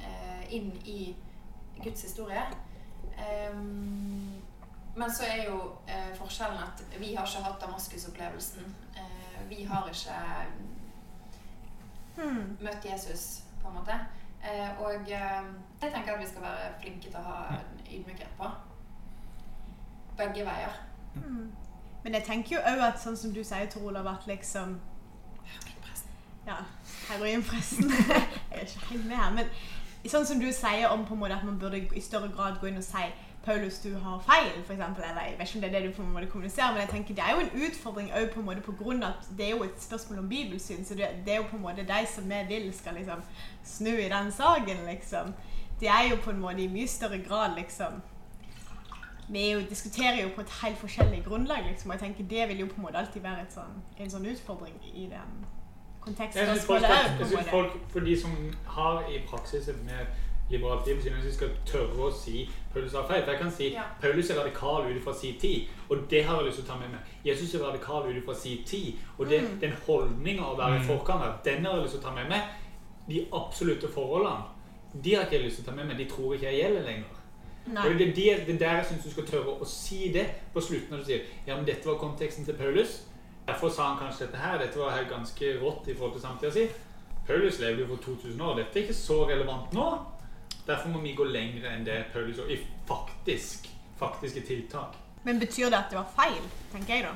uh, inn i Guds historie. Um, men så er jo uh, forskjellen at vi har ikke hatt Damaskus-opplevelsen. Eh, vi har ikke Hmm. møtt Jesus, på en måte. Eh, og jeg tenker at vi skal være flinke til å ha en ydmykhet på. Begge veier. Hmm. Men jeg tenker jo òg at sånn som du sier, Tor Olav, at liksom Ja, Heroinpressen. Jeg er ikke helt med her. Men sånn som du sier om på en måte at man burde i større grad gå inn og si Paulus, du har feil, eksempel, eller jeg vet ikke om det er det du på en måte kommuniserer, men jeg tenker det er jo en utfordring òg på en måte på grunn av at det er jo et spørsmål om bibelsyn, så det, det er jo på en måte de som vi vil skal liksom snu i den saken, liksom. Det er jo på en måte i mye større grad liksom Vi jo, diskuterer jo på et helt forskjellig grunnlag, liksom, og jeg tenker det vil jo på en måte alltid være et sånn, en sånn utfordring i den Jeg synes folk, kontekstspørsmålet jeg synes folk, for de som har i praksis et mer liberalt liv, synes jeg skal tørre å si Paulus har feil. For jeg kan si Ja. Paulus er radikal ut fra sin tid, og det har jeg lyst til å ta med meg. Jesus er radikal ut fra sin tid, og det, Mm. den holdninga å være i forkant av, den har jeg lyst til å ta med meg. De absolutte forholdene, de har ikke jeg lyst til å ta med meg. De tror ikke jeg gjelder lenger. Nei. Og det, det, det er der jeg syns du skal tørre å si det på slutten når du sier ja, men dette var konteksten til Paulus. Derfor sa han kanskje dette her. Dette var her ganske rått i forhold til samtida si. Paulus levde jo for 2000 år. Dette er ikke så relevant nå. Derfor må vi gå lenger enn det Paulus gjorde i faktisk, faktiske tiltak. Men betyr det at det var feil, tenker jeg da?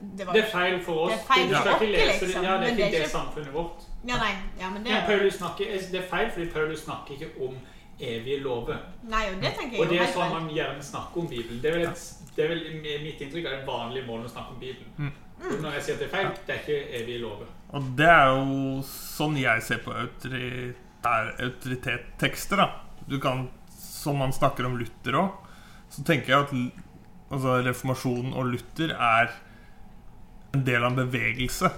Det, var, Det er feil for oss. Det er feil Du for skal ikke oss, lese liksom, Ja, det er det er ikke det ikke- samfunnet vårt. Ja, nei, ja, men det Men Paulus snakker, det er feil fordi Paulus snakker ikke om evige lover. Nei, og det tenker jeg Og det er sånn man gjerne snakker om Bibelen. Det er vel, et, det er vel mitt inntrykk av den vanlige måten å snakke om Bibelen. Mm. Når jeg sier at det er feil, det er ikke evige lover. Og det er jo sånn jeg ser på autori- er autoritettekster. da Du kan, Som man snakker om Luther òg, så tenker jeg at altså, reformasjonen og Luther er en del av en bevegelse.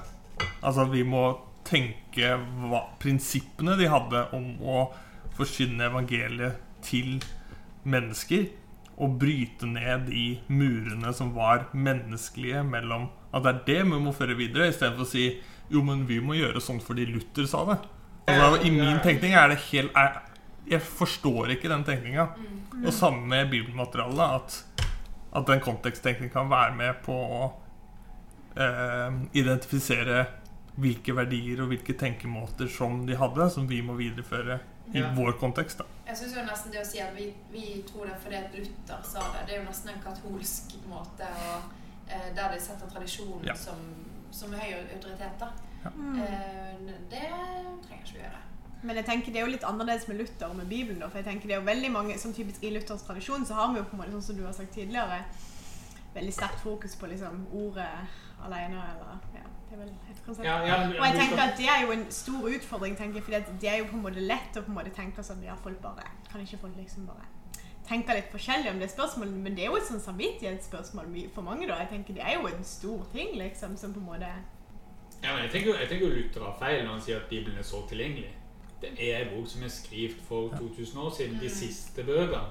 Altså vi må tenke hva, prinsippene de hadde om å forkynne evangeliet til mennesker. Og bryte ned de murene som var menneskelige mellom At det er det vi må føre videre, istedenfor å si jo, men vi må gjøre sånn fordi Luther sa det. Altså, I min tenkning er det helt er, Jeg forstår ikke den tenkninga. Og samme med bibelmaterialet. At, at den konteksttenkningen kan være med på å eh, identifisere hvilke verdier og hvilke tenkemåter som de hadde, som vi må videreføre i Ja. vår kontekst. da Jeg synes jo nesten det å si at vi, vi tror det fordi at Luther sa det, det er jo nesten en katolsk måte å, eh, der de setter tradisjonen Ja. som, som høy autoritet. da. Ja. Eh, det trenger ikke vi gjøre. Men jeg tenker det er jo litt annerledes med Luther og med Bibelen. Da, for jeg tenker det er jo veldig mange, som typisk I Luthers tradisjon så har vi jo på en måte, sånn som du har sagt tidligere, veldig sterkt fokus på liksom ordet alene. Eller, ja, det vel et konsept. Ja, ja, men- Og jeg tenker at det er jo en stor utfordring, tenker jeg, fordi at det er jo på en måte lett å på en måte tenke sånn Ja, folk bare Kan ikke folk liksom bare tenke litt forskjellig om det spørsmålet? Men det er jo et sånn samvittighetsspørsmål for mange, da. Jeg tenker Det er jo en stor ting, liksom, som på en måte Ja, men jeg tenker, jeg tenker Luther har feil når han sier at Bibelen er så tilgjengelig. Det er en bok som er skrevet for 2000 år siden. De siste bøkene.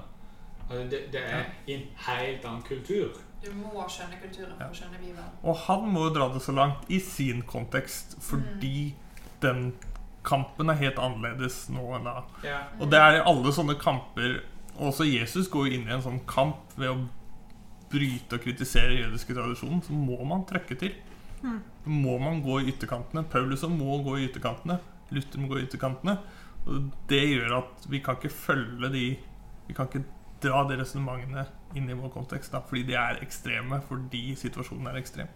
Altså, det, det er i en helt annen kultur. Du må skjønne kulturen for å skjønne Bibelen. Og han må jo dra det så langt i sin kontekst, fordi den kampen er helt annerledes nå enn da. Ja. Og det er i alle sånne kamper Også Jesus går inn i en sånn kamp ved å bryte og kritisere jødiske tradisjonen. Så må man trøkke til. Mm. må man gå i ytterkantene. Paulus må gå i ytterkantene. Luther må gå i ytterkantene. Og det gjør at vi kan ikke følge de Vi kan ikke dra de resonnementene inn i vår kontekst, da, fordi de er ekstreme fordi situasjonen er ekstrem.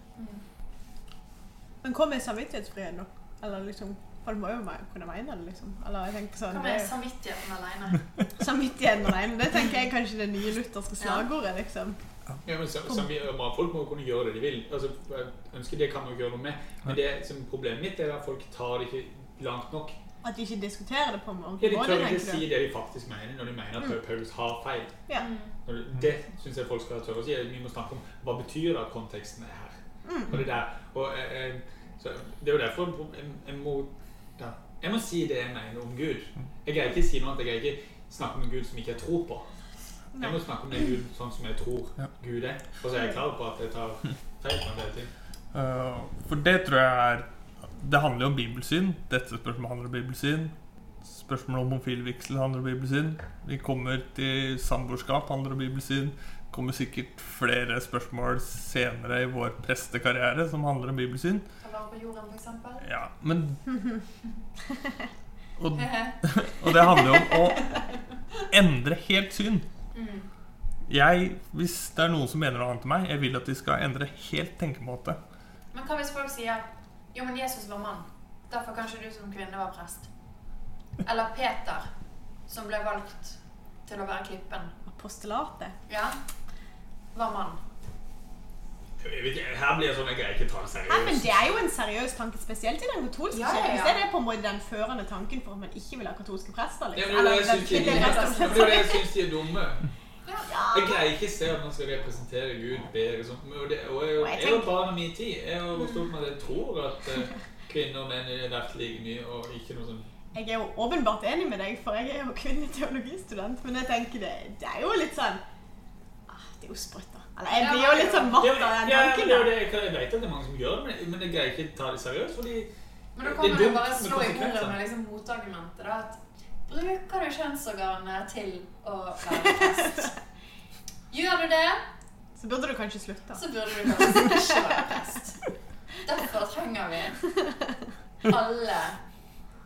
Men hva med samvittighetsfrihet, da? Eller liksom Folk må jo kunne mene det, liksom. Eller jeg tenker sånn Hva med samvittigheten alene? Samvittigheten alene. Det tenker jeg kanskje det nye lutherske slagordet, liksom. Ja, men Folk må kunne gjøre det de vil. Altså, jeg ønsker Det kan man gjøre noe med. Men det som problemet mitt er at folk tar det ikke langt nok. At de ikke diskuterer det på en Ja, de måte, tør ikke si det de faktisk mener, når de mener at Paulus har feil. Ja. Mm. Det syns jeg folk skal tørre å si. Vi må snakke om hva betyr det at konteksten er her. Og det der. Og, eh, eh, så det er jo derfor jeg, jeg må ja, Jeg må si det jeg mener om Gud. Jeg greier ikke si noe annet. Jeg greier ikke snakke om en Gud som ikke jeg tror på. Jeg må snakke om den Gud sånn som jeg tror Ja. Gud er. Og så er jeg klar på at jeg tar feil på en del ting. Uh, for det tror jeg er Det handler jo om bibelsyn. Dette spørsmålet handler om bibelsyn. Spørsmålet om homofilvigsel handler om bibelsyn. Vi kommer til samboerskap handler om bibelsyn. Det kommer sikkert flere spørsmål senere i vår prestekarriere som handler om bibelsyn. Jorden. Ja, men og, og det handler jo om å endre helt syn. Mm. Jeg, Hvis det er noen som mener noe annet enn meg, jeg vil at de skal endre helt tenkemåte. Men hva hvis folk sier Jo, men Jesus var mann. Derfor kanskje du som kvinne var prest. Eller Peter, som ble valgt til å være klippen. Apostelatet. Ja, var mann. Ikke, Her blir det sånn jeg greier ikke ta det Nei, men seriøst. Det er jo en seriøs tanke, spesielt i den katolske Ja, ja, kirken. ja. Så er det på en måte den førende tanken for at man ikke vil ha katolske prester. Ja, Liksom. men det er det jeg syns de er dumme. Jeg er. Ja. Greier ikke se at man skal representere Gud bedre. Sånn. Og, det, og jeg, Og jeg og tenker- barna min tid Jeg har vokst opp med at jeg tror at eh, kvinner og menn er verdt like mye, og ikke noe sånn Jeg er jo åpenbart enig med deg, for jeg er jo kvinnelig teologistudent. Men jeg tenker det, det er jo litt sånn ah, Det er jo sprøtt, da. Eller jeg blir jo litt sånn matt av den ja, tanken. da. det, jeg, vet at det er mange som gjør det, men, jeg greier ikke ta det seriøst. Fordi Men da Det kan er man jo bare slå i bordet med liksom motargumentet. da, at Bruker du kjønnsorganene til å være prest? Gjør du det, Så burde du kanskje slutte. så burde du kanskje ikke være prest. Derfor trenger vi alle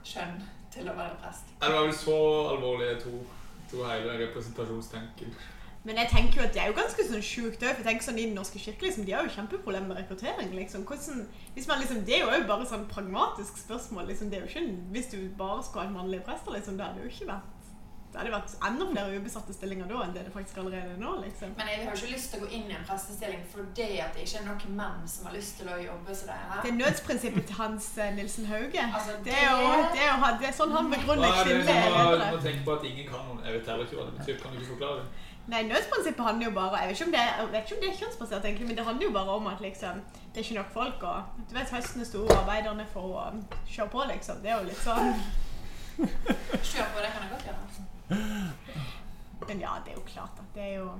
kjønn til å være prest. Det var vel så alvorlig jeg tror, tror hele representasjonstanken. Men jeg tenker jo at det er jo ganske sånn sjukt òg. Sånn i Den norske kirke liksom, de har jo kjempeproblemer med rekruttering. liksom. Hvordan, hvis man liksom, Det er jo også bare sånn pragmatisk spørsmål. liksom, det er jo ikke, Hvis du bare skulle ha mannlige prester, liksom, det hadde jo ikke vært det hadde vært enda flere ubesatte stillinger da enn det det faktisk allerede er nå. liksom. Men jeg har jo ikke lyst til å gå inn i en prestestilling fordi at det ikke er noen menn som har lyst til å jobbe som det Det er nødsprinsippet til Hans eh, Nilsen Hauge. Altså, Det er jo det er, jo, det er sånn han begrunner er kvinnelige ledere. Du må tenke på at ingen kan noen. Jeg vet heller ikke hva det betyr. Kan du ikke forklare det? Nei, nødsprinsippet handler jo bare Jeg vet ikke om det, jeg vet ikke om det er kjønnsbasert, egentlig, men det handler jo bare om at liksom, det er ikke nok folk. Og du vet, høsten er og arbeiderne får å kjøre på, liksom. Det er jo litt sånn Kjør på, det kan jeg godt gjøre. Men ja, det er jo klart at det er jo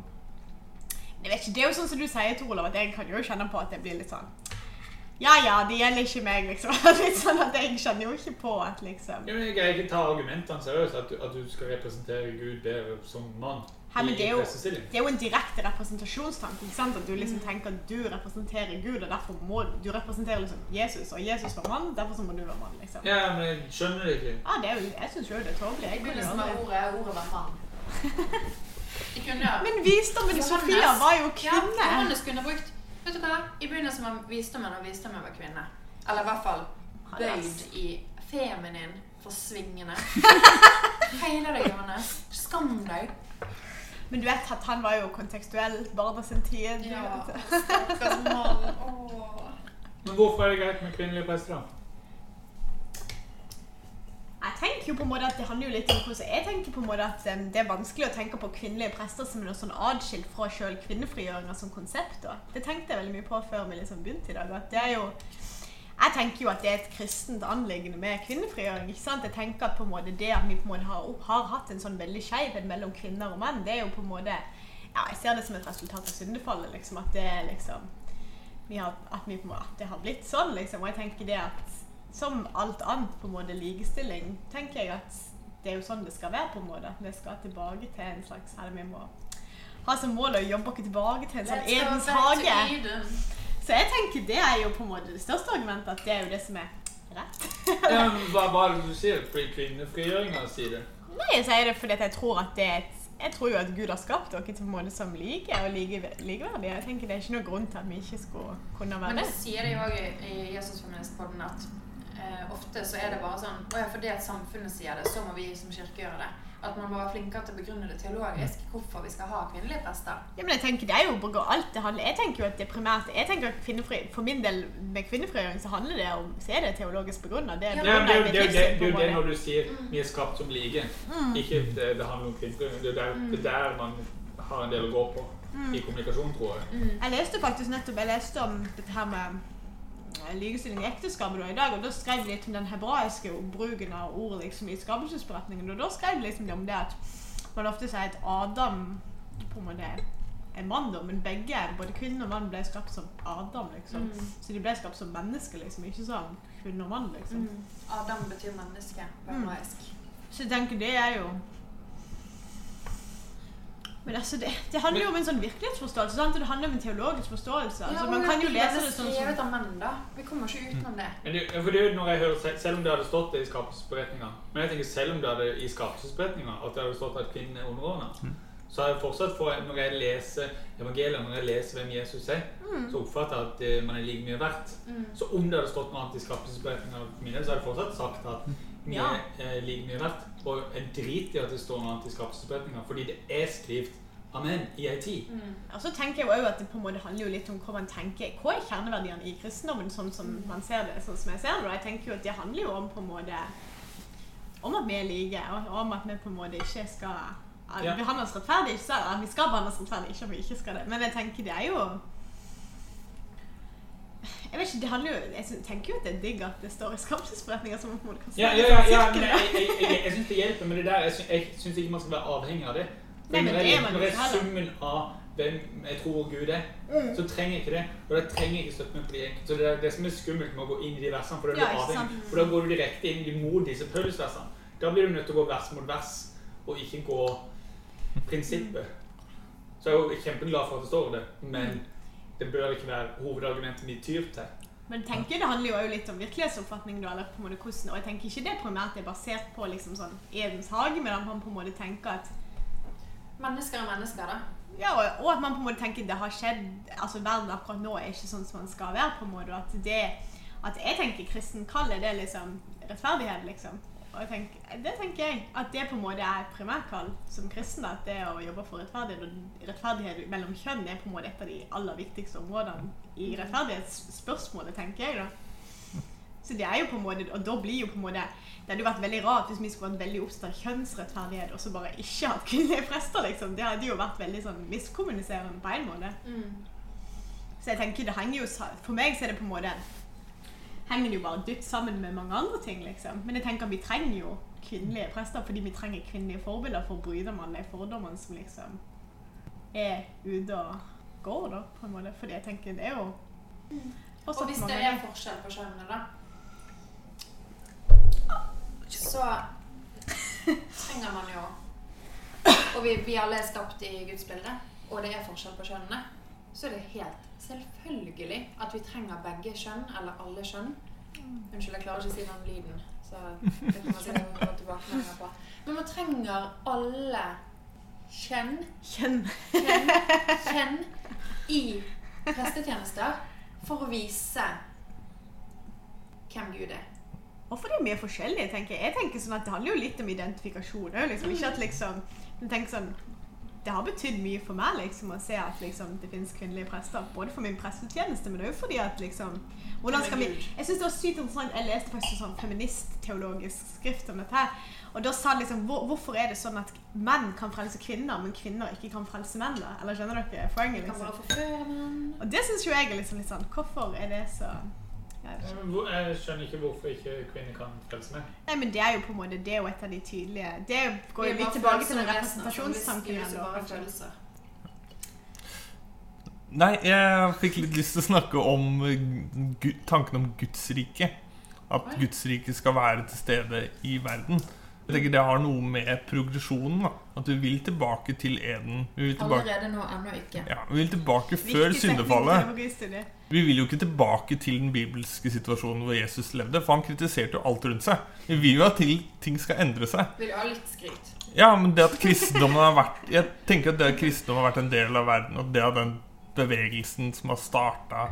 Jeg vet ikke, Det er jo sånn som du sier, Tor Olav, at jeg kan jo kjenne på at det blir litt sånn Ja ja, det gjelder ikke meg, liksom. Litt sånn at Jeg kjenner jo ikke på at liksom Ja, men Jeg greier ikke ta argumentene seriøst. At du, at du skal representere Gud bedre som mann Her, men det er jo- Det er jo en direkte representasjonstanke. ikke sant? At du liksom tenker at du representerer Gud, og derfor må du representerer liksom Jesus, og Jesus var mann, derfor så må du være mann, liksom. Ja, men jeg skjønner det ikke. Ja, det er jo, jeg syns jo det er tåpelig. Jeg kunne aldri ordet, ordet var mann. Kunne Men visdommen i Sofia var jo Ja, kvinne. Johannes kunne brukt Vet du hva? I begynnelsen var visdommen, og visdommen var kvinne. Eller i hvert fall bøyd i feminin forsvingende. Feiler deg, Johannes. Skam deg. Men du vet at han var jo kontekstuell barna sin tid. du Ja, stakkars mann. Åh. Men hvorfor er det greit med kvinnelige prester. Jeg tenker jo på en måte at det handler jo litt om hvordan jeg tenker på en måte at um, det er vanskelig å tenke på kvinnelige prester som noe sånn adskilt fra selv kvinnefrigjøringa som konsept. Da. Det tenkte jeg veldig mye på før vi liksom begynte i dag. At det er jo jeg tenker jo at det er et kristent anliggende med kvinnefrigjøring. ikke sant? Jeg tenker at på en måte det at vi på en måte har, har hatt en sånn veldig skjevhet mellom kvinner og menn, det er jo på en måte ja, Jeg ser det som et resultat av syndefallet. liksom, At det liksom vi har, at, vi, at det har blitt sånn. liksom, Og jeg tenker det at som alt annet på en måte likestilling, tenker jeg at det er jo sånn det skal være. på en måte. Vi skal tilbake til en slags eller vi må ha som mål å jobbe oss tilbake til en sånn Edens hage. Så jeg tenker det er jo på en måte det største argumentet, at det er jo det som er rett. Ja, men hva, hva er det du sier? Fordi kvinnefrigjøringa sier det? Nei, jeg sier det fordi at jeg tror at det er et jeg tror jo at Gud har skapt dere til en måte som like og like, likeverdige. Jeg tenker Det er ikke noen grunn til at vi ikke skulle kunne være det. Men det. sier de òg i, i Jesusfeministpodden at eh, ofte så er det bare sånn Å ja, fordi at samfunnet sier det, så må vi som kirke gjøre det. At man må være flinkere til å begrunne det teologisk hvorfor vi skal ha kvinnelige prester. Ja, men jeg tenker det er jo bare alt det handler Jeg tenker jo at det primært Jeg tenker at kvinnefri, For min del med kvinnefrigjøring så handler det om Så er det teologisk begrunna. Det Ja, det, det, det, det, er jo det når du sier vi er skapt som like. Ikke det, det handler om kvinnefrigjøring. Det, er der- det er der man har en del å gå på i kommunikasjon, tror jeg. Jeg leste faktisk nettopp Jeg leste om dette her med likestilling i ekteskapet da, i dag, og da skrev de litt om den hebraiske bruken av ordet liksom, i skapelsesberetningen. Og da skrev de liksom om det at man ofte sier at Adam på en måte er mann, da, men begge, både kvinne og mann, ble skapt som Adam. liksom. Mm. Så de ble skapt som mennesker, liksom, ikke som kvinne og mann. liksom. Mm. Adam betyr menneske på Mm. Så jeg tenker det er jo Men altså, det, det handler jo om en sånn virkelighetsforståelse. Sant? Det handler om en teologisk forståelse. Altså, Ja, man kan jo lese det sånn som menn, da. Vi kommer ikke utenom det. Men det, for det er jo når jeg hører, Selv om det hadde stått det i skapelsesberetninga Men jeg tenker selv om det hadde i skapelsesberetninga at det hadde stått at kvinnen er underordna, så har jeg fortsatt for, når jeg leser evangeliet, når jeg leser hvem Jesus er, så oppfatter jeg at eh, man er like mye verdt. Så om det hadde stått noe annet i skapelsesberetninga for min del, så hadde jeg fortsatt sagt at vi Ja. er like mye verdt. Og jeg driter i at det står noe annet i skapelsesberetninga, fordi det er skrevet amen i ei tid. Og så tenker jeg jo også at det på en måte handler jo litt om hva man tenker Hva er kjerneverdiene i kristendommen, sånn som man ser det, sånn som jeg ser det. Og jeg tenker jo at det handler jo om på en måte Om at vi er like, og om at vi på en måte ikke skal Ja. behandles rettferdig. Ikke så at vi skal behandles rettferdig, ikke at vi ikke skal det. Men jeg tenker det er jo jeg vet ikke, det handler jo, jeg tenker jo at det er digg at det står i skapelsesberetninger som man på en måte kan se Ja, ja, ja, ja men jeg, jeg, jeg, jeg syns det hjelper med det der. Jeg syns ikke man skal være avhengig av det. Nei, men det er man når ikke heller. summen av hvem jeg tror Gud er, Mm. så trenger jeg ikke det. Og da trenger jeg ikke støtte meg på de enkelte. Så det er det som er skummelt med å gå inn i de versene, for da er Ja, avhengig. For da går du direkte inn mot disse Paulus-versene. Da blir du nødt til å gå vers mot vers, og ikke gå prinsippet. Så jeg er jo kjempeglad for at det står det, men det bør ikke være hovedargumentet vi tyr til. Men tenker det handler jo litt om virkelighetsoppfatning. Da, eller på en måte hvordan, og jeg tenker ikke det primært er basert på liksom sånn Edens hage, men at man på en måte tenker at Mennesker er mennesker, da. ja, og, og at man på en måte tenker det har skjedd altså Verden akkurat nå er ikke sånn som man skal være. på en måte, At det at jeg tenker kristen kall er det liksom rettferdighet, liksom. Og tenker, det tenker jeg. At det på en måte er primærkall som kristen. At det å jobbe for rettferdighet og rettferdighet mellom kjønn er på en måte et av de aller viktigste områdene i rettferdighetsspørsmålet, tenker jeg. da. Så det er jo på en måte, og da blir jo på en måte Det hadde jo vært veldig rart hvis vi skulle vært veldig opptatt av kjønnsrettferdighet og så bare ikke hatt kvinnelige prester, liksom. Det hadde jo vært veldig sånn miskommuniserende på en måte. Så jeg tenker det henger jo For meg så er det på en måte henger det jo bare dypt sammen med mange andre ting, liksom. Men jeg tenker vi trenger jo kvinnelige prester fordi vi trenger kvinnelige forbilder for å bryte med alle fordommene som liksom er ute og går, da, på en måte. Fordi jeg tenker det er jo Og hvis det er forskjell på kjønnene, da, så trenger man jo Og vi, vi alle er skapt i Guds bilde, og det er forskjell på kjønnene, så er det helt selvfølgelig at vi trenger begge kjønn, eller alle kjønn. Unnskyld, jeg klarer ikke å si den lyden, så det kan man sikkert få tilbakemeldinger på. Men man trenger alle kjønn Kjønn. kjønn, kjønn i prestetjenester for å vise hvem Gud er. Fordi vi er forskjellige, tenker jeg. Jeg tenker sånn at Det handler jo litt om identifikasjon. Det jo liksom ikke at liksom men tenk sånn, Det har betydd mye for meg liksom å se at liksom, det finnes kvinnelige prester. Både for min prestetjeneste, men også fordi at liksom hvordan skal vi, Jeg synes det var sykt interessant. Jeg leste faktisk en sånn feministteologisk skrift om dette. her, og da sa det liksom hvor, Hvorfor er det sånn at menn kan frelse kvinner, men kvinner ikke kan frelse menn? da? Eller skjønner dere poenget? Liksom? Og det syns jo jeg er liksom litt sånn Hvorfor er det så jeg skjønner ikke hvorfor ikke kvinner kan frelse meg. Nei, men det er jo på en måte Det er jo et av de tydelige Det går jo litt tilbake til den representasjonstanken. Nei, jeg fikk litt lyst til å snakke om tanken om Guds rike. At Guds rike skal være til stede i verden. Jeg tenker Det har noe med progresjonen da. At vi vil tilbake til Eden. Vi vil tilbake, Allerede nå, ennå ikke. ja, vi vil tilbake før Viktig syndefallet. Vi vil jo ikke tilbake til den bibelske situasjonen hvor Jesus levde. For han kritiserte jo alt rundt seg. Vi vil jo at til- ting skal endre seg. Vil ha litt skryt? Ja, men det at kristendommen har vært Jeg tenker at det at kristendommen har vært en del av verden, og det at den bevegelsen som har starta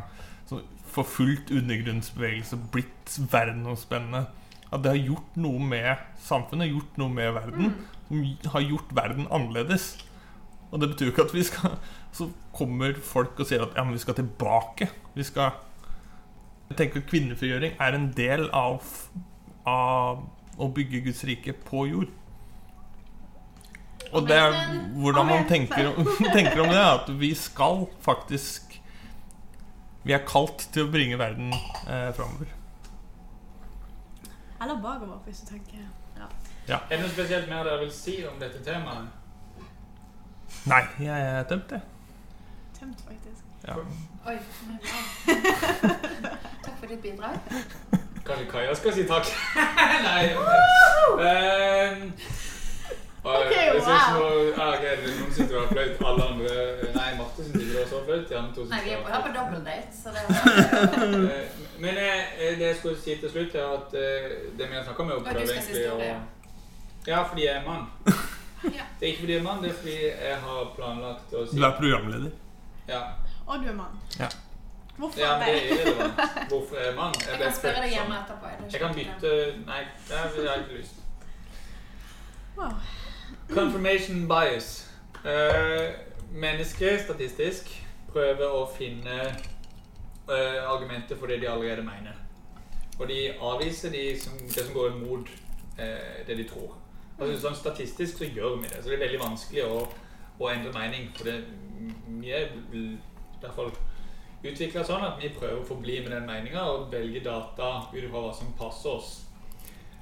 for fullt undergrunnsbevegelse, blitt verdensomspennende At det har gjort noe med samfunnet, gjort noe med verden, som har gjort verden annerledes. Og det betyr jo ikke at vi skal Så kommer folk og sier at ja, men vi skal tilbake. Vi skal Jeg tenker at kvinnefrigjøring er en del av, av å bygge Guds rike på jord. Og det er hvordan man tenker, tenker om det, at vi skal faktisk Vi er kalt til å bringe verden eh, framover. Eller bakover, hvis du tenker ja. Er det noe spesielt mer dere vil si om dette temaet? Nei, jeg er tømt, jeg. Tømt, faktisk. Ja. Oi. Takk for ditt bidrag. Kanskje Kaja skal si takk? Nei. Men, Og Ok, jeg synes wow. nå, ja, Noen sitter og har fløyt. Alle andre Nei, Marte sin ikke også og fløyt. De andre to Nei, vi er på, på double date, så det er Eh, Men eh, det jeg skulle si til slutt, er at eh, det vi har snakka om, er å prøve egentlig å. Ja, fordi jeg er mann. Ja. Det er ikke fordi jeg er mann, det er fordi jeg har planlagt å si Du er programleder. Ja, Og du er mann. Ja. Hvorfor ja men det er irrelevant. Hvorfor er mann? Jeg jeg kan spørre deg hjemme etterpå. er Jeg kan bytte Nei, det har jeg ikke lyst. Wow. Confirmation bias. Uh, mennesket, statistisk, prøver å finne eh, argumenter for det de allerede mener. Og de avviser de som, det som går imot eh, det de tror. Altså, sånn Statistisk så gjør vi det. Så det er veldig vanskelig å, å endre mening. For det, vi er i hvert fall utvikla sånn at vi prøver å forbli med den meninga og velge data ut fra hva som passer oss.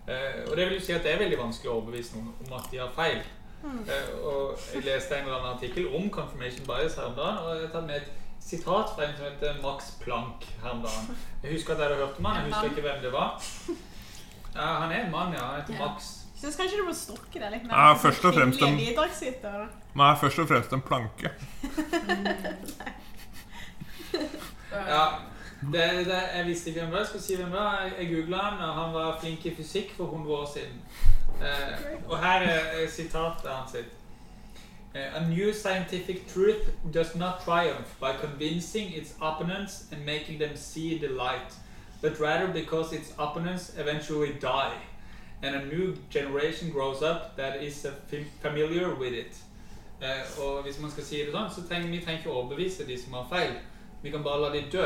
Eh, og det vil jo si at det er veldig vanskelig å overbevise noen om at de har feil. Eh, og jeg leste en eller annen artikkel om confirmation bias her om dagen, og jeg har tatt med et sitat fra en som heter Max Planck her om dagen. Jeg husker at jeg hadde hørt om han, jeg husker ikke hvem det var. Ja, han er en mann, ja. Han heter Ja. Max. Jeg syns kanskje du må stokke det litt mer. Ja, først og fremst en- er først og fremst en planke. Ja, det, det, jeg visste ikke hvem det var. Jeg skal si hvem det var. Jeg, jeg googla han, og han var flink i fysikk for 100 år siden. Eh, og her er, er sitatet hans sitt. Eh, A new scientific truth does not triumph by convincing its opponents and making them see the light, but rather because its opponents eventually die, and a new generation grows up that is uh, familiar with it. Uh, og hvis man skal si det sånn, så trenger vi trenger ikke å overbevise de som har feil. Vi kan bare la de dø.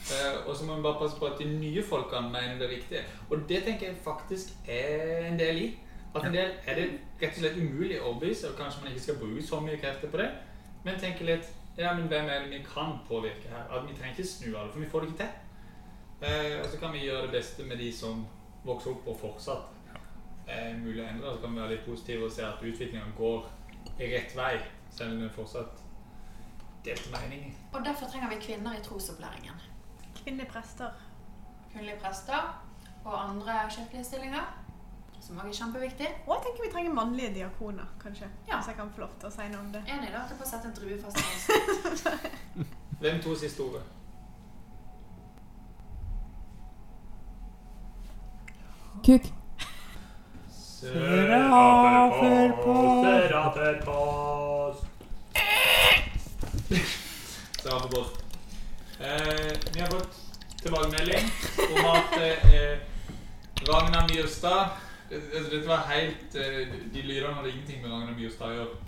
Uh, og så må vi bare passe på at de nye folkene mener det riktige. Og det tenker jeg faktisk er en del i. At en del er det rett og slett umulig å overbevise, og kanskje man ikke skal bruke så mye krefter på det. Men tenke litt Ja, men hvem er det vi kan påvirke her? At vi trenger ikke snu alle, for vi får det ikke til. Eh, og så kan vi gjøre det beste med de som vokser opp og fortsatt er mulig å endre. Så kan vi være litt positive og se at utviklingen går i rett vei, selv om det er fortsatt delte meninger. Og derfor trenger vi kvinner i trosopplæringen. Kvinnelige prester. Kvinnelige prester og andre kirkelige stillinger, som også er kjempeviktig. Og jeg tenker vi trenger mannlige diakoner, kanskje. Ja. Hvis jeg kan få lov til å si noe om det. Enig da, til å sette en drue fast i halsen. Hvem to siste ordet? Kuk. Seraferpost, Seraferpost. Straffepost. Eh, vi har fått tilbakemelding om at eh, Ragna Myrstad altså, Dette var helt eh, De lydene hadde ingenting med Ragnar Myrstad å gjøre.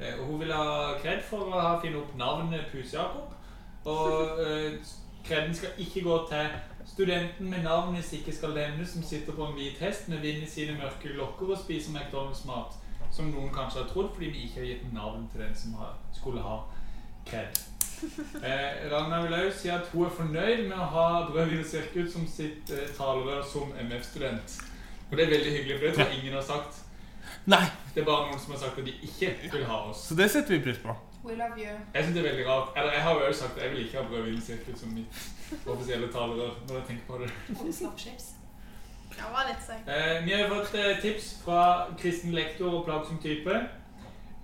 Eh, og hun ville ha kred for å ha funnet opp navnet Pus-Jakob. Og eh, kreden skal ikke gå til studenten med navn hvis ikke skal nevnes, som sitter på en hvit hest med vind i sine mørke lokker og spiser McDonald's-mat. Som noen kanskje har trodd fordi vi ikke har gitt navn til den som skulle ha kred. Eh, Ragna vil også si at hun er fornøyd med å ha Brødvin og Sirkus som sitt eh, talerør som MF-student. Og det er veldig hyggelig, for det tror jeg ingen har sagt. Nei, Det er bare noen som har sagt at de ikke vil ha oss. så det setter vi pris på. We love you. Jeg synes det er veldig rart. Eller jeg har jo også sagt at jeg vil ikke ha Brødvin og Sirkus som mitt offisielle talerør. når jeg tenker på det. Og slappchips. Det var litt søkt. Eh, vi har fått eh, tips fra kristen lektor og plagsom type.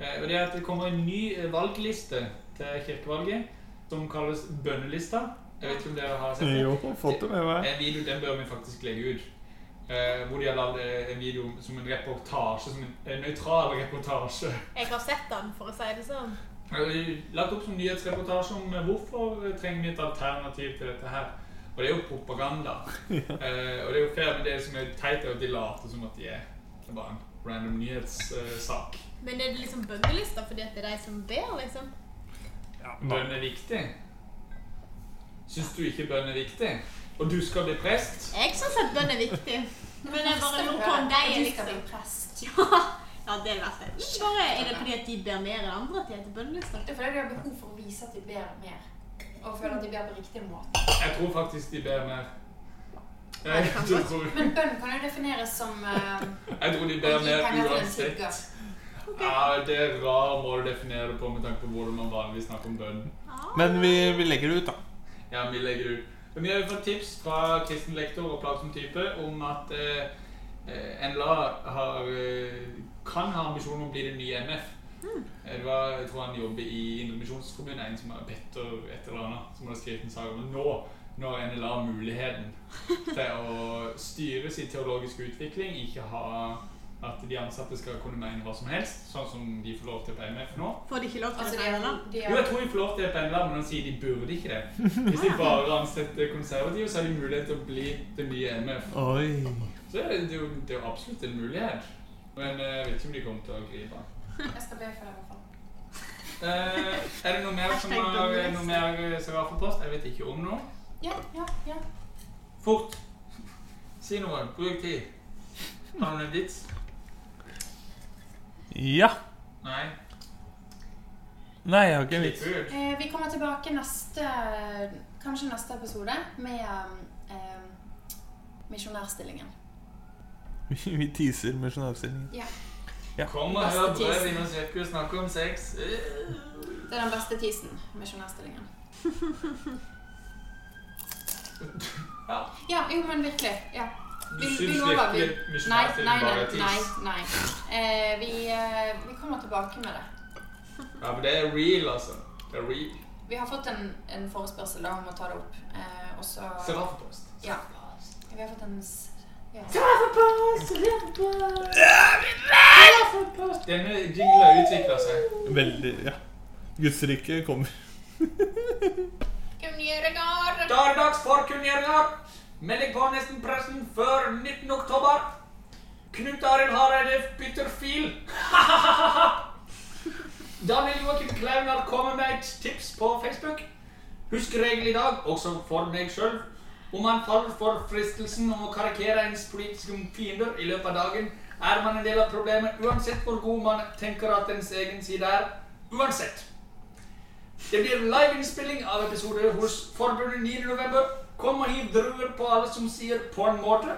Eh, og det er at det kommer en ny valgliste til kirkevalget som kalles bønnelista. Jeg vet ikke om dere har sett det? Jo, fått det med meg. En video den bør vi faktisk legge ut. Eh, hvor de har lagd eh, en video som en reportasje, som en, en nøytral reportasje. Jeg har sett den, for å si det sånn. Eh, Lagt opp som nyhetsreportasje om eh, hvorfor eh, trenger vi et alternativ til dette her. Og det er jo propaganda. Eh, og det er jo fair, men det som er teit, er at de later som at de er det er bare en random nyhetssak. Men er det liksom bønnelista fordi at det er de som ber, liksom? Ja, Bønn er viktig. Syns du ikke bønn er viktig? Og du skal bli prest? Jeg syns at bønn er viktig. Men jeg bare lurer på om de er liksom prest. Ja, det er det verste. Bare er det fordi at de ber mer enn andre at de heter bønnelista? Det er fordi de har behov for å vise at de ber mer. Og føler at de ber på riktig måte. Jeg tror faktisk de ber mer. Ja, Jeg tror. Men bønn kan jo defineres som uh, jeg tror de ber mer til uansett. Okay. Ja, Det er rar måte å definere det på med tanke på hvordan man vanligvis snakker om bønn. Men vi, vi legger det ut, da. Ja, vi legger det ut. Vi har fått tips fra kristen lektor og plagsom type om at eh, eh, NLA har eh, kan ha ambisjoner om å bli det nye MF. Mm. Det var, jeg tror han jobber i Indremisjonsforbundet, en som er Petter et eller annet, som hadde skrevet en sak om nå, når NLA har muligheten til å styre sin teologiske utvikling, ikke ha at de ansatte skal kunne mene hva som helst, sånn som de får lov til på for nå. Får de ikke lov til Altså, det de, ennå? Jo, jeg tror de får lov til det på NLA, men han sier de burde ikke det. Hvis de bare ansetter konservative, så har de mulighet til å bli det nye MF. Oi. Så det er jo, det er jo absolutt en mulighet. Men eh, jeg vet ikke om de kommer til å gripe. Jeg skal be for det, i hvert fall. Eh, er det noe mer som har noe mer eh, som har fått post? Jeg vet ikke om noe. Ja, ja, ja. Fort. Si noe. Bruk tid. Har du en vits? Ja. Nei. Nei, jeg har ikke en vits. Eh, vi kommer tilbake neste Kanskje neste episode med eh, misjonærstillingen. Vi teaser misjonærstillingen. Ja. Ja. Kom og hør Brød, teasen. vin og sirkus snakke om sex. Det er den beste teasen. Misjonærstillingen. Ja. Ja, jo, men virkelig. Ja. Du Vi, vi syns lover, vi. virkelig misjonærfilm bare er tiss? nei, nei. Eh, vi, eh, vi kommer tilbake med det. Ja, men det er real, altså. Det er real. Vi har fått en, en forespørsel da, om å ta det opp. Eh, og så Straffepost. Ja. Vi har fått en s- ja. Denne jingla utvikler seg. Veldig, ja. Guds rike kommer. Kunngjøringer! Da er det dags for kunngjøringer. Meld jeg på Nesten-pressen før 19. oktober. Knut Arild Hareide bytter fil. Daniel Joakim Klaunar kommer med et tips på Facebook. Husk regel i dag, også for meg sjøl. Om man faller for fristelsen om å karikere ens politiske fiender i løpet av dagen, er man en del av problemet uansett hvor god man tenker at ens egen side er. Uansett. Det blir liveinnspilling av episoder hos Forbundet 9.11. Kom og hiv druer på alle som sier 'på en måte'.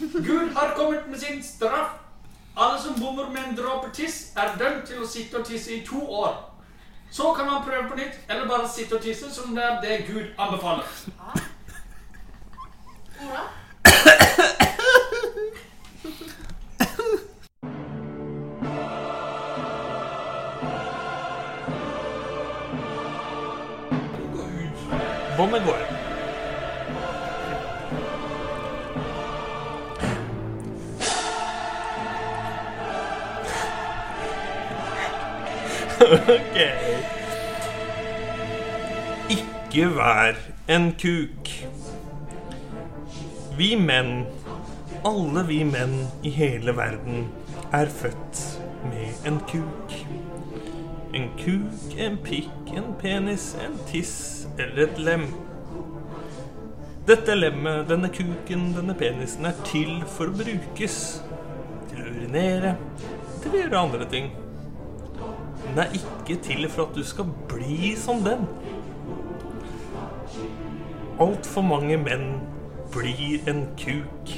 Gud har kommet med sin straff. Alle som bommer med en dråpe tiss, er dømt til å sitte og tisse i to år. Så kan man prøve på nytt, eller bare sitte og tisse, som det er det Gud anbefaler. Ola? Går. ok. Ikke vær en kuk. Vi menn, alle vi menn i hele verden, er født med en kuk. En kuk, en pikk, en penis, en tiss eller et lem. Dette lemmet, denne kuken, denne penisen er til for å brukes. Til å urinere, til å gjøre andre ting. Den er ikke til for at du skal bli som den. Altfor mange menn blir en kuk.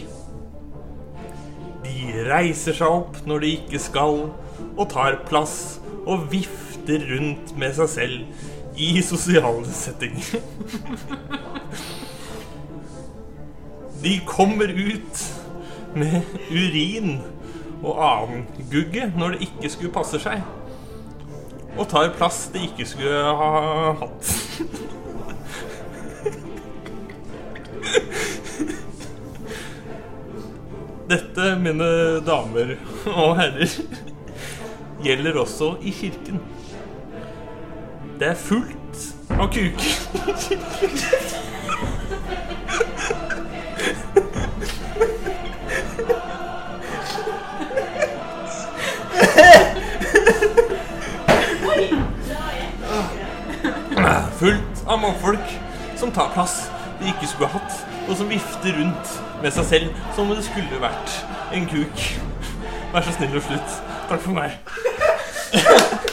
De reiser seg opp når de ikke skal, og tar plass og vifter rundt med seg selv i sosiale settinger. De kommer ut med urin og annen gugge når det ikke skulle passe seg. Og tar plass de ikke skulle ha hatt. Dette, mine damer og herrer, gjelder også i kirken. Det er fullt av kuk. Fullt av mannfolk som tar plass de ikke skulle hatt, og som vifter rundt med seg selv som om det skulle vært en kuk. Vær så snill og slutt. Takk for meg.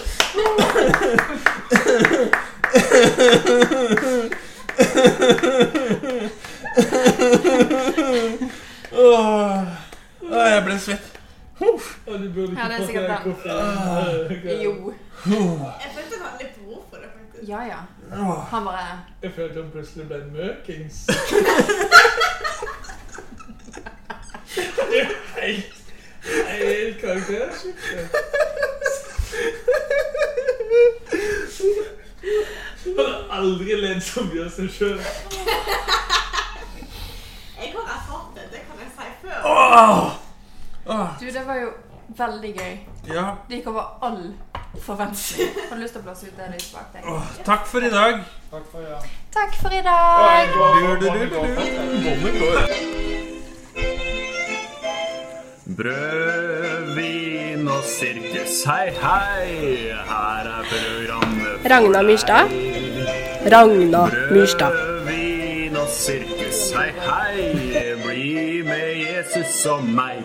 Åh, Åh, jeg ble svett. Huff. Ja, det er sikkert den. Jo. Jeg følte han litt behov for det, faktisk. Ja, ja. Åh. Han bare Jeg følte han plutselig ble møkings. Det er helt, Helt karakterskifte. Han har aldri ledd så mye av seg sjøl. Jeg har erfart det, det kan jeg si før. Du, det var jo veldig gøy. Ja. Det gikk over all forventning. Har du lyst til å blåse ut det lyset bak deg? Åh, takk for i dag. Takk for ja. Takk for i dag. Båndet går. Brød, vin og sirkus, hei, hei. Her er programmet Ragna Myrstad. Ragna Myrstad. Brød, vin og sirkus, hei, hei. Bli med Jesus og meg.